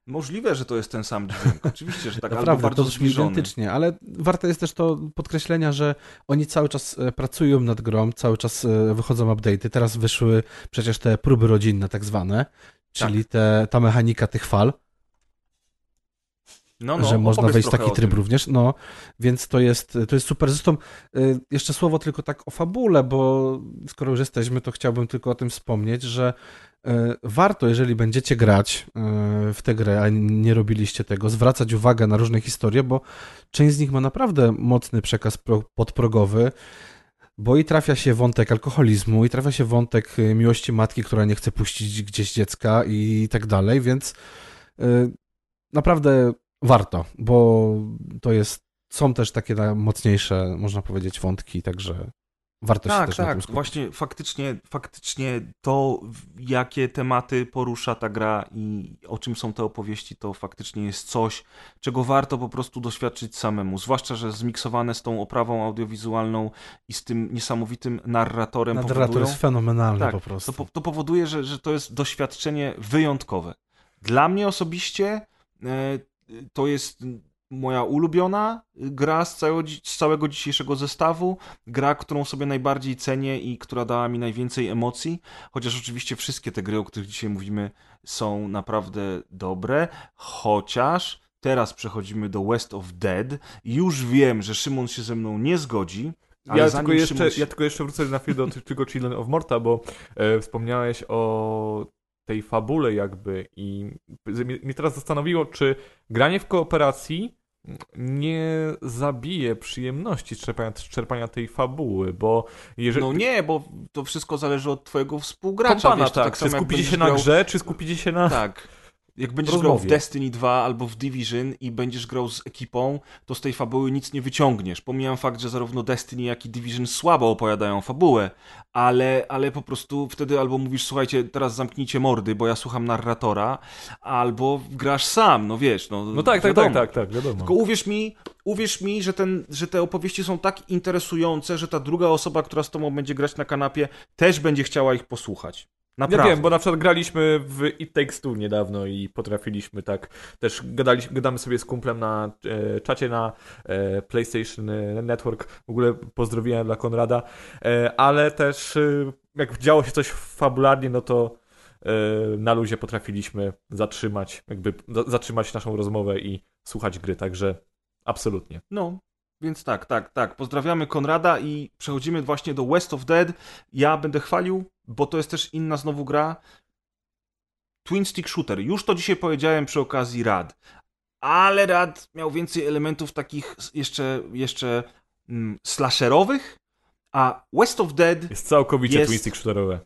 Możliwe, że to jest ten sam dźwięk. Oczywiście, że tak, albo Naprawdę, bardzo to brzmi zbliżony. identycznie, ale warte jest też to podkreślenia, że oni cały czas e, pracują nad grą, cały czas e, wychodzą update'y, teraz wyszły przecież te próby rodzinne tak zwane, czyli te, ta mechanika tych fal, No, no, że można wejść w taki tryb również, no, więc to jest, to jest super. Zresztą y, jeszcze słowo tylko tak o fabule, bo skoro już jesteśmy, to chciałbym tylko o tym wspomnieć, że y, warto, jeżeli będziecie grać y, w tę grę, a nie robiliście tego, zwracać uwagę na różne historie, bo część z nich ma naprawdę mocny przekaz pro, podprogowy, bo i trafia się wątek alkoholizmu, i trafia się wątek y, miłości matki, która nie chce puścić gdzieś dziecka i tak dalej, więc y, naprawdę warto, bo to jest, są też takie mocniejsze, można powiedzieć, wątki, także warto się Tak, też na tym tak, skupić. właśnie faktycznie, faktycznie to, jakie tematy porusza ta gra i o czym są te opowieści, to faktycznie jest coś, czego warto po prostu doświadczyć samemu. Zwłaszcza, że zmiksowane z tą oprawą audiowizualną i z tym niesamowitym narratorem Narrator powodują... jest fenomenalny Tak, po prostu. To, to powoduje, że, że to jest doświadczenie wyjątkowe. Dla mnie osobiście e, to jest moja ulubiona gra z całego, z całego dzisiejszego zestawu. Gra, którą sobie najbardziej cenię i która dała mi najwięcej emocji. Chociaż oczywiście wszystkie te gry, o których dzisiaj mówimy, są naprawdę dobre. Chociaż teraz przechodzimy do West of Dead. Już wiem, że Szymon się ze mną nie zgodzi. Ale Ja tylko, jeszcze, Szymon ja tylko jeszcze wrócę na chwilę do ty- tylko Children of Morta, bo e, wspomniałeś o tej fabule jakby i mnie teraz zastanowiło, czy granie w kooperacji nie zabije przyjemności czerpania, czerpania tej fabuły, bo jeżeli... No nie, bo to wszystko zależy od twojego współgracza. Kompana, wiesz, tak, samo czy skupicie się na grze, czy skupicie się na... Tak. Jak będziesz rozmowie. grał w Destiny 2 albo w Division i będziesz grał z ekipą, to z tej fabuły nic nie wyciągniesz. Pomijam fakt, że zarówno Destiny, jak i Division słabo opowiadają fabułę, ale, ale po prostu wtedy albo mówisz, słuchajcie, teraz zamknijcie mordy, bo ja słucham narratora, albo grasz sam, no wiesz, no, No tak, tak, tak, tak, tak, wiadomo. Tylko uwierz mi, uwierz mi, że, ten, że te opowieści są tak interesujące, że ta druga osoba, która z tobą będzie grać na kanapie, też będzie chciała ich posłuchać. Naprawdę. Ja wiem, bo na przykład graliśmy w It Takes Two niedawno i potrafiliśmy tak, też gadali, gadamy sobie z kumplem na e, czacie na e, PlayStation Network, w ogóle pozdrowienia dla Konrada, e, ale też e, jak działo się coś fabularnie, no to na luzie potrafiliśmy zatrzymać, jakby zatrzymać naszą rozmowę i słuchać gry, także absolutnie. No, więc tak, tak, tak. Pozdrawiamy Konrada i przechodzimy właśnie do West of Dead. Ja będę chwalił, bo to jest też inna znowu gra. Twin Stick Shooter. Już to dzisiaj powiedziałem przy okazji Rad. Ale Rad miał więcej elementów takich jeszcze, jeszcze mm, slasherowych, a West of Dead jest całkowicie jest, twin stick shooterowe.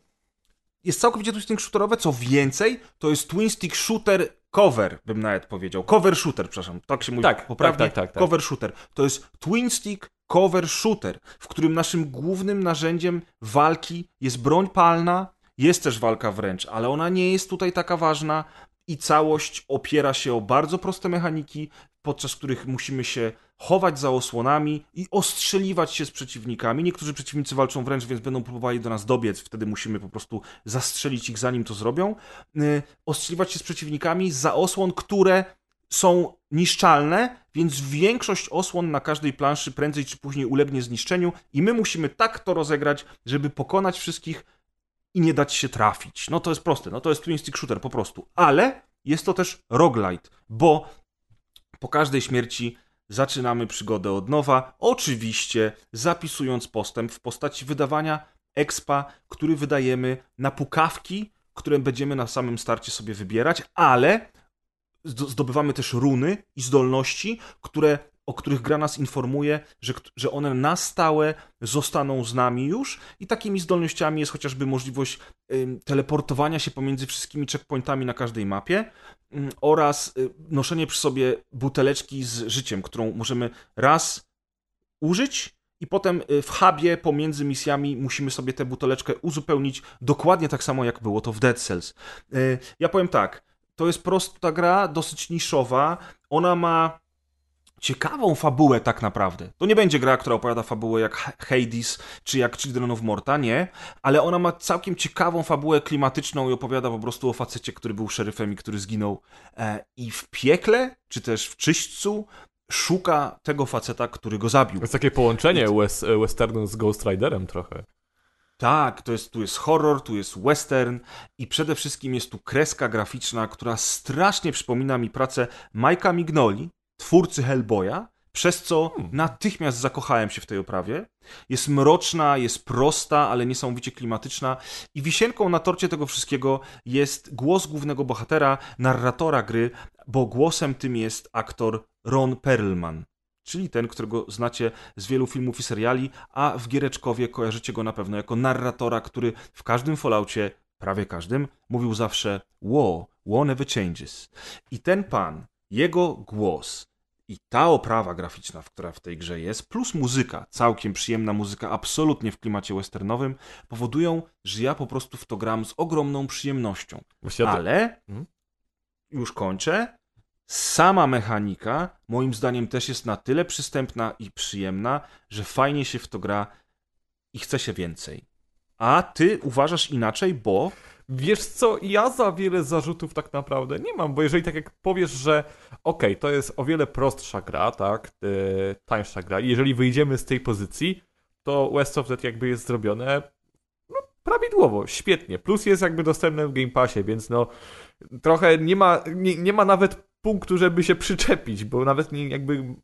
Jest całkowicie twin stick shooterowe, co więcej, to jest twin stick shooter cover, bym nawet powiedział. Cover shooter, przepraszam, tak się mówi tak, poprawnie. Tak, tak, tak, cover shooter. To jest twin stick cover shooter, w którym naszym głównym narzędziem walki jest broń palna, jest też walka wręcz, ale ona nie jest tutaj taka ważna i całość opiera się o bardzo proste mechaniki, podczas których musimy się chować za osłonami i ostrzeliwać się z przeciwnikami. Niektórzy przeciwnicy walczą wręcz, więc będą próbowali do nas dobiec, wtedy musimy po prostu zastrzelić ich zanim to zrobią. Yy, ostrzeliwać się z przeciwnikami za osłon, które są niszczalne, więc większość osłon na każdej planszy prędzej czy później ulegnie zniszczeniu i my musimy tak to rozegrać, żeby pokonać wszystkich i nie dać się trafić. No to jest proste, no to jest twin stick shooter po prostu. Ale jest to też roguelite, bo po każdej śmierci zaczynamy przygodę od nowa, oczywiście zapisując postęp w postaci wydawania expa, który wydajemy na pukawki, które będziemy na samym starcie sobie wybierać, ale zdobywamy też runy i zdolności, które o których gra nas informuje, że, że one na stałe zostaną z nami już i takimi zdolnościami jest chociażby możliwość teleportowania się pomiędzy wszystkimi checkpointami na każdej mapie oraz y, noszenie przy sobie buteleczki z życiem, którą możemy raz użyć i potem y, w hubie pomiędzy misjami musimy sobie tę buteleczkę uzupełnić dokładnie tak samo jak było to w Dead Cells. Y, ja powiem tak, to jest prosta gra, dosyć niszowa, ona ma ciekawą fabułę tak naprawdę. To nie będzie gra, która opowiada fabułę jak Hades czy jak Children of Morta, nie, ale ona ma całkiem ciekawą fabułę klimatyczną i opowiada po prostu o facecie, który był szeryfem i który zginął e, i w piekle, czy też w czyśćcu szuka tego faceta, który go zabił. To jest takie połączenie west, westernu z Ghost Riderem trochę. Tak, to jest, tu jest horror, tu jest western i przede wszystkim jest tu kreska graficzna, która strasznie przypomina mi pracę Majka Mignoli, twórcy Hellboya, przez co hmm. natychmiast zakochałem się w tej oprawie. Jest mroczna, jest prosta, ale niesamowicie klimatyczna i wisienką na torcie tego wszystkiego jest głos głównego bohatera, narratora gry, bo głosem tym jest aktor Ron Perlman. Czyli ten, którego znacie z wielu filmów i seriali, a w Giereczkowie kojarzycie go na pewno jako narratora, który w każdym Falloutie, prawie każdym, mówił zawsze War, war never changes. I ten pan jego głos i ta oprawa graficzna, która w tej grze jest, plus muzyka, całkiem przyjemna muzyka, absolutnie w klimacie westernowym, powodują, że ja po prostu w to gram z ogromną przyjemnością. Ale, hmm? już kończę, sama mechanika moim zdaniem też jest na tyle przystępna i przyjemna, że fajnie się w to gra i chce się więcej. A ty uważasz inaczej, bo Wiesz co, ja za wiele zarzutów tak naprawdę nie mam, bo jeżeli tak jak powiesz, że okej, okay, to jest o wiele prostsza gra, tak, yy, tańsza gra i jeżeli wyjdziemy z tej pozycji, to West of Dead jakby jest zrobione no, prawidłowo, świetnie. Plus jest jakby dostępne w Game Passie, więc no trochę nie ma, nie, nie ma nawet punktu, żeby się przyczepić, bo nawet nie, jakby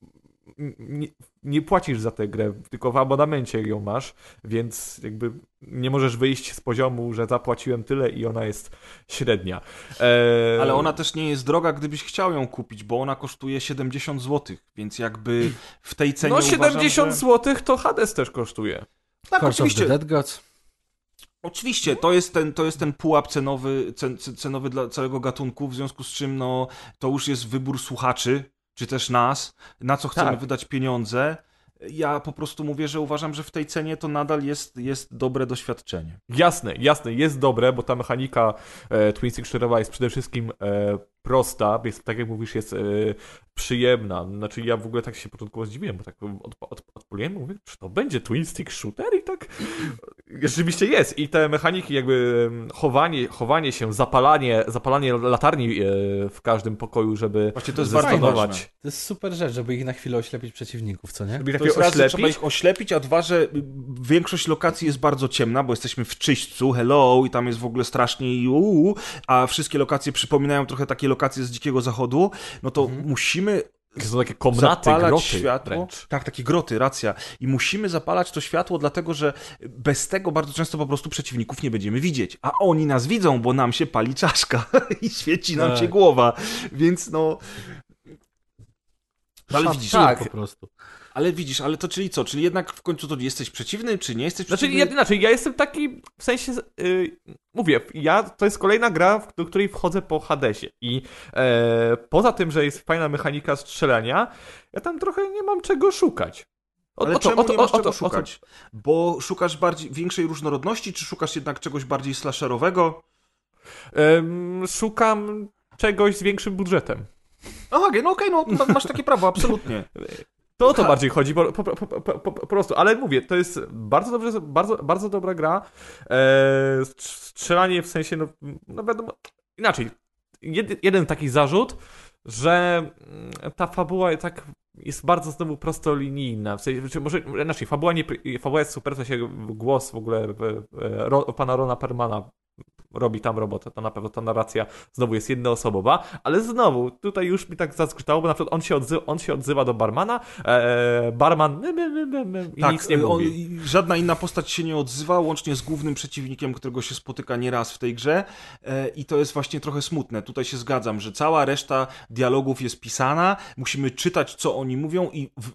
nie, nie, płacisz za tę grę, tylko w abonamencie ją masz, więc jakby nie możesz wyjść z poziomu, że zapłaciłem tyle i ona jest średnia. E... Ale ona też nie jest droga, gdybyś chciał ją kupić, bo ona kosztuje 70 zł, więc jakby w tej cenie No 70 uważam, że... zł to Hades też kosztuje. Tak, oczywiście. Dead Gods. Oczywiście, to jest ten, to jest ten pułap cenowy, cen, cenowy dla całego gatunku, w związku z czym no, to już jest wybór słuchaczy, czy też nas, na co chcemy tak. wydać pieniądze. Ja po prostu mówię, że uważam, że w tej cenie to nadal jest, jest dobre doświadczenie. Jasne, jasne, jest dobre, bo ta mechanika e, Twin Shredderowa jest przede wszystkim e, prosta, jest, tak jak mówisz, jest e, przyjemna. Znaczy ja w ogóle tak się początkowo zdziwiłem, bo tak od, od, mówię, czy to będzie Twin Stick Shooter? I tak Rzeczywiście jest i te mechaniki jakby em, chowanie, chowanie się, zapalanie, zapalanie latarni e, w każdym pokoju, żeby Właśnie to jest bardzo zastanować. ważne. To jest super rzecz, żeby ich na chwilę oślepić przeciwników, co nie? Żeby ich To jest raz, trzeba oślepić. ich oślepić, a dwa, że większość lokacji jest bardzo ciemna, bo jesteśmy w czyśćcu, hello, i tam jest w ogóle strasznie i uuu, a wszystkie lokacje przypominają trochę takie lokacje z Dzikiego Zachodu, no to musimy Są takie komnaty, zapalać groty światło. wręcz. Tak, takie groty, racja. I musimy zapalać to światło, dlatego że bez tego bardzo często po prostu przeciwników nie będziemy widzieć. A oni nas widzą, bo nam się pali czaszka (laughs) i świeci nam Tak. się głowa. Więc no. Ale widzisz, tak. po prostu. Ale widzisz, ale to czyli co? Czyli jednak w końcu to jesteś przeciwny, czy nie jesteś Znaczy, przeciwny? ja, znaczy, ja jestem taki, w sensie, y, mówię, ja, to jest kolejna gra, w- do której wchodzę po Hadesie i e, poza tym, że jest fajna mechanika strzelania, ja tam trochę nie mam czego szukać. O, Ale o czemu o nie masz czego szukać? Bo szukasz bardziej, większej różnorodności, czy szukasz jednak czegoś bardziej slasherowego? Szukam czegoś z większym budżetem. Aha, no okej, no ma- masz takie prawo, absolutnie. (laughs) To o to bardziej chodzi, po, po, po, po, prostu. Ale mówię, to jest bardzo dobrze, bardzo, bardzo dobra gra. E, strz- strzelanie w sensie, no, no wiadomo, inaczej. Jed, jeden taki zarzut, że mm, ta fabuła tak jest bardzo znowu prostolinijna. W sensie, może inaczej, fabuła, nie, fabuła jest super, w sensie głos w ogóle ro, pana Rona Permana robi tam robotę, to na pewno ta narracja znowu jest jednoosobowa, ale znowu, tutaj już mi tak zazgrzytało, bo na przykład on się odzywa, on się odzywa do barmana, e, barman my, my, my, my, i nic nie on- mówi. żadna inna postać się nie odzywa, łącznie z głównym przeciwnikiem, którego się spotyka nieraz w tej grze e, i to jest właśnie trochę smutne. Tutaj się zgadzam, że cała reszta dialogów jest pisana, musimy czytać, co oni mówią i w,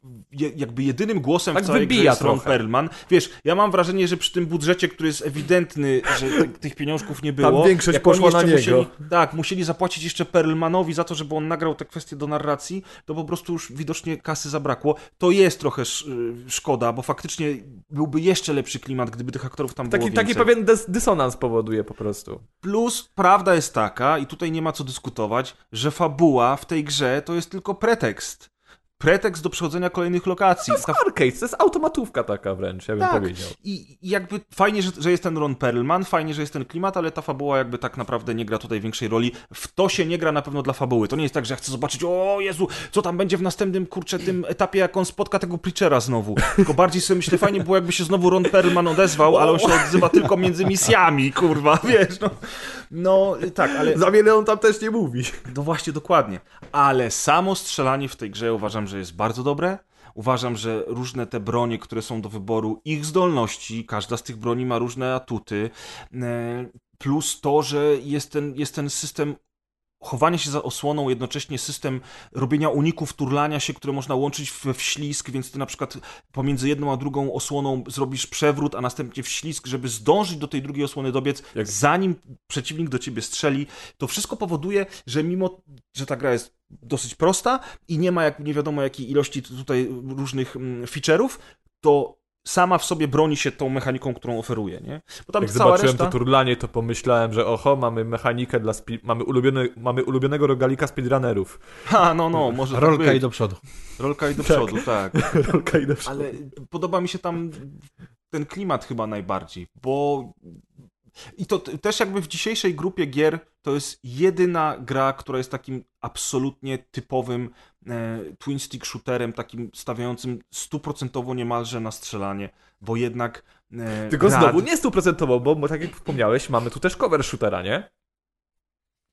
jakby jedynym głosem Tak w całej grze jest Ron trochę. Perlman. Wiesz, ja mam wrażenie, że przy tym budżecie, który jest ewidentny, że ty, tych pieniążków nie było, większość jak poszła na niego. Musieli, tak, musieli zapłacić jeszcze Perlmanowi za to, żeby on nagrał te kwestie do narracji, to po prostu już widocznie kasy zabrakło. To jest trochę sz, y, szkoda, bo faktycznie byłby jeszcze lepszy klimat, gdyby tych aktorów tam było Taki, taki więcej. pewien dys dysonans powoduje po prostu. Plus prawda jest taka, i tutaj nie ma co dyskutować, że fabuła w tej grze to jest tylko pretekst. Pretekst do przechodzenia kolejnych lokacji. To jest arcade, to jest automatówka taka wręcz, ja bym Tak. powiedział. I i jakby fajnie, że, że jest ten Ron Perlman, fajnie, że jest ten klimat, ale ta fabuła jakby tak naprawdę nie gra tutaj większej roli. W to się nie gra na pewno dla fabuły. To nie jest tak, że ja chcę zobaczyć, o Jezu, co tam będzie w następnym, kurczę, tym etapie, jak on spotka tego Preachera znowu. Tylko bardziej sobie myślę, fajnie było, jakby się znowu Ron Perlman odezwał, ale on się odzywa tylko między misjami, kurwa, (laughs) wiesz, no. No, tak, ale... Za wiele on tam też nie mówi. No właśnie, dokładnie. Ale samo strzelanie w tej grze uważam, że jest bardzo dobre. Uważam, że różne te bronie, które są do wyboru, ich zdolności, każda z tych broni ma różne atuty, e, plus to, że jest ten, jest ten system chowanie się za osłoną, jednocześnie system robienia uników, turlania się, które można łączyć w, w ślizg, więc ty na przykład pomiędzy jedną a drugą osłoną zrobisz przewrót, a następnie w ślizg, żeby zdążyć do tej drugiej osłony dobiec, Jak- zanim przeciwnik do ciebie strzeli. To wszystko powoduje, że mimo, że ta gra jest dosyć prosta i nie ma jak nie wiadomo jakiej ilości tutaj różnych mm, feature'ów, to sama w sobie broni się tą mechaniką, którą oferuje, nie? Bo tam Jak cała zobaczyłem reszta... to turlanie, to pomyślałem, że oho, mamy mechanikę dla spi- mamy, ulubiony, mamy ulubionego rogalika speedrunnerów. Ha, no, no, może tak Rolka być. i do przodu. Rolka i do przodu, tak. (laughs) Rolka i do przodu. Ale podoba mi się tam ten klimat chyba najbardziej, bo i to też jakby w dzisiejszej grupie gier to jest jedyna gra, która jest takim absolutnie typowym twin stick shooterem, takim stawiającym stuprocentowo niemalże na strzelanie, bo jednak e, Tylko rad- znowu nie stuprocentowo, bo, bo tak jak wspomniałeś, mamy tu też cover shootera, nie?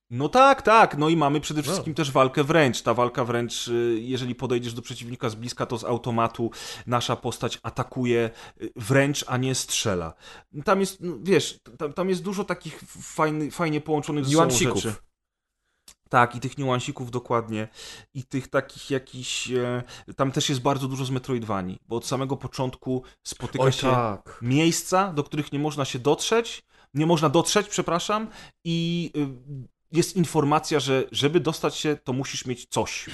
No tak, tak. No i mamy przede No. wszystkim też walkę wręcz. Ta walka wręcz, y, jeżeli podejdziesz do przeciwnika z bliska, to z automatu nasza postać atakuje wręcz, a nie strzela. Tam jest, no, wiesz, tam, tam jest dużo takich fajny, fajnie połączonych ze sobą rzeczy. Tak, i tych niuansików dokładnie. I tych takich jakichś... E, tam też jest bardzo dużo z Metroidvanii, bo od samego początku spotyka się tak. miejsca, do których nie można się dotrzeć, nie można dotrzeć, przepraszam, i y, jest informacja, że żeby dostać się, to musisz mieć coś.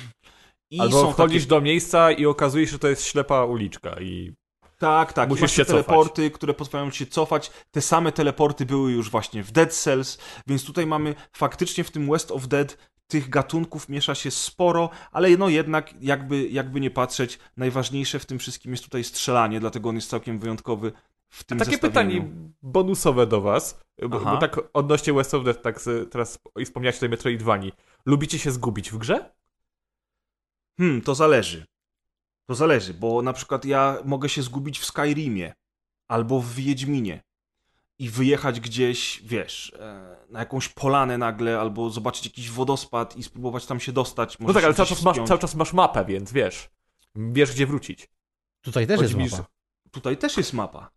I Albo wchodzisz takie, do miejsca i okazuje się, że to jest ślepa uliczka i Tak, tak. musisz się się cofać. teleporty, które pozwalają ci się cofać. Te same teleporty były już właśnie w Dead Cells, więc tutaj mamy faktycznie w tym West of Dead tych gatunków miesza się sporo, ale no jednak, jakby, jakby nie patrzeć, najważniejsze w tym wszystkim jest tutaj strzelanie, dlatego on jest całkiem wyjątkowy w tym Takie zestawieniu. pytanie bonusowe do was, bo, bo tak odnośnie West of Dead, tak teraz wspomniałeś tutaj Metroidvanii. Lubicie się zgubić w grze? Hmm, to zależy. To zależy, bo na przykład ja mogę się zgubić w Skyrimie albo w Wiedźminie i wyjechać gdzieś, wiesz, e, na jakąś polanę nagle, albo zobaczyć jakiś wodospad i spróbować tam się dostać. No tak, ale cały czas, masz, cały czas masz mapę, więc wiesz. Wiesz, gdzie wrócić. Tutaj też jest mi, mapa. Tutaj też jest mapa.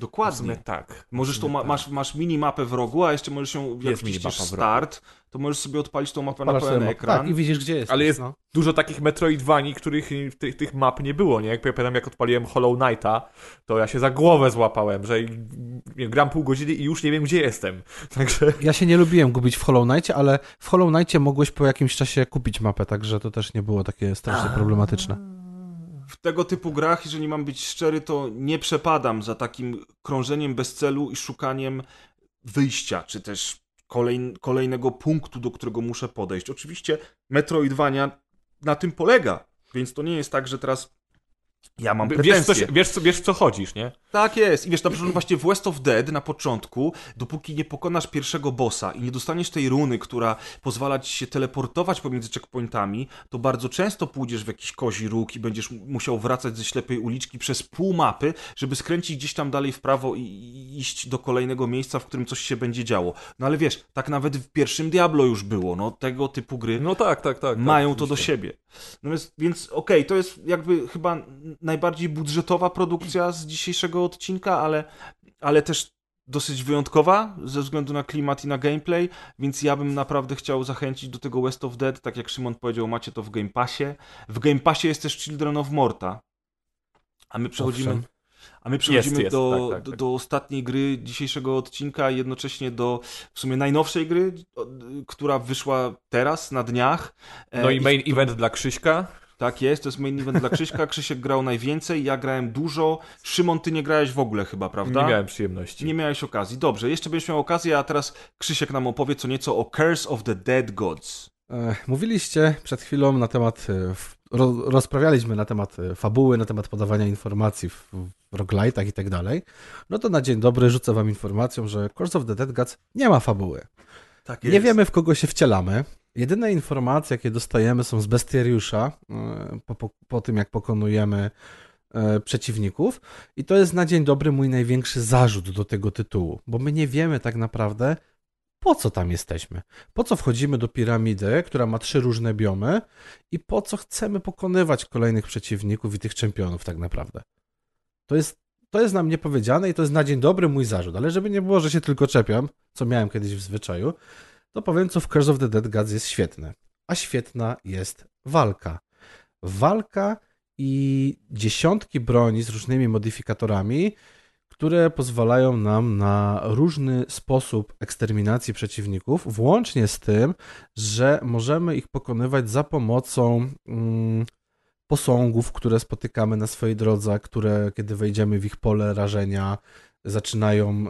Dokładnie. tak. Możesz sumie ma, tak. masz, masz minimapę w rogu, a jeszcze możesz ją, jak wciśniesz start, to możesz sobie odpalić tą mapę na Odpalasz sobie pełen ekran. Tak, i widzisz, gdzie jest. Ale jest No. dużo takich Metroidvanii, których tych, tych map nie było, nie? Jak ja pamiętam, jak odpaliłem Hollow Knighta, to ja się za głowę złapałem, że nie, gram pół godziny i już nie wiem, gdzie jestem. (laughs) Także Ja się nie lubiłem gubić w Hollow Knightie, ale w Hollow Knightie mogłeś po jakimś czasie kupić mapę, także to też nie było takie strasznie problematyczne. Tego typu grach, jeżeli mam być szczery, to nie przepadam za takim krążeniem bez celu i szukaniem wyjścia, czy też kolej, kolejnego punktu, do którego muszę podejść. Oczywiście Metroidvania na tym polega, więc to nie jest tak, że teraz ja mam wiesz, pretensje. co, się- wiesz, co, wiesz, w co chodzisz, nie? Tak jest. I wiesz, na przykład właśnie w West of Dead na początku, dopóki nie pokonasz pierwszego bossa i nie dostaniesz tej runy, która pozwala ci się teleportować pomiędzy checkpointami, to bardzo często pójdziesz w jakiś kozi róg i będziesz musiał wracać ze ślepej uliczki przez pół mapy, żeby skręcić gdzieś tam dalej w prawo i, iść do kolejnego miejsca, w którym coś się będzie działo. No ale wiesz, tak nawet w pierwszym Diablo już było. No tego typu gry No tak, tak, tak. mają tak, to do siebie. Natomiast, więc okej, to jest jakby chyba najbardziej budżetowa produkcja z dzisiejszego odcinka, ale, ale też dosyć wyjątkowa ze względu na klimat i na gameplay, więc ja bym naprawdę chciał zachęcić do tego West of Dead, tak jak Szymon powiedział, macie to w Game Passie. W Game Passie jest też Children of Morta. A my przechodzimy, Owszem. a my przechodzimy jest, do, tak, tak, do, tak. do ostatniej gry dzisiejszego odcinka, jednocześnie do w sumie najnowszej gry, która wyszła teraz, na dniach. E, No i w main event dla Krzyśka. Tak jest, to jest main event dla Krzyśka. Krzysiek grał najwięcej, ja grałem dużo. Szymon, ty nie grałeś w ogóle chyba, prawda? Nie miałem przyjemności. Nie miałeś okazji. Dobrze, jeszcze będziesz miał okazję, a teraz Krzysiek nam opowie co nieco o Curse of the Dead Gods. Mówiliście przed chwilą na temat, e, rozprawialiśmy na temat e, fabuły, na temat podawania informacji w, w roguelite'ach i tak dalej. No to na dzień dobry rzucę wam informacją, że Curse of the Dead Gods nie ma fabuły. Tak Nie wiemy, w kogo się wcielamy. Jedyne informacje, jakie dostajemy, są z bestiariusza e, po, po, po tym, jak pokonujemy e, przeciwników. I to jest na dzień dobry mój największy zarzut do tego tytułu, bo my nie wiemy tak naprawdę, po co tam jesteśmy. Po co wchodzimy do piramidy, która ma trzy różne biomy i po co chcemy pokonywać kolejnych przeciwników i tych czempionów tak naprawdę. To jest, to jest nam niepowiedziane i to jest na dzień dobry mój zarzut, ale żeby nie było, że się tylko czepiam, co miałem kiedyś w zwyczaju, to powiem, co w Curse of the Dead Gods jest świetne. A świetna jest walka. Walka i dziesiątki broni z różnymi modyfikatorami, które pozwalają nam na różny sposób eksterminacji przeciwników, włącznie z tym, że możemy ich pokonywać za pomocą mm, posągów, które spotykamy na swojej drodze, które kiedy wejdziemy w ich pole rażenia, zaczynają e,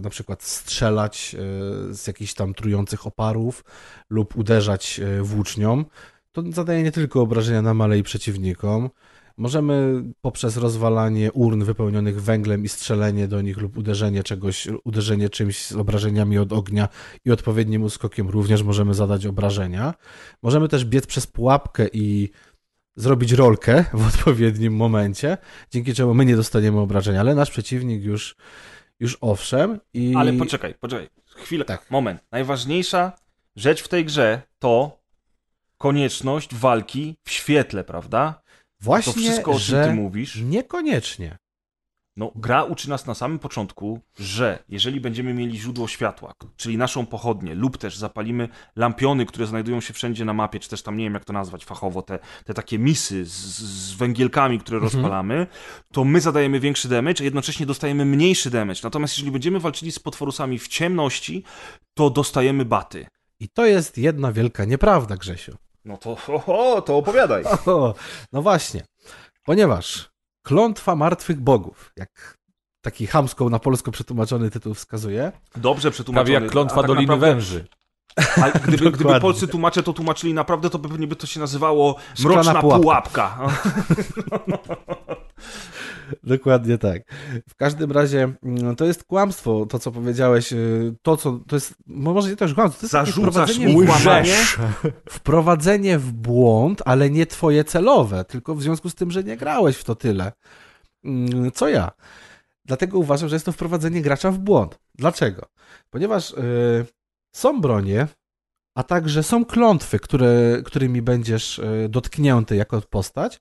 na przykład strzelać e, z jakichś tam trujących oparów lub uderzać e, włócznią. To zadaje nie tylko obrażenia nam, ale i przeciwnikom. Możemy poprzez rozwalanie urn wypełnionych węglem i strzelenie do nich lub uderzenie czegoś, uderzenie czymś z obrażeniami od ognia i odpowiednim uskokiem również możemy zadać obrażenia. Możemy też biec przez pułapkę i zrobić rolkę (laughs) w odpowiednim momencie, dzięki czemu my nie dostaniemy obrażenia, ale nasz przeciwnik już, już owszem. I... Ale poczekaj, poczekaj. Chwilę, Tak. moment. Najważniejsza rzecz w tej grze to konieczność walki w świetle, prawda? Właśnie, To wszystko, o czym że ty mówisz. Niekoniecznie. No, gra uczy nas na samym początku, że jeżeli będziemy mieli źródło światła, czyli naszą pochodnię, lub też zapalimy lampiony, które znajdują się wszędzie na mapie, czy też tam nie wiem jak to nazwać fachowo, te, te takie misy z, z węgielkami, które rozpalamy, to my zadajemy większy damage, a jednocześnie dostajemy mniejszy damage. Natomiast jeżeli będziemy walczyli z potworusami w ciemności, to dostajemy baty. I to jest jedna wielka nieprawda, Grzesiu. No to, oho, to opowiadaj. (laughs) No właśnie. Ponieważ klątwa martwych bogów, jak taki chamsko na polsko przetłumaczony tytuł wskazuje, Dobrze przetłumaczony. Prawie jak klątwa tak Doliny naprawdę- Węży. A gdyby, (laughs) gdyby polscy tłumacze to tłumaczyli naprawdę, to pewnie by to się nazywało Szklana Mroczna pułapka. pułapka. (laughs) (laughs) Dokładnie tak. W każdym razie mm, to jest kłamstwo, to co powiedziałeś, y, to co, to jest, no może nie też kłamstwo, to jest Zarzucasz wprowadzenie, kłamanie? (laughs) wprowadzenie w błąd, ale nie twoje celowe, tylko w związku z tym, że nie grałeś w to tyle, mm, co ja. Dlatego uważam, że jest to wprowadzenie gracza w błąd. Dlaczego? Ponieważ y, są bronie, a także są klątwy, które, którymi będziesz y, dotknięty jako postać,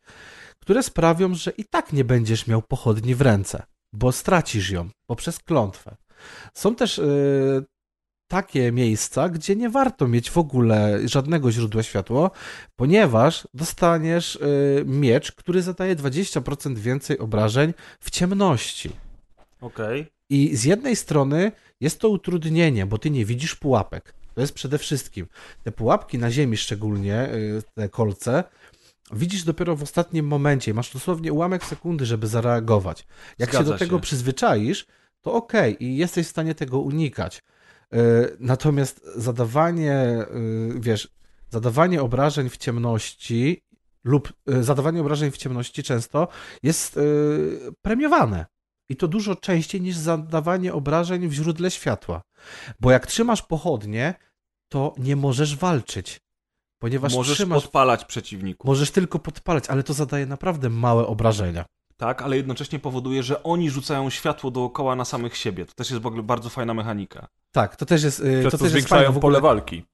które sprawią, że i tak nie będziesz miał pochodni w ręce, bo stracisz ją poprzez klątwę. Są też y, takie miejsca, gdzie nie warto mieć w ogóle żadnego źródła światła, ponieważ dostaniesz y, miecz, który zadaje 20% więcej obrażeń w ciemności. Okej. I z jednej strony jest to utrudnienie, bo ty nie widzisz pułapek. To jest przede wszystkim. Te pułapki na ziemi szczególnie, y, te kolce, widzisz dopiero w ostatnim momencie. Masz dosłownie ułamek sekundy, żeby zareagować. Jak się Zgadza do tego się. przyzwyczaisz, to okej i jesteś w stanie tego unikać. Y, Natomiast zadawanie, y, wiesz, zadawanie obrażeń w ciemności lub y, zadawanie obrażeń w ciemności często jest premiowane. I to dużo częściej niż zadawanie obrażeń w źródle światła. Bo jak trzymasz pochodnie, to nie możesz walczyć. Ponieważ Możesz trzymasz, podpalać przeciwników. możesz tylko podpalać, ale to zadaje naprawdę małe obrażenia. Tak, ale jednocześnie powoduje, że oni rzucają światło dookoła na samych siebie. To też jest w ogóle bardzo fajna mechanika. Tak, to też jest. y, Przez to to też jest zwiększają fajne w ogóle. pole walki.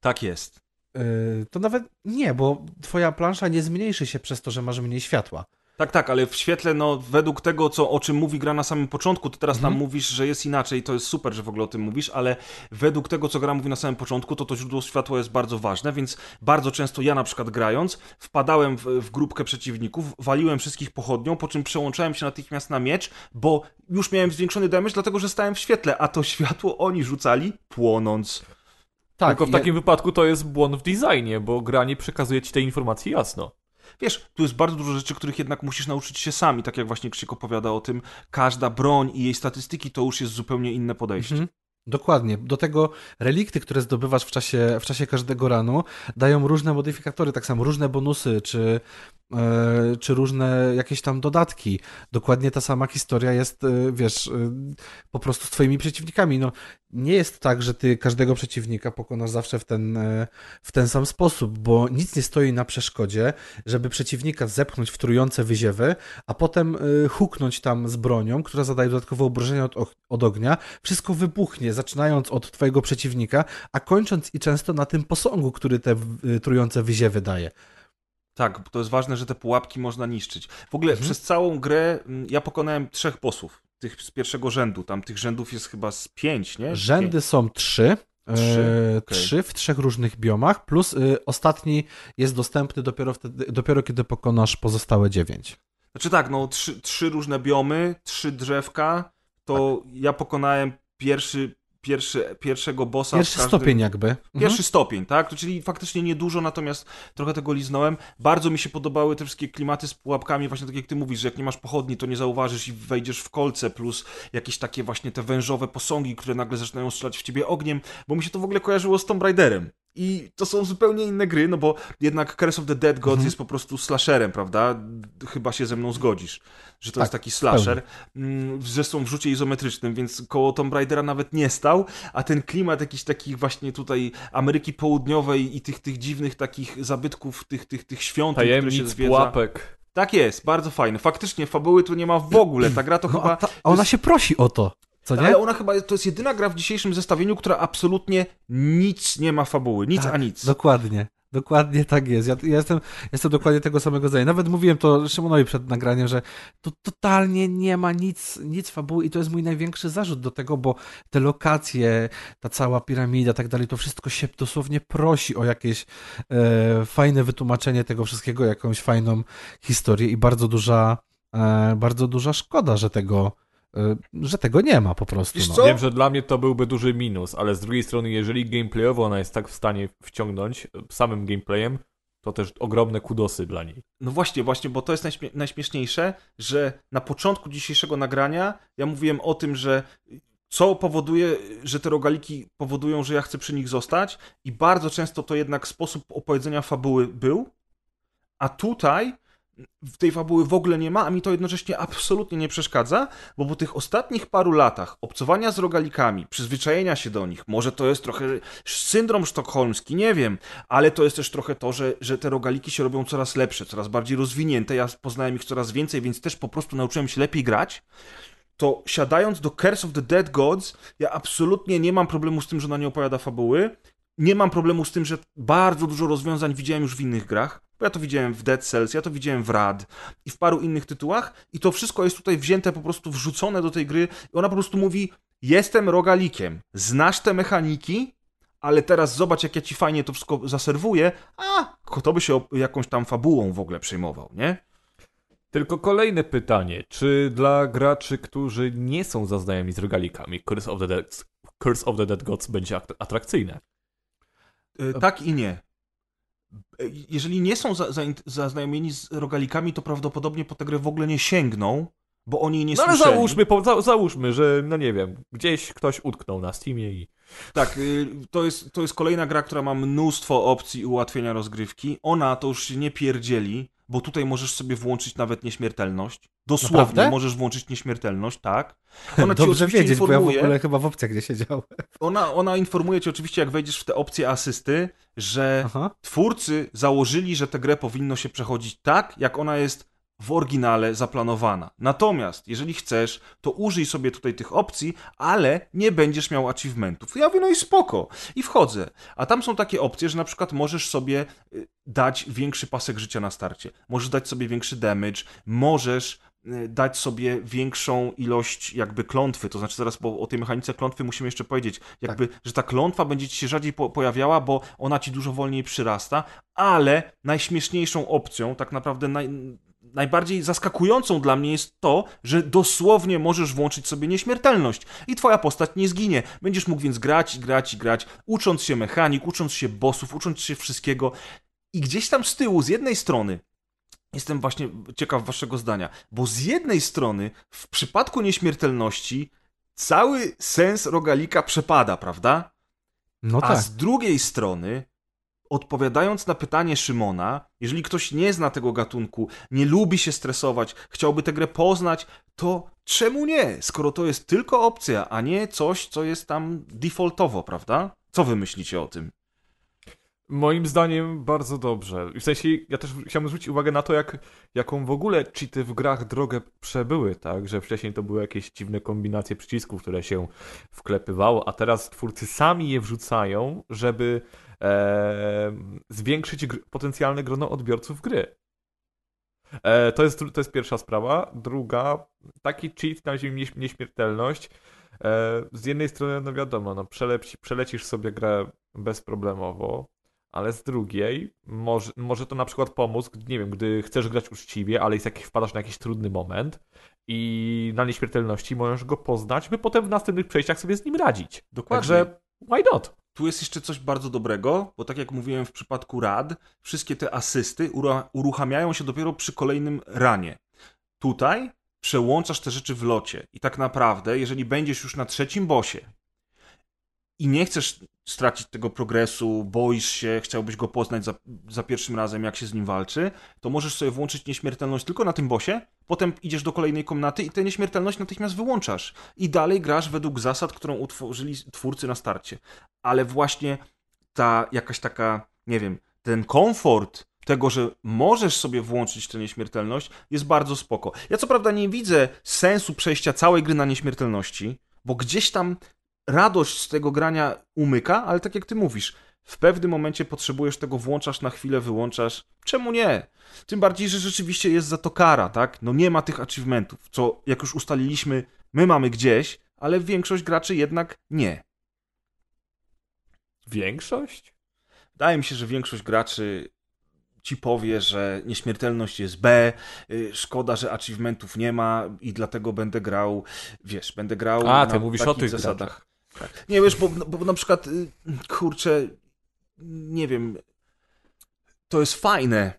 Tak jest. y, To nawet nie, bo twoja plansza nie zmniejszy się przez to, że masz mniej światła. Tak, tak, ale w świetle, no, według tego, co, o czym mówi gra na samym początku, ty teraz Mhm. nam mówisz, że jest inaczej, to jest super, że w ogóle o tym mówisz, ale według tego, co gra mówi na samym początku, to to źródło światła jest bardzo ważne, więc bardzo często ja na przykład grając, wpadałem w, w grupkę przeciwników, waliłem wszystkich pochodnią, po czym przełączałem się natychmiast na miecz, bo już miałem zwiększony damage, dlatego że stałem w świetle, a to (laughs) światło oni rzucali płonąc. Tak, Tylko w ja- takim wypadku to jest błąd w designie, bo gra nie przekazuje ci tej informacji jasno. Wiesz, tu jest bardzo dużo rzeczy, których jednak musisz nauczyć się sami, tak jak właśnie Krzyk opowiada o tym. Każda broń i jej statystyki to już jest zupełnie inne podejście. Mhm. Dokładnie. Do tego relikty, które zdobywasz w czasie, w czasie każdego ranu, dają różne modyfikatory, tak samo różne bonusy, czy, e, czy różne jakieś tam dodatki. Dokładnie ta sama historia jest, e, wiesz, e, po prostu z twoimi przeciwnikami. No, nie jest tak, że ty każdego przeciwnika pokonasz zawsze w ten, e, w ten sam sposób, bo nic nie stoi na przeszkodzie, żeby przeciwnika zepchnąć w trujące wyziewy, a potem e, huknąć tam z bronią, która zadaje dodatkowe obrażenia od, od ognia. Wszystko wybuchnie, zaczynając od twojego przeciwnika, a kończąc i często na tym posągu, który te y, trujące wyziewy daje. Tak, to jest ważne, że te pułapki można niszczyć. W ogóle Mhm. przez całą grę mm, ja pokonałem trzech bossów. Tych z pierwszego rzędu. Tam tych rzędów jest chyba z pięć, nie? Rzędy są trzy. Trzy, e. Trzy w trzech różnych biomach, plus y, ostatni jest dostępny dopiero, wtedy, dopiero kiedy pokonasz pozostałe dziewięć. Znaczy tak, no trzy, trzy różne biomy, trzy drzewka. To ja pokonałem pierwszy, pierwszy, pierwszego bossa. Pierwszy każdym... stopień jakby. Pierwszy Mhm. stopień, tak? Czyli faktycznie niedużo, natomiast trochę tego liznąłem. Bardzo mi się podobały te wszystkie klimaty z pułapkami, właśnie tak jak ty mówisz, że jak nie masz pochodni, to nie zauważysz i wejdziesz w kolce, plus jakieś takie właśnie te wężowe posągi, które nagle zaczynają strzelać w ciebie ogniem, bo mi się to w ogóle kojarzyło z Tomb Raiderem. I to są zupełnie inne gry, no bo jednak Curse of the Dead Gods Mhm. jest po prostu slasherem, prawda? Chyba się ze mną zgodzisz, że to Tak, jest taki slasher. Mm, Zresztą w rzucie izometrycznym, więc koło Tomb Raidera nawet nie stał, a ten klimat jakiś takich właśnie tutaj Ameryki Południowej i tych, tych dziwnych takich zabytków, tych, tych, tych świątyń, które się Tajemnic, zwiedza. pułapek. Tak jest, bardzo fajne. Faktycznie fabuły tu nie ma w ogóle. Ta gra to No, chyba... a, ta, a ona się prosi o to, co nie? Ale ona chyba to jest jedyna gra w dzisiejszym zestawieniu, która absolutnie nic nie ma fabuły. Nic Tak, a nic. Dokładnie. Dokładnie tak jest. Ja, ja jestem, jestem dokładnie tego samego zdania. Nawet mówiłem to Szymonowi przed nagraniem, że to totalnie nie ma nic, nic fabuły i to jest mój największy zarzut do tego, bo te lokacje, ta cała piramida, tak dalej, to wszystko się dosłownie prosi o jakieś e, fajne wytłumaczenie tego wszystkiego, jakąś fajną historię i bardzo duża, e, bardzo duża szkoda, że tego, że tego nie ma po prostu. No. Wiem, że dla mnie to byłby duży minus, ale z drugiej strony, jeżeli gameplayowo ona jest tak w stanie wciągnąć e, samym gameplayem, to też ogromne kudosy dla niej. No właśnie, właśnie, bo to jest najśmie- najśmieszniejsze, że na początku dzisiejszego nagrania ja mówiłem o tym, że co powoduje, że te rogaliki powodują, że ja chcę przy nich zostać i bardzo często to jednak sposób opowiedzenia fabuły był, a tutaj w tej fabuły w ogóle nie ma, a mi to jednocześnie absolutnie nie przeszkadza, bo po tych ostatnich paru latach obcowania z rogalikami, przyzwyczajenia się do nich, może to jest trochę syndrom sztokholmski, nie wiem, ale to jest też trochę to, że, że te rogaliki się robią coraz lepsze, coraz bardziej rozwinięte, ja poznałem ich coraz więcej, więc też po prostu nauczyłem się lepiej grać, to siadając do Curse of the Dead Gods, ja absolutnie nie mam problemu z tym, że ona nie opowiada fabuły, nie mam problemu z tym, że bardzo dużo rozwiązań widziałem już w innych grach, bo ja to widziałem w Dead Cells, ja to widziałem w Rad i w paru innych tytułach i to wszystko jest tutaj wzięte, po prostu wrzucone do tej gry i ona po prostu mówi jestem rogalikiem, znasz te mechaniki, ale teraz zobacz, jak ja ci fajnie to wszystko zaserwuję, a kto by się jakąś tam fabułą w ogóle przejmował, nie? Tylko kolejne pytanie. Czy dla graczy, którzy nie są zaznajami z rogalikami, Curse of the Dead, Curse of the Dead Gods będzie atrakcyjne? Yy, tak i nie. Jeżeli nie są zaznajomieni za, z rogalikami, to prawdopodobnie po tę grę w ogóle nie sięgną, bo oni nie no, ale załóżmy, po, za, załóżmy, że no nie wiem, gdzieś ktoś utknął na Steamie i... Tak, y, to jest, to jest kolejna gra, która ma mnóstwo opcji ułatwienia rozgrywki. Ona to już się nie pierdzieli, bo tutaj możesz sobie włączyć nawet nieśmiertelność. Dosłownie Naprawdę? możesz włączyć nieśmiertelność, tak. (laughs) Ona Dobrze wiedzieć, informuje, bo ja w ogóle chyba w opcjach gdzie siedziałem. Ona, ona informuje cię oczywiście, jak wejdziesz w te opcje asysty, że Aha. twórcy założyli, że tę grę powinno się przechodzić tak, jak ona jest w oryginale zaplanowana. Natomiast, jeżeli chcesz, to użyj sobie tutaj tych opcji, ale nie będziesz miał achievementów. Ja mówię, no i spoko. I wchodzę. A tam są takie opcje, że na przykład możesz sobie y, dać większy pasek życia na starcie. Możesz dać sobie większy damage, możesz y, dać sobie większą ilość jakby klątwy, to znaczy zaraz bo o tej mechanice klątwy musimy jeszcze powiedzieć, jakby, tak. że ta klątwa będzie ci się rzadziej po pojawiała, bo ona ci dużo wolniej przyrasta, ale najśmieszniejszą opcją, tak naprawdę naj najbardziej zaskakującą dla mnie jest to, że dosłownie możesz włączyć sobie nieśmiertelność i twoja postać nie zginie. Będziesz mógł więc grać, grać, grać, ucząc się mechanik, ucząc się bossów, ucząc się wszystkiego. I gdzieś tam z tyłu, z jednej strony, jestem właśnie ciekaw waszego zdania, bo z jednej strony w przypadku nieśmiertelności cały sens rogalika przepada, prawda? No tak. A z drugiej strony odpowiadając na pytanie Szymona, jeżeli ktoś nie zna tego gatunku, nie lubi się stresować, chciałby tę grę poznać, to czemu nie? Skoro to jest tylko opcja, a nie coś, co jest tam defaultowo, prawda? Co wy myślicie o tym? Moim zdaniem bardzo dobrze. W sensie, ja też chciałbym zwrócić uwagę na to, jak, jaką w ogóle cheaty w grach drogę przebyły, tak? Że wcześniej to były jakieś dziwne kombinacje przycisków, które się wklepywało, a teraz twórcy sami je wrzucają, żeby e, zwiększyć gr potencjalne grono odbiorców gry. E, to, jest, to jest pierwsza sprawa. Druga, taki cheat na ziemi nieśmiertelność. E, z jednej strony, no wiadomo, no przeleci, przelecisz sobie grę bezproblemowo, ale z drugiej może, może to na przykład pomóc, nie wiem, gdy chcesz grać uczciwie, ale jest jakiś, wpadasz na jakiś trudny moment i na nieśmiertelności możesz go poznać, by potem w następnych przejściach sobie z nim radzić. Dokładnie. Także why not? Tu jest jeszcze coś bardzo dobrego, bo tak jak mówiłem w przypadku rad, wszystkie te asysty uruchamiają się dopiero przy kolejnym ranie. Tutaj przełączasz te rzeczy w locie i tak naprawdę, jeżeli będziesz już na trzecim bosie i nie chcesz stracić tego progresu, boisz się, chciałbyś go poznać za, za pierwszym razem, jak się z nim walczy, to możesz sobie włączyć nieśmiertelność tylko na tym bosie, potem idziesz do kolejnej komnaty i tę nieśmiertelność natychmiast wyłączasz. I dalej grasz według zasad, którą utworzyli twórcy na starcie. Ale właśnie ta jakaś taka, nie wiem, ten komfort tego, że możesz sobie włączyć tę nieśmiertelność, jest bardzo spoko. Ja co prawda nie widzę sensu przejścia całej gry na nieśmiertelności, bo gdzieś tam radość z tego grania umyka, ale tak jak ty mówisz, w pewnym momencie potrzebujesz tego, włączasz na chwilę, wyłączasz. Czemu nie? Tym bardziej, że rzeczywiście jest za to kara, tak? No nie ma tych achievementów, co jak już ustaliliśmy, my mamy gdzieś, ale większość graczy jednak nie. Większość? Wydaje mi się, że większość graczy ci powie, że nieśmiertelność jest B, y, szkoda, że achievementów nie ma i dlatego będę grał, wiesz, będę grał A, ty na mówisz o tych zasadach. Graczach. Tak. Nie wiesz, bo, bo na przykład, y, kurczę, nie wiem, to jest fajne,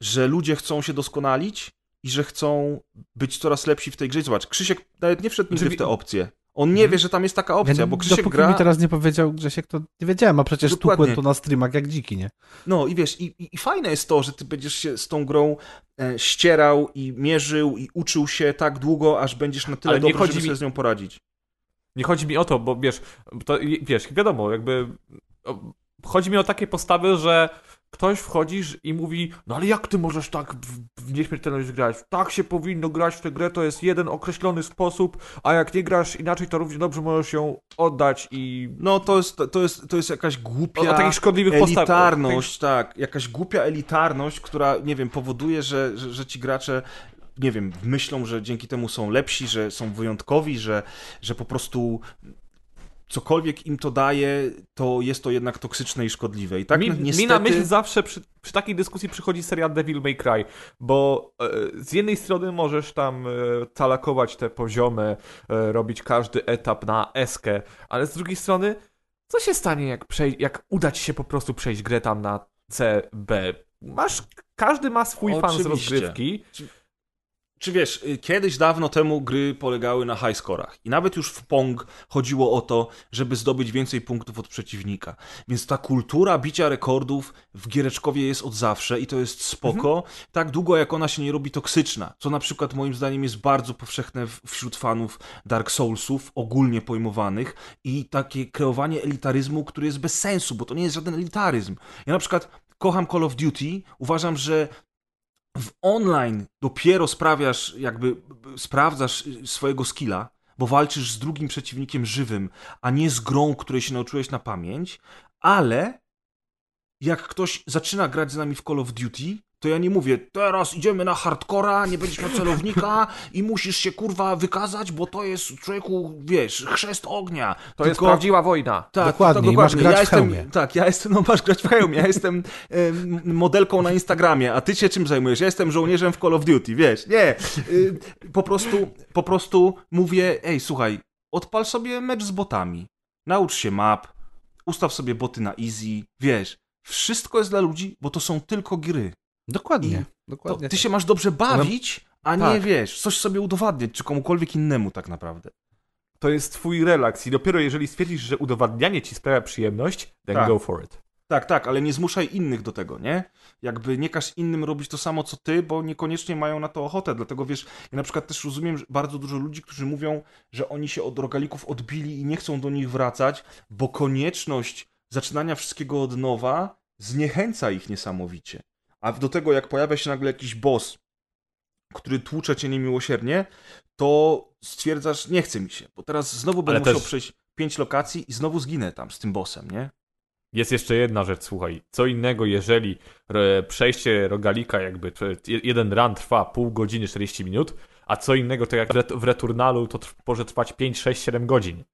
że ludzie chcą się doskonalić i że chcą być coraz lepsi w tej grze. Zobacz, Krzysiek nawet nie wszedł nigdy znaczy, w te opcje, On nie wie, że tam jest taka opcja, Ja bo Krzysiek dopóki gra... mi teraz nie powiedział Grzesiek, to nie wiedziałem, a przecież tukłem to na streamach jak dziki, nie? No i wiesz, i, i, fajne jest to, że ty będziesz się z tą grą e, ścierał i mierzył i uczył się tak długo, aż będziesz na tyle Ale dobry, żeby mi- sobie z nią poradzić. Nie chodzi mi o to, bo wiesz, to, wiesz, wiadomo, jakby chodzi mi o takie postawy, że ktoś wchodzisz i mówi, no ale jak ty możesz tak w, w nieśmiertelność grać? Tak się powinno grać w tę grę, to jest jeden określony sposób, a jak nie grasz inaczej, to równie dobrze możesz ją oddać i... No to jest, to jest, to jest jakaś głupia O, o takich szkodliwych elitarność, tak, jakaś głupia elitarność, która, nie wiem, powoduje, że, że, że ci gracze nie wiem, myślą, że dzięki temu są lepsi, że są wyjątkowi, że, że po prostu cokolwiek im to daje, to jest to jednak toksyczne i szkodliwe. I tak mi, niestety... mi na myśl zawsze przy, przy takiej dyskusji przychodzi seria Devil May Cry, bo e, z jednej strony możesz tam e, talakować te poziomy, e, robić każdy etap na eskę, ale z drugiej strony, co się stanie, jak, przej- jak uda ci się po prostu przejść grę tam na C, B? Masz, każdy ma swój fan z rozgrywki. Czy wiesz, y, kiedyś dawno temu gry polegały na high scorach i nawet już w Pong chodziło o to, żeby zdobyć więcej punktów od przeciwnika. Więc ta kultura bicia rekordów w giereczkowie jest od zawsze i to jest spoko, tak długo jak ona się nie robi toksyczna, co na przykład moim zdaniem jest bardzo powszechne wśród fanów Dark Soulsów, ogólnie pojmowanych i takie kreowanie elitaryzmu, który jest bez sensu, bo to nie jest żaden elitaryzm. Ja na przykład kocham Call of Duty, uważam, że w online dopiero sprawiasz, jakby sprawdzasz swojego skilla, bo walczysz z drugim przeciwnikiem żywym, a nie z grą, której się nauczyłeś na pamięć, ale jak ktoś zaczyna grać z nami w Call of Duty, to ja nie mówię, teraz idziemy na hardcora, nie będziesz miał celownika i musisz się kurwa wykazać, bo to jest człowieku, wiesz, chrzest ognia. To jest prawdziwa wojna. Tak, Dokładnie, to masz grać ja w jestem, hełmie. Tak, ja jestem, no masz grać w hełmie, ja jestem em, modelką na Instagramie, a ty się czym zajmujesz? Ja jestem żołnierzem w Call of Duty, wiesz, nie. Y, po prostu, po prostu mówię, ej, słuchaj, odpal sobie mecz z botami, naucz się map, ustaw sobie boty na easy, wiesz, wszystko jest dla ludzi, bo to są tylko gry. Dokładnie. Dokładnie. ty się masz dobrze bawić, a nie, Tak. wiesz, coś sobie udowadniać, czy komukolwiek innemu tak naprawdę. To jest twój relaks i dopiero jeżeli stwierdzisz, że udowadnianie ci sprawia przyjemność, then Tak. go for it. Tak, tak, ale nie zmuszaj innych do tego, nie? Jakby nie każ innym robić to samo co ty, bo niekoniecznie mają na to ochotę. Dlatego wiesz, ja na przykład też rozumiem że bardzo dużo ludzi, którzy mówią, że oni się od rogalików odbili i nie chcą do nich wracać, bo konieczność zaczynania wszystkiego od nowa zniechęca ich niesamowicie. A do tego, jak pojawia się nagle jakiś boss, który tłucze cię niemiłosiernie, to stwierdzasz, nie chce mi się, bo teraz znowu będę musiał też- przejść pięć lokacji i znowu zginę tam z tym bossem, nie? Jest jeszcze jedna rzecz, słuchaj. Co innego, jeżeli e, przejście rogalika, jakby jeden run trwa pół godziny, 40 minut, a co innego, to jak w ret- w Returnalu, to może trwać 5, 6, 7 godzin.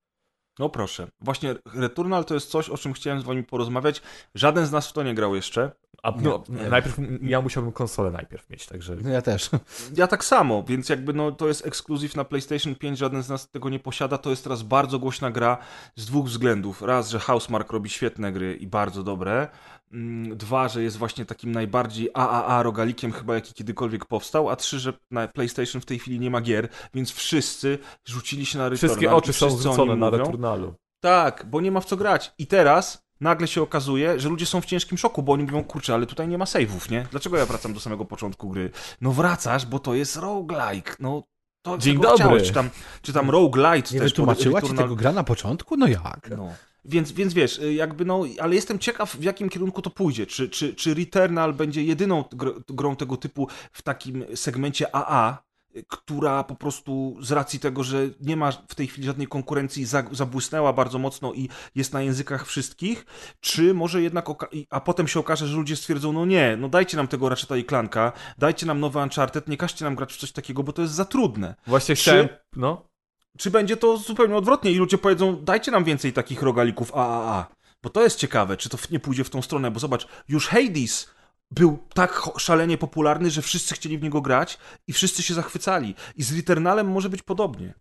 No proszę. Właśnie Returnal to jest coś, o czym chciałem z wami porozmawiać. Żaden z nas w to nie grał jeszcze. A no, Nie. najpierw ja musiałbym konsolę najpierw mieć, także. No Ja też. Ja tak samo, więc jakby no to jest ekskluzyw na PlayStation 5, żaden z nas tego nie posiada. To jest teraz bardzo głośna gra z dwóch względów. Raz, że Housemark robi świetne gry i bardzo dobre. Mm, Dwa, że jest właśnie takim najbardziej AAA rogalikiem chyba jaki kiedykolwiek powstał. A trzy, że na PlayStation w tej chwili nie ma gier, więc wszyscy rzucili się na Returnal. Wszystkie oczy są zwrócone na. Returnalu. Tak, bo nie ma w co grać. I teraz nagle się okazuje, że ludzie są w ciężkim szoku, bo oni mówią, kurczę, ale tutaj nie ma save'ów, nie? Dlaczego ja wracam do samego początku gry? No wracasz, bo to jest roguelike. No to Dzień dobry. Chciałeś, czy tam, czy tam roguelite Nie też. wytłumaczyła ci Returnal- tego gra na początku? No jak? No. Więc, więc wiesz, y, jakby no, ale jestem ciekaw, w jakim kierunku to pójdzie. Czy, czy, czy Returnal będzie jedyną gr grą tego typu w takim segmencie AA, y, która po prostu z racji tego, że nie ma w tej chwili żadnej konkurencji, za, zabłysnęła bardzo mocno i jest na językach wszystkich, czy może jednak, a potem się okaże, że ludzie stwierdzą, no nie, no dajcie nam tego Ratcheta i Clanka, dajcie nam nowy Uncharted, nie każcie nam grać w coś takiego, bo to jest za trudne. Właśnie Czy- chciałem. No. Czy będzie to zupełnie odwrotnie i ludzie powiedzą, dajcie nam więcej takich rogalików AAA. Bo to jest ciekawe, czy to nie pójdzie w tą stronę, bo zobacz, już Hades był tak szalenie popularny, że wszyscy chcieli w niego grać i wszyscy się zachwycali. I z Returnalem może być podobnie.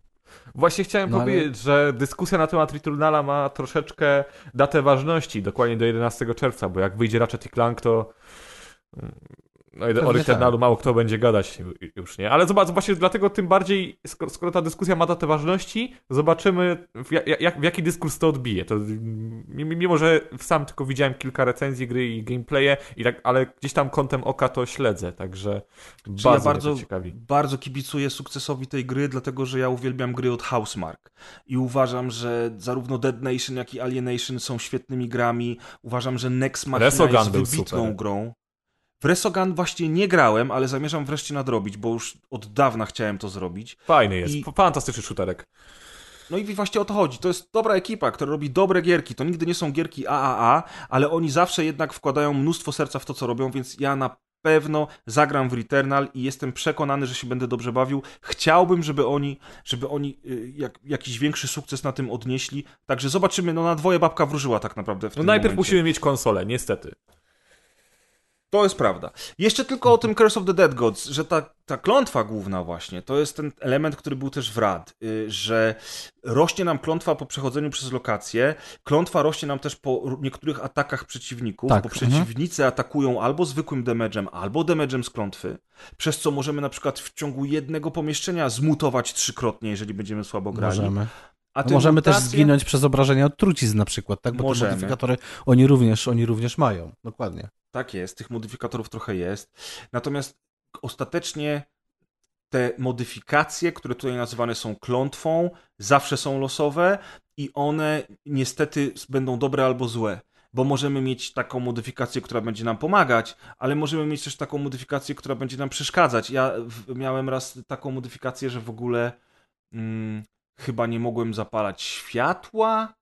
Właśnie chciałem No ale- powiedzieć, że dyskusja na temat Returnala ma troszeczkę datę ważności, dokładnie do 11 czerwca, bo jak wyjdzie Ratchet i Clank, to No i o Returnalu tak. mało kto będzie gadać już, nie? Ale zobacz, właśnie dlatego tym bardziej, skoro, skoro ta dyskusja ma datę ważności, zobaczymy w, ja- jak, w jaki dyskurs to odbije. To, mimo, że sam tylko widziałem kilka recenzji gry i gameplaye, i tak, ale gdzieś tam kątem oka to śledzę, także Czyli bardzo, ja bardzo, ciekawi. bardzo kibicuję sukcesowi tej gry, dlatego że ja uwielbiam gry od Housemark. I uważam, że zarówno Dead Nation, jak i Alienation są świetnymi grami. Uważam, że Nex Machina Resogun jest wybitną super. grą. W Resogun właśnie nie grałem, ale zamierzam wreszcie nadrobić, bo już od dawna chciałem to zrobić. Fajny jest, I- fantastyczny shooterek. No i właśnie o to chodzi. To jest dobra ekipa, która robi dobre gierki. To nigdy nie są gierki AAA, ale oni zawsze jednak wkładają mnóstwo serca w to, co robią, więc ja na pewno zagram w Returnal i jestem przekonany, że się będę dobrze bawił. Chciałbym, żeby oni, żeby oni y, jak, jakiś większy sukces na tym odnieśli. Także zobaczymy. No na dwoje babka wróżyła tak naprawdę w No najpierw momencie. musimy mieć konsolę, niestety. To jest prawda. Jeszcze tylko o tym Curse of the Dead Gods, że ta, ta klątwa główna właśnie, to jest ten element, który był też w rad, y, że rośnie nam klątwa po przechodzeniu przez lokację, klątwa rośnie nam też po niektórych atakach przeciwników, Tak, bo mhm. przeciwnicy atakują albo zwykłym damage'em, albo damage'em z klątwy, przez co możemy na przykład w ciągu jednego pomieszczenia zmutować trzykrotnie, jeżeli będziemy słabo grali. Możemy. A No możemy też mutacje- zginąć przez obrażenia od trucizn na przykład, tak? Bo Możemy. te modyfikatory oni również, oni również mają. Dokładnie. Tak jest, tych modyfikatorów trochę jest. Natomiast ostatecznie te modyfikacje, które tutaj nazywane są klątwą, zawsze są losowe i one niestety będą dobre albo złe. Bo możemy mieć taką modyfikację, która będzie nam pomagać, ale możemy mieć też taką modyfikację, która będzie nam przeszkadzać. Ja miałem raz taką modyfikację, że w ogóle mm, chyba nie mogłem zapalać światła.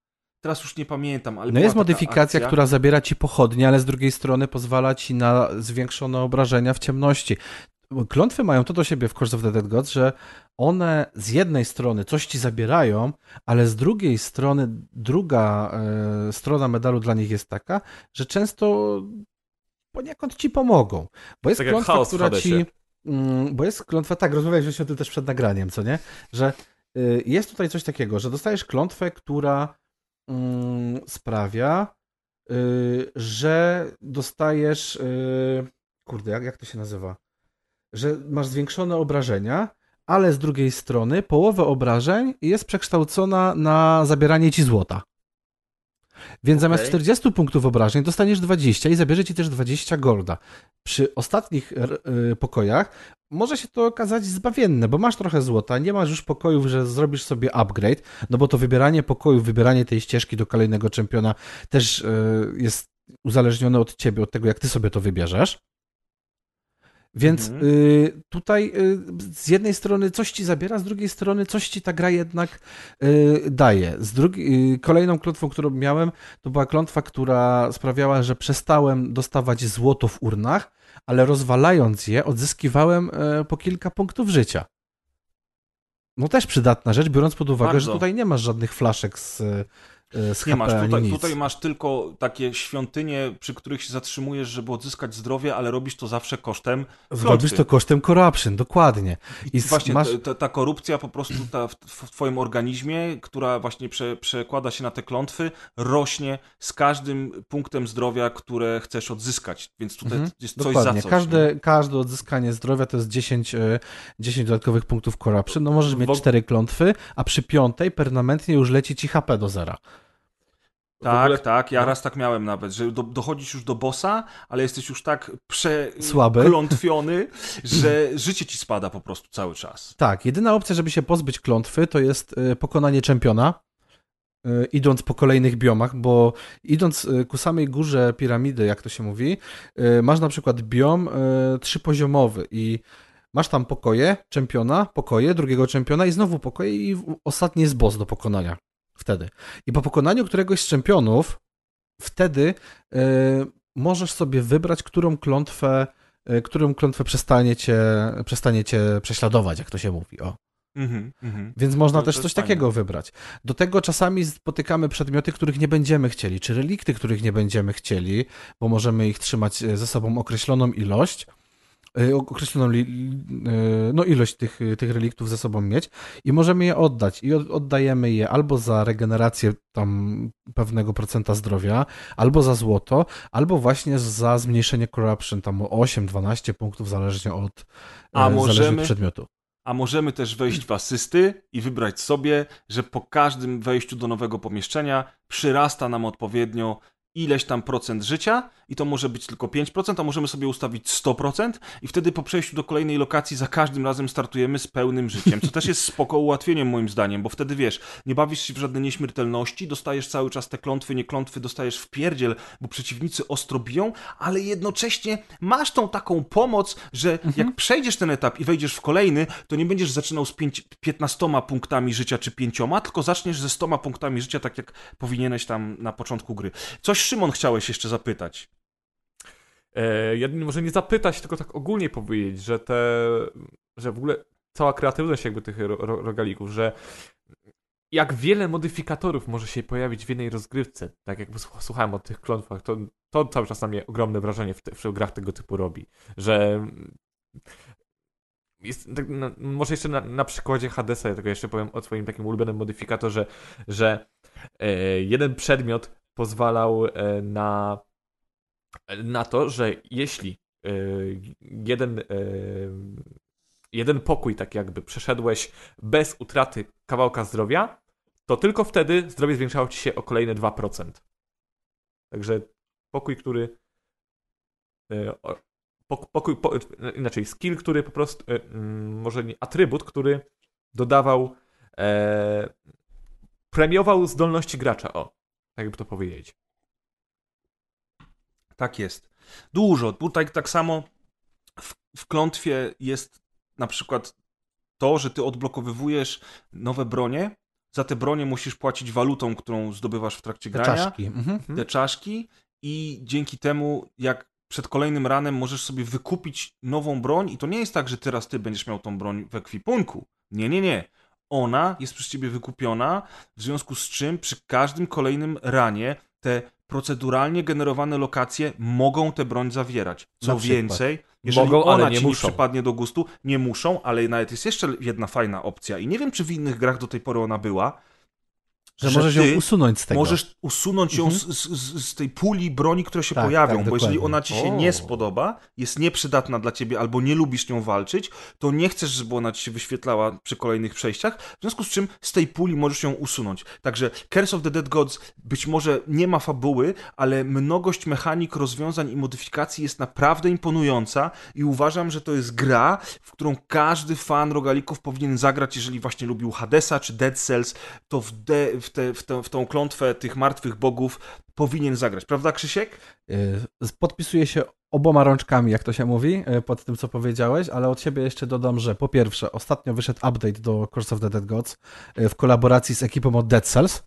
Teraz już nie pamiętam, ale No jest modyfikacja, akcja. która zabiera ci pochodnie, ale z drugiej strony pozwala ci na zwiększone obrażenia w ciemności. Klątwy mają to do siebie w Curse of the Dead Gods, że one z jednej strony coś ci zabierają, ale z drugiej strony druga e, strona medalu dla nich jest taka, że często poniekąd ci pomogą. Bo jest Tak klątwa, która ci... Mm, Bo jest klątwa, tak, rozmawialiśmy o tym też przed nagraniem, co nie? Że y, jest tutaj coś takiego, że dostajesz klątwę, która sprawia, y, że dostajesz. y, Kurde, jak, jak to się nazywa? Że masz zwiększone obrażenia, ale z drugiej strony połowę obrażeń jest przekształcona na zabieranie ci złota. Więc zamiast Okej. 40 punktów obrażeń dostaniesz 20 i zabierze ci też 20 golda. Przy ostatnich y, pokojach może się to okazać zbawienne, bo masz trochę złota, nie masz już pokojów, że zrobisz sobie upgrade, no bo to wybieranie pokojów, wybieranie tej ścieżki do kolejnego czempiona też y, jest uzależnione od ciebie, od tego, jak ty sobie to wybierzesz. Więc Mhm. y, tutaj y, z jednej strony coś ci zabiera, z drugiej strony coś ci ta gra jednak y, daje. Z drugi, kolejną klątwą, którą miałem, to była klątwa, która sprawiała, że przestałem dostawać złoto w urnach, ale rozwalając je, odzyskiwałem e, po kilka punktów życia. No też przydatna rzecz, biorąc pod uwagę, Bardzo. że tutaj nie masz żadnych flaszek z, z Nie HP masz, tutaj, tutaj masz tylko takie świątynie, przy których się zatrzymujesz, żeby odzyskać zdrowie, ale robisz to zawsze kosztem klątwy. to kosztem corruption, dokładnie. I I właśnie masz- ta, ta, korupcja po prostu ta, w, w twoim organizmie, która właśnie prze, przekłada się na te klątwy, rośnie z każdym punktem zdrowia, które chcesz odzyskać, więc tutaj Mhm, jest coś Dokładnie. za coś. każde, każde odzyskanie zdrowia to jest 10, e, 10 dodatkowych punktów corruption. No możesz mieć W og- 4 klątwy, a przy piątej permanentnie już leci ci HP do zera. Tak, ogóle- tak, ja no. raz tak miałem nawet, że do, dochodzisz już do bossa, ale jesteś już tak przeklątwiony, (laughs) że życie ci spada po prostu cały czas. Tak, jedyna opcja, żeby się pozbyć klątwy, to jest e, pokonanie czempiona, e, idąc po kolejnych biomach, bo idąc e, ku samej górze piramidy, jak to się mówi, masz na przykład biom trzypoziomowy i masz tam pokoje czempiona, pokoje drugiego czempiona i znowu pokoje i ostatni jest boss do pokonania. Wtedy. I po pokonaniu któregoś z czempionów, wtedy e, możesz sobie wybrać, którą klątwę, e, którą klątwę przestanie cię, przestanie cię prześladować, jak to się mówi. O. Mhm, mhm. Więc można To- też to coś fajne. takiego wybrać. Do tego czasami spotykamy przedmioty, których nie będziemy chcieli, czy relikty, których nie będziemy chcieli, bo możemy ich trzymać e, ze sobą określoną ilość. Y, określoną y, no, ilość tych, tych reliktów ze sobą mieć i możemy je oddać. I oddajemy je albo za regenerację tam pewnego procenta zdrowia, albo za złoto, albo właśnie za zmniejszenie corruption tam o 8-12 punktów zależnie od, A możemy, przedmiotu. A możemy też wejść w asysty i wybrać sobie, że po każdym wejściu do nowego pomieszczenia przyrasta nam odpowiednio ileś tam procent życia i to może być tylko 5%, a możemy sobie ustawić 100% i wtedy po przejściu do kolejnej lokacji za każdym razem startujemy z pełnym życiem, co też jest spoko ułatwieniem moim zdaniem, bo wtedy wiesz, nie bawisz się w żadne nieśmiertelności, dostajesz cały czas te klątwy, nie klątwy, dostajesz w pierdziel, bo przeciwnicy ostro biją, ale jednocześnie masz tą taką pomoc, że mhm. jak przejdziesz ten etap i wejdziesz w kolejny, to nie będziesz zaczynał z 5, 15 punktami życia czy 5, tylko zaczniesz ze 100 punktami życia, tak jak powinieneś tam na początku gry. Coś Szymon chciałeś jeszcze zapytać? E, ja może nie zapytać, tylko tak ogólnie powiedzieć, że te, że w ogóle cała kreatywność jakby tych ro, ro, rogalików, że jak wiele modyfikatorów może się pojawić w jednej rozgrywce, tak jak słuchałem o tych klątwach, to, to cały czas na mnie ogromne wrażenie w, te, w grach tego typu robi, że jest, tak, może jeszcze na, na, przykładzie Hadesa, ja tego jeszcze powiem o swoim takim ulubionym modyfikatorze, że e, jeden przedmiot pozwalał e, na, na to, że jeśli e, jeden, e, jeden pokój, tak jakby, przeszedłeś bez utraty kawałka zdrowia, to tylko wtedy zdrowie zwiększało ci się o kolejne 2%. Także pokój, który. Pokój, po, inaczej, skill, który po prostu. Mm, może nie, atrybut, który dodawał. E, premiował zdolności gracza. O, jakby to powiedzieć. Tak jest. Dużo. Tutaj tak samo w, w klątwie jest na przykład to, że ty odblokowywujesz nowe bronie. Za te bronie musisz płacić walutą, którą zdobywasz w trakcie te grania. Czaszki. Mhm. Te czaszki. I dzięki temu, jak przed kolejnym ranem możesz sobie wykupić nową broń i to nie jest tak, że teraz ty będziesz miał tą broń w ekwipunku. Nie, nie, nie ona jest przez ciebie wykupiona, w związku z czym przy każdym kolejnym ranie te proceduralnie generowane lokacje mogą tę broń zawierać. Co więcej, jeżeli mogą, ona ci muszą. nie przypadnie do gustu, nie muszą, ale nawet jest jeszcze jedna fajna opcja i nie wiem, czy w innych grach do tej pory ona była, że, że możesz ją usunąć z tego. Możesz usunąć ją mhm. z, z, z, tej puli broni, które się tak, pojawią, tak, bo jeżeli ona ci się o. nie spodoba, jest nieprzydatna dla ciebie albo nie lubisz nią walczyć, to nie chcesz, żeby ona ci się wyświetlała przy kolejnych przejściach, w związku z czym z tej puli możesz ją usunąć. Także Curse of the Dead Gods być może nie ma fabuły, ale mnogość mechanik, rozwiązań i modyfikacji jest naprawdę imponująca i uważam, że to jest gra, w którą każdy fan rogalików powinien zagrać, jeżeli właśnie lubił Hadesa czy Dead Cells, to w, de, w, te, w, te, w tą klątwę tych martwych bogów powinien zagrać. Prawda, Krzysiek? Y, podpisuję się oboma rączkami, jak to się mówi, y, pod tym, co powiedziałeś, ale od siebie jeszcze dodam, że po pierwsze, ostatnio wyszedł update do Curse of the Dead Gods y, w kolaboracji z ekipą od Dead Cells.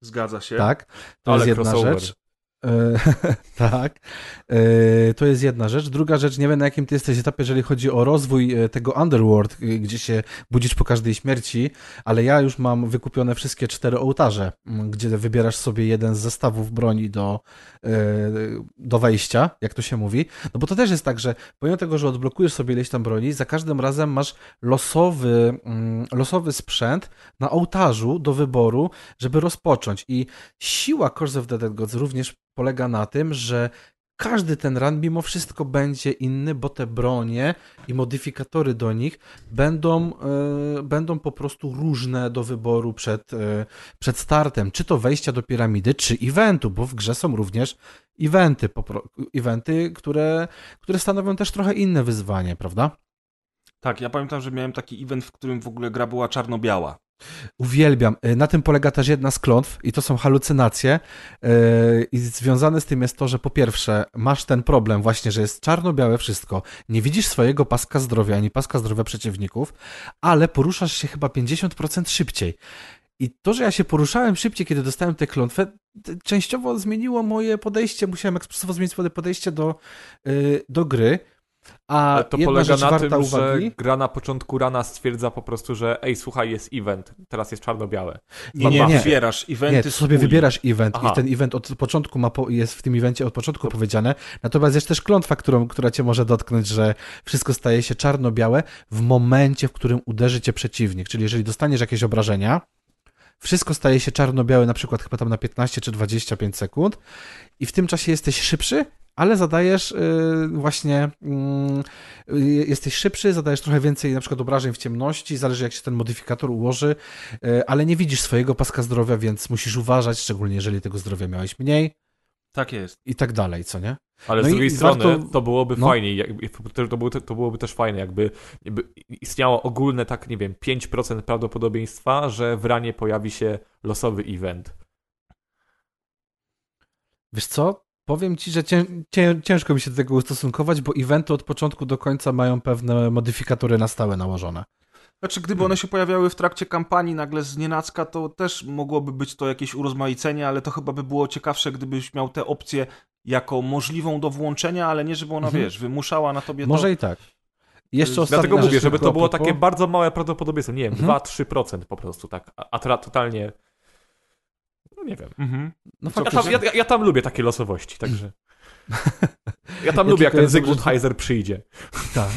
Zgadza się. Tak, to ale jest jedna crossover. rzecz. E, (laughs) tak. E, to jest jedna rzecz. Druga rzecz, nie wiem na jakim ty jesteś etapie, jeżeli chodzi o rozwój e, tego Underworld, gdzie się budzisz po każdej śmierci, ale ja już mam wykupione wszystkie cztery ołtarze, gdzie wybierasz sobie jeden z zestawów broni do, do wejścia, jak to się mówi. No bo to też jest tak, że pomimo tego, że odblokujesz sobie ileś tam broni, za każdym razem masz losowy, losowy sprzęt na ołtarzu do wyboru, żeby rozpocząć. I siła Curse of the Dead Gods również polega na tym, że każdy ten run mimo wszystko będzie inny, bo te bronie i modyfikatory do nich będą, yy, będą po prostu różne do wyboru przed, yy, przed startem. Czy to wejścia do piramidy, czy eventu, bo w grze są również eventy, eventy które, które stanowią też trochę inne wyzwanie, prawda? Tak, ja pamiętam, że miałem taki event, w którym w ogóle gra była czarno-biała. Uwielbiam. Y, na tym polega też jedna z klątw i to są halucynacje. Y, I związane z tym jest to, że po pierwsze masz ten problem właśnie, że jest czarno-białe wszystko. Nie widzisz swojego paska zdrowia ani paska zdrowia przeciwników, ale poruszasz się chyba 50% szybciej. I to, że ja się poruszałem szybciej, kiedy dostałem tę klątwę, częściowo zmieniło moje podejście. Musiałem ekspresowo zmienić swoje podejście do, y, do gry. A Ale to jedna polega rzecz na warta tym, uwagi. że gra na początku rana stwierdza po prostu, że ej, słuchaj, jest event, teraz jest czarno-białe. Nie, nie, nie. Wybierasz eventy Nie, ty sobie wybierasz event Aha. i ten event od początku ma po, jest w tym evencie od początku powiedziane. Natomiast jest też klątwa, którą, która cię może dotknąć, że wszystko staje się czarno-białe w momencie, w którym uderzy cię przeciwnik. Czyli jeżeli dostaniesz jakieś obrażenia, wszystko staje się czarno-białe, na przykład chyba tam na 15 czy 25 sekund i w tym czasie jesteś szybszy, ale zadajesz yy, właśnie, yy, jesteś szybszy, zadajesz trochę więcej na przykład obrażeń w ciemności, zależy jak się ten modyfikator ułoży, yy, ale nie widzisz swojego paska zdrowia, więc musisz uważać, szczególnie jeżeli tego zdrowia miałeś mniej Tak jest. i tak dalej, co nie? Ale No z drugiej strony warto- to byłoby no. fajnie, to, było, to byłoby też fajne, jakby, jakby istniało ogólne, tak nie wiem, 5% prawdopodobieństwa, że w ranie pojawi się losowy event. Wiesz co? Powiem ci, że cię, cię, ciężko mi się do tego ustosunkować, bo eventy od początku do końca mają pewne modyfikatory na stałe nałożone. Znaczy, gdyby one się pojawiały w trakcie kampanii nagle z nienacka, to też mogłoby być to jakieś urozmaicenie, ale to chyba by było ciekawsze, gdybyś miał tę opcję jako możliwą do włączenia, ale nie żeby ona, Mhm. wiesz, wymuszała na tobie Może to... i tak. Jeszcze ostatnia Dlatego mówię, żeby to było takie bardzo małe prawdopodobieństwo, nie wiem, Mhm. 2-3% po prostu, tak, a, a teraz totalnie, nie wiem. Mhm. No Ja tam, ja, ja tam lubię takie losowości, także... (laughs) Ja tam Ja lubię, jak ten Zygmunt dobrze- Heiser przyjdzie. Tak.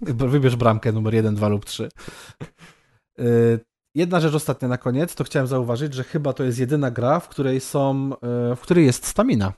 (laughs) Wybierz bramkę numer 1, 2 lub 3. Y, Jedna rzecz ostatnia na koniec, to chciałem zauważyć, że chyba to jest jedyna gra, w której są, y, w której jest stamina.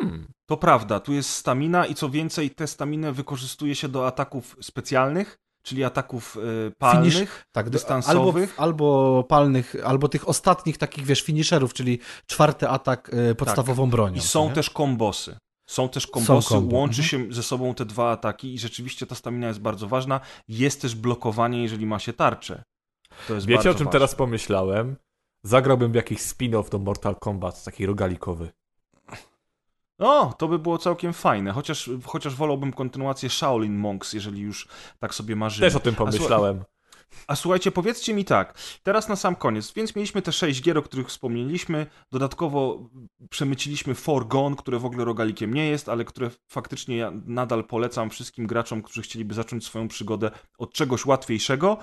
Hmm. To prawda, tu jest stamina i co więcej, tę staminę wykorzystuje się do ataków specjalnych, czyli ataków y, palnych, Finish- Tak, dystansowych. Albo, albo palnych, albo tych ostatnich takich, wiesz, finisherów, czyli czwarty atak y, podstawową bronią. I są nie? też kombosy. Są też kombosy, kombo, łączy mhm. się ze sobą te dwa ataki i rzeczywiście ta stamina jest bardzo ważna. Jest też blokowanie, jeżeli ma się tarczę. To jest Wiecie, o czym ważne. teraz pomyślałem? Zagrałbym w jakiś spin-off do Mortal Kombat, taki rogalikowy. O, to by było całkiem fajne, chociaż, chociaż wolałbym kontynuację Shaolin Monks, jeżeli już tak sobie marzymy. Też o tym pomyślałem. A słuchajcie, powiedzcie mi tak, teraz na sam koniec, więc mieliśmy te sześć gier, o których wspomnieliśmy, dodatkowo przemyciliśmy Forgone, które w ogóle rogalikiem nie jest, ale które faktycznie ja nadal polecam wszystkim graczom, którzy chcieliby zacząć swoją przygodę od czegoś łatwiejszego.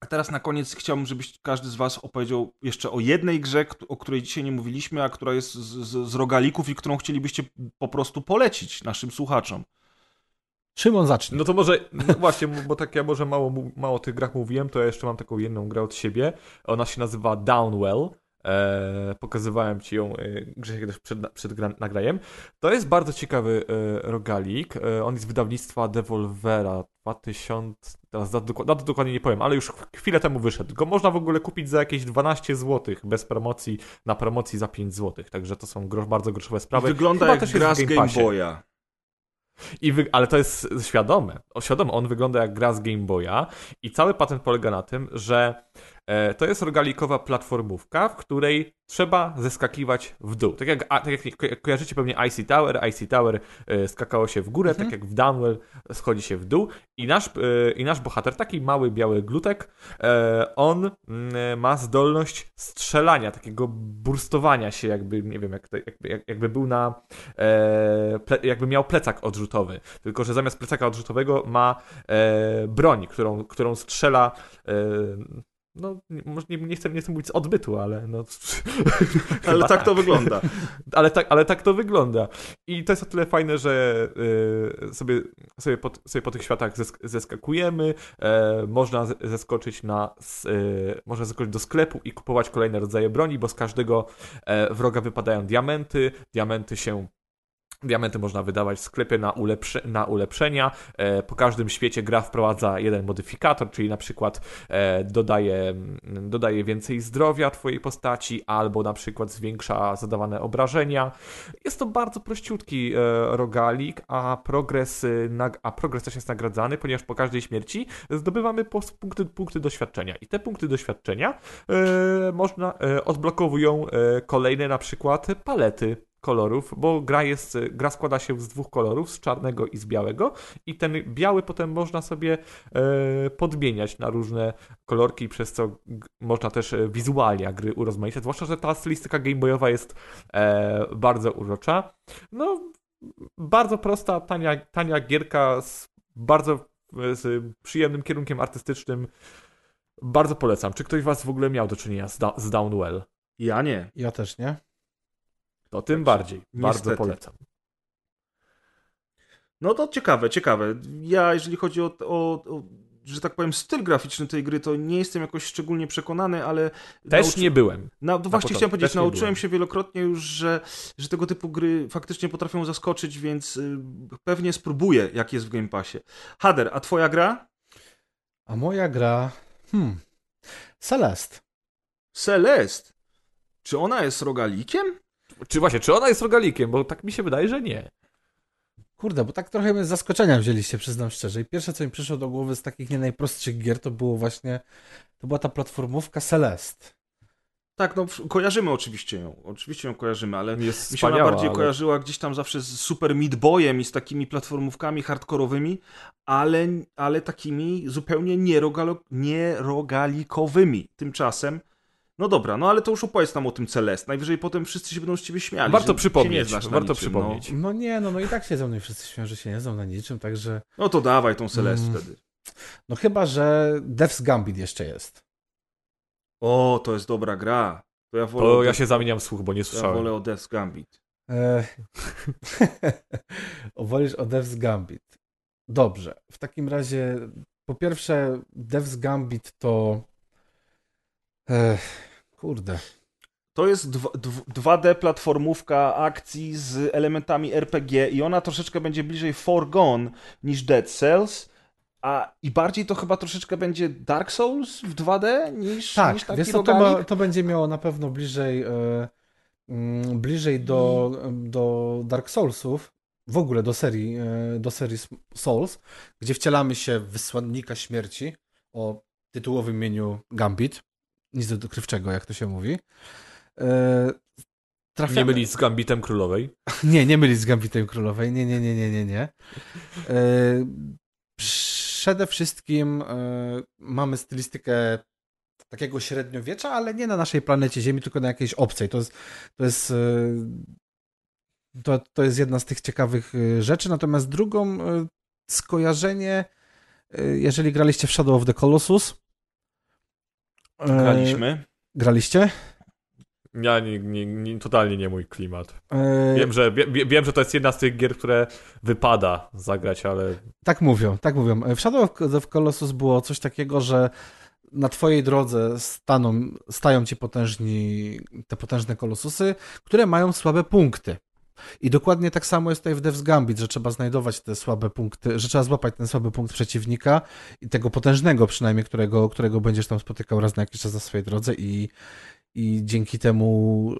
A teraz na koniec chciałbym, żebyś każdy z was opowiedział jeszcze o jednej grze, o której dzisiaj nie mówiliśmy, a która jest z, z, z rogalików i którą chcielibyście po prostu polecić naszym słuchaczom. Szymon zacznie. No to może, no właśnie, bo tak ja może mało, mało o tych grach mówiłem, to ja jeszcze mam taką jedną grę od siebie. Ona się nazywa Downwell. E, pokazywałem ci ją, e, Grzesiek też przed, przed gra, nagrajem. To jest bardzo ciekawy e, rogalik. E, on jest z wydawnictwa Devolvera 2000, teraz dat, doku- dat dokładnie nie powiem, ale już chwilę temu wyszedł. Go można w ogóle kupić za jakieś 12 zł bez promocji, na promocji za 5 zł. Także to są grosz, bardzo groszowe sprawy. Wygląda Chyba jak gra z Game Game. Boya. I wy... Ale to jest świadome. O, świadome, on wygląda jak gra z Game Boya i cały patent polega na tym, że to jest rogalikowa platformówka, w której trzeba zeskakiwać w dół. Tak jak, tak jak ko- kojarzycie pewnie Icy Tower, Icy Tower e, skakało się w górę, tak jak w Downwell schodzi się w dół i nasz, e, i nasz bohater, taki mały biały glutek, e, on mm, ma zdolność strzelania, takiego burstowania się jakby, nie wiem, jakby, jak, jakby był na e, jakby miał plecak odrzutowy, tylko że zamiast plecaka odrzutowego ma e, broń, którą, którą strzela e, no, nie- może nie, nie, chcę, nie chcę mówić z odbytu, ale no... (laughs) Ale chyba tak to wygląda. (laughs) ale tak, ale tak to wygląda. I to jest o tyle fajne, że y, sobie, sobie, po, sobie po tych światach zesk zeskakujemy, e, można zeskoczyć na, y, można zeskoczyć do sklepu i kupować kolejne rodzaje broni, bo z każdego e, wroga wypadają diamenty, diamenty się Diamenty można wydawać w sklepie na, na ulepszenia. E, po każdym świecie gra wprowadza jeden modyfikator, czyli na przykład e, dodaje, mm, dodaje więcej zdrowia twojej postaci, albo na przykład zwiększa zadawane obrażenia. Jest to bardzo prościutki e, rogalik, a progres, y, a progres też jest nagradzany, ponieważ po każdej śmierci zdobywamy punkty, punkty doświadczenia. I te punkty doświadczenia e, można, e, odblokowują e, kolejne na przykład palety kolorów, bo gra jest, gra składa się z dwóch kolorów, z czarnego i z białego i ten biały potem można sobie e, podmieniać na różne kolorki, przez co g- można też e, wizualia gry urozmaicać, zwłaszcza, że ta stylistyka gameboyowa jest e, bardzo urocza. No, bardzo prosta, tania, tania gierka z bardzo z przyjemnym kierunkiem artystycznym. Bardzo polecam. Czy ktoś z was w ogóle miał do czynienia z, da z Downwell? Ja nie. Ja też nie. To tym bardziej. Bardzo niestety. polecam. No to ciekawe, ciekawe. Ja, jeżeli chodzi o, o, o że tak powiem, styl graficzny tej gry, to nie jestem jakoś szczególnie przekonany, ale. Też nauczy- nie byłem. Na, no właśnie początku, chciałem powiedzieć, też nauczyłem się wielokrotnie już, że, że tego typu gry faktycznie potrafią zaskoczyć, więc y, pewnie spróbuję, jak jest w Game Passie. Hader, a twoja gra? A moja gra. Hmm. Celest. Celest. Czy ona jest rogalikiem? Czy właśnie, czy ona jest rogalikiem? Bo tak mi się wydaje, że nie. Kurde, bo tak trochę mnie z zaskoczenia wzięliście, przyznam szczerze. I pierwsze, co mi przyszło do głowy z takich nie najprostszych gier, to było właśnie, to była ta platformówka Celest. Tak, no kojarzymy oczywiście ją. Oczywiście ją kojarzymy, ale Jest mi się ona bardziej ale- kojarzyła gdzieś tam zawsze z Super Meat Boyem i z takimi platformówkami hardkorowymi, ale, ale takimi zupełnie nierogalo, nierogalikowymi. Tymczasem, no dobra, no ale to już opowiedz nam o tym Celest. Najwyżej potem wszyscy się będą z ciebie śmiali. Warto że się nie przypomnieć, znasz na warto niczym, przypomnieć. No nie, no, no i tak się ze mną wszyscy śmieją, że się nie znam na niczym, także... No, no to dawaj tą Celest Mm. wtedy. No chyba, że Death's Gambit jeszcze jest. O, to jest dobra gra. To ja wolę, To o ja się zamieniam w słuch, bo nie ja słyszałem. wolę o Death Gambit. E... (laughs) Wolisz o Death's Gambit. Dobrze. W takim razie, po pierwsze, Death's Gambit to. E... Kurde. To jest dwa- dw- 2D platformówka akcji z elementami RPG i ona troszeczkę będzie bliżej Forgone niż Dead Cells, a i bardziej to chyba troszeczkę będzie Dark Souls w 2D niż, Tak, niż taki wiesz to, ma, to będzie miało na pewno bliżej, e, mm, bliżej do, do Dark Soulsów, w ogóle do serii, e, do serii Souls, gdzie wcielamy się w wysłannika śmierci o tytułowym imieniu Gambit, nic dokrywczego, jak to się mówi. E, trafiamy- Nie mylić z Gambitem Królowej. (laughs) nie, nie mylić z Gambitem Królowej. Nie, nie, nie, nie, nie, nie. E, przede wszystkim e, mamy stylistykę takiego średniowiecza, ale nie na naszej planecie Ziemi, tylko na jakiejś obcej. To jest, to jest, e, to, to jest jedna z tych ciekawych e, rzeczy. Natomiast drugą e, skojarzenie, jeżeli graliście w Shadow of the Colossus. E, Graliśmy. Graliście? Ja nie, nie, nie, totalnie nie mój klimat. E, Wiem że, wie, wiem, że to jest jedna z tych gier, które wypada zagrać, ale Tak mówią, tak mówią. W Shadow of Colossus było coś takiego, że na twojej drodze staną, stają ci potężni, te potężne kolosusy, które mają słabe punkty. I dokładnie tak samo jest tutaj w Death's Gambit, że trzeba znajdować te słabe punkty, że trzeba złapać ten słaby punkt przeciwnika i tego potężnego przynajmniej, którego, którego będziesz tam spotykał raz na jakiś czas na swojej drodze i, i dzięki temu,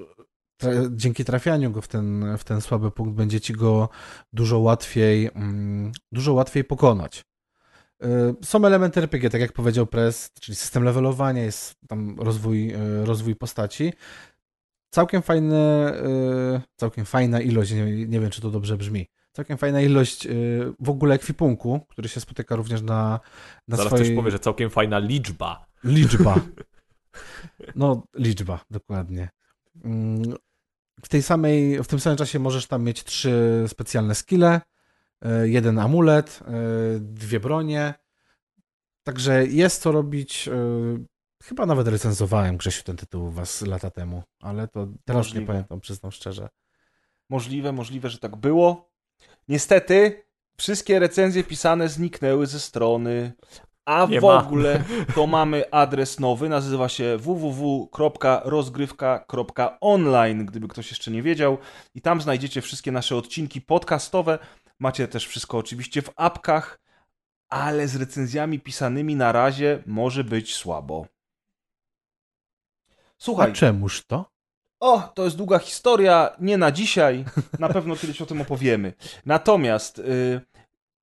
tra, dzięki trafianiu go w ten, w ten słaby punkt będzie ci go dużo łatwiej, mm, dużo łatwiej pokonać. Y, Są elementy RPG, tak jak powiedział Press, czyli system levelowania, jest tam rozwój, y, rozwój postaci. Całkiem fajne, y, całkiem fajna ilość, nie, nie wiem czy to dobrze brzmi, całkiem fajna ilość y, w ogóle ekwipunku, który się spotyka również na, na zaraz swojej... też powie, że całkiem fajna liczba. Liczba. (laughs) No, liczba, dokładnie. Mm, W tej samej, w tym samym czasie możesz tam mieć trzy specjalne skille, e, jeden amulet, dwie bronie. Także jest co robić. Chyba nawet recenzowałem Grzesiu ten tytuł u was lata temu, ale to teraz już nie Możliwe. pamiętam, przyznam szczerze. Możliwe, możliwe, że tak było. Niestety, wszystkie recenzje pisane zniknęły ze strony, a Nie w ma. ogóle to mamy adres nowy, nazywa się www.rozgrywka.online, gdyby ktoś jeszcze nie wiedział. I tam znajdziecie wszystkie nasze odcinki podcastowe. Macie też wszystko oczywiście w apkach, ale z recenzjami pisanymi na razie może być słabo. Słuchaj, A czemuż to? o, to jest długa historia, nie na dzisiaj. Na pewno kiedyś o tym opowiemy. Natomiast y,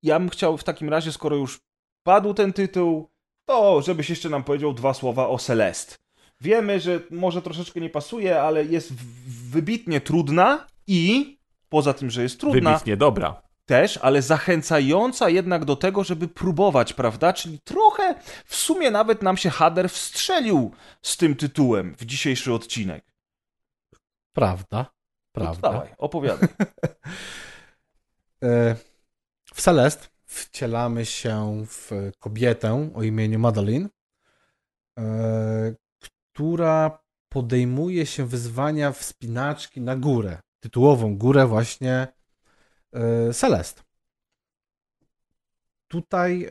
ja bym chciał w takim razie, skoro już padł ten tytuł, to żebyś jeszcze nam powiedział dwa słowa o Celest. Wiemy, że może troszeczkę nie pasuje, ale jest wybitnie trudna i poza tym, że jest trudna, Wybitnie dobra. Też, ale zachęcająca jednak do tego, żeby próbować, prawda? Czyli trochę w sumie nawet nam się Hader wstrzelił z tym tytułem w dzisiejszy odcinek. Prawda. No Prawda. dawaj, opowiadaj. (laughs) E, w Celest wcielamy się w kobietę o imieniu Madeline, e, która podejmuje się wyzwania wspinaczki na górę, tytułową górę właśnie Celest. Tutaj,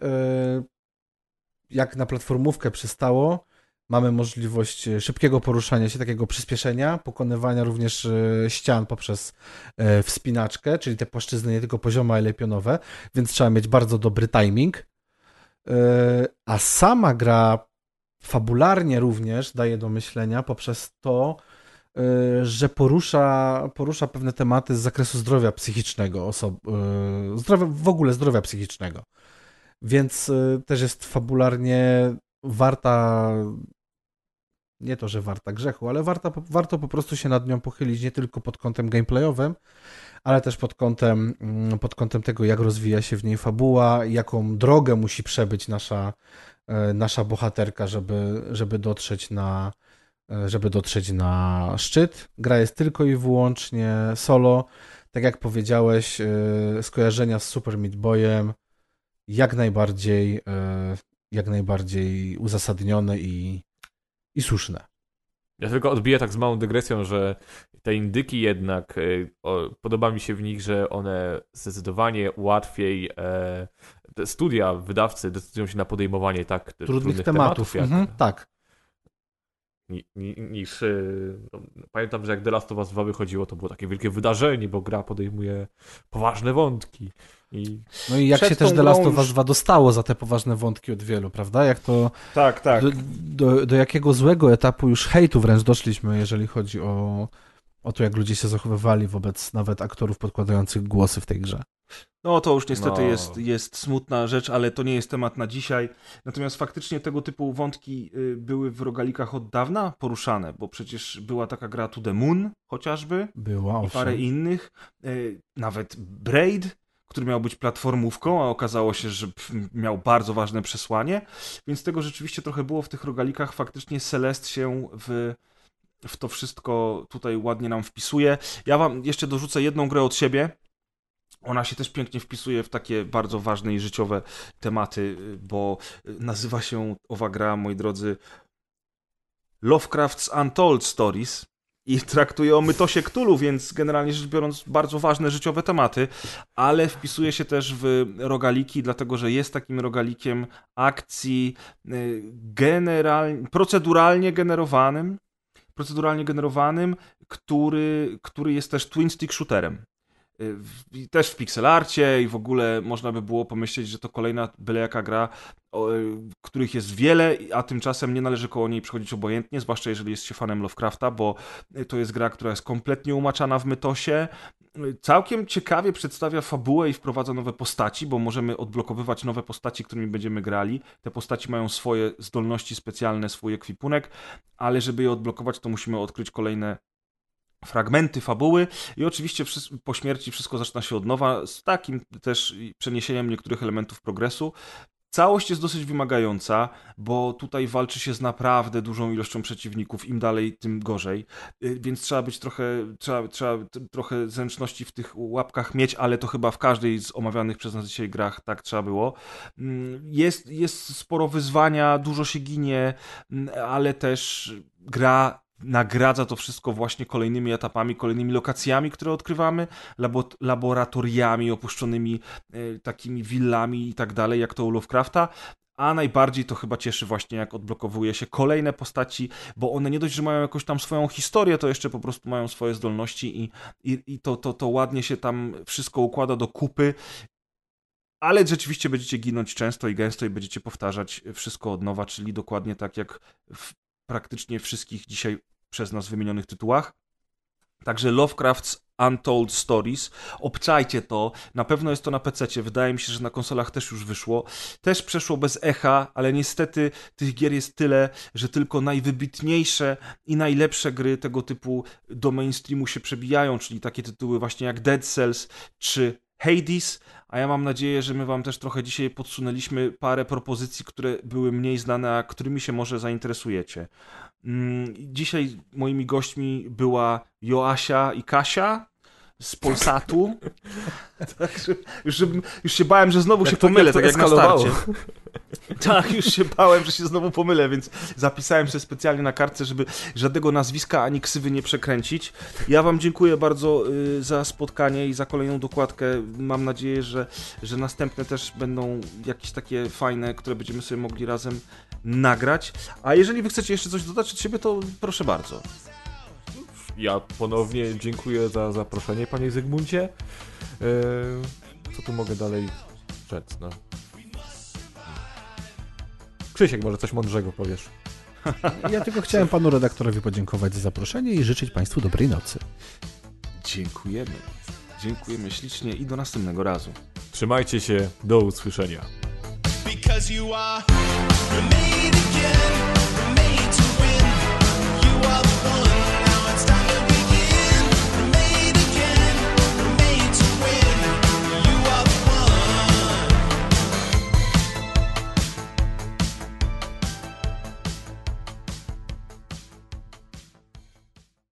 jak na platformówkę przystało, Mamy możliwość e, szybkiego poruszania się, takiego przyspieszenia, pokonywania również e, ścian poprzez e, wspinaczkę, czyli te płaszczyzny nie tylko poziome, ale pionowe, więc trzeba mieć bardzo dobry timing. A sama gra fabularnie również daje do myślenia poprzez to, że porusza, porusza pewne tematy z zakresu zdrowia psychicznego, osob, zdrowia, w ogóle zdrowia psychicznego. Więc też jest fabularnie warta nie to, że warta grzechu, ale warta, warto po prostu się nad nią pochylić nie tylko pod kątem gameplayowym, ale też pod kątem, mm, pod kątem tego, jak rozwija się w niej fabuła, jaką drogę musi przebyć nasza, nasza bohaterka, żeby, żeby dotrzeć na żeby dotrzeć na szczyt. Gra jest tylko i wyłącznie solo. Tak jak powiedziałeś, e, skojarzenia z Super Meat Boyem jak najbardziej jak najbardziej uzasadnione i, i słuszne. Ja tylko odbiję tak z małą dygresją, że te indyki jednak, o, podoba mi się w nich, że one zdecydowanie łatwiej, e, studia, wydawcy decydują się na podejmowanie tak trudnych, trudnych tematów, tematów jak, mhm, tak. Ni, ni, niż y, no, pamiętam, że jak The Last of Us 2 wychodziło, to było takie wielkie wydarzenie, bo gra podejmuje poważne wątki. I no i jak się też The Last of Us 2 dostało za te poważne wątki od wielu, prawda? Jak to. Tak, tak. Do, do, do jakiego złego etapu już hejtu wręcz doszliśmy, jeżeli chodzi o, o to, jak ludzie się zachowywali wobec nawet aktorów podkładających głosy w tej grze. No to już niestety no. Jest, jest smutna rzecz, ale to nie jest temat na dzisiaj. Natomiast faktycznie tego typu wątki y, były w rogalikach od dawna poruszane, bo przecież była taka gra To The Moon chociażby. Była, I parę innych. Y, nawet Braid który miał być platformówką, a okazało się, że miał bardzo ważne przesłanie, więc tego rzeczywiście trochę było w tych rogalikach. Faktycznie Celest się w, w to wszystko tutaj ładnie nam wpisuje. Ja wam jeszcze dorzucę jedną grę od siebie. Ona się też pięknie wpisuje w takie bardzo ważne i życiowe tematy, bo nazywa się owa gra, moi drodzy, Lovecraft's Untold Stories i (laughs) traktuje o mytosie Ktulu, więc generalnie rzecz biorąc bardzo ważne życiowe tematy, ale wpisuje się też w rogaliki, dlatego że jest takim rogalikiem akcji y, generalnie, proceduralnie generowanym, proceduralnie generowanym, który, który jest też twin stick shooterem. Y, też w pixelarcie i w ogóle można by było pomyśleć, że to kolejna byle jaka gra, y, których jest wiele, a tymczasem nie należy koło niej przechodzić obojętnie, zwłaszcza jeżeli jest się fanem Lovecrafta, bo to jest gra, która jest kompletnie umaczana w mytosie, całkiem ciekawie przedstawia fabułę i wprowadza nowe postaci, bo możemy odblokowywać nowe postaci, którymi będziemy grali. Te postaci mają swoje zdolności specjalne, swój ekwipunek, ale żeby je odblokować, to musimy odkryć kolejne fragmenty fabuły i oczywiście po śmierci wszystko zaczyna się od nowa z takim też przeniesieniem niektórych elementów progresu. Całość jest dosyć wymagająca, bo tutaj walczy się z naprawdę dużą ilością przeciwników, im dalej, tym gorzej, y, więc trzeba być trochę, trzeba, trzeba trochę zręczności w tych łapkach mieć, ale to chyba w każdej z omawianych przez nas dzisiaj grach tak trzeba było. Mm, jest, jest sporo wyzwania, dużo się ginie, mm, ale też gra nagradza to wszystko właśnie kolejnymi etapami, kolejnymi lokacjami, które odkrywamy, labo laboratoriami opuszczonymi, e, takimi willami i tak dalej, jak to u Lovecrafta. A najbardziej to chyba cieszy właśnie, jak odblokowuje się kolejne postaci, bo one nie dość, że mają jakąś tam swoją historię, to jeszcze po prostu mają swoje zdolności i, i, i to, to, to ładnie się tam wszystko układa do kupy ale rzeczywiście będziecie ginąć często i gęsto i będziecie powtarzać wszystko od nowa, czyli dokładnie tak jak w praktycznie wszystkich dzisiaj przez nas wymienionych tytułach. Także Lovecraft's Untold Stories. Obczajcie to. Na pewno jest to na PC. Wydaje mi się, że na konsolach też już wyszło. Też przeszło bez echa, ale niestety tych gier jest tyle, że tylko najwybitniejsze i najlepsze gry tego typu do mainstreamu się przebijają, czyli takie tytuły właśnie jak Dead Cells czy Hades, a ja mam nadzieję, że my Wam też trochę dzisiaj podsunęliśmy parę propozycji, które były mniej znane, a którymi się może zainteresujecie. Mm, dzisiaj moimi gośćmi była Joasia i Kasia. Z Polsatu. (laughs) Także już, już się bałem, że znowu Jak się pomylę, tak jak na starcie. (laughs) Tak, już się bałem, że się znowu pomylę, więc zapisałem sobie specjalnie na kartce, żeby żadnego nazwiska ani ksywy nie przekręcić. Ja wam dziękuję bardzo y, za spotkanie i za kolejną dokładkę. Mam nadzieję, że, że następne też będą jakieś takie fajne, które będziemy sobie mogli razem nagrać. A jeżeli wy chcecie jeszcze coś dodać od siebie, to proszę bardzo ja ponownie dziękuję za zaproszenie, panie Zygmuncie. E, co tu mogę dalej rzec, no? Krzysiek, może coś mądrzego powiesz. Ja tylko chciałem panu redaktorowi podziękować za zaproszenie i życzyć państwu dobrej nocy. Dziękujemy. Dziękujemy ślicznie i do następnego razu. Trzymajcie się, do usłyszenia. Because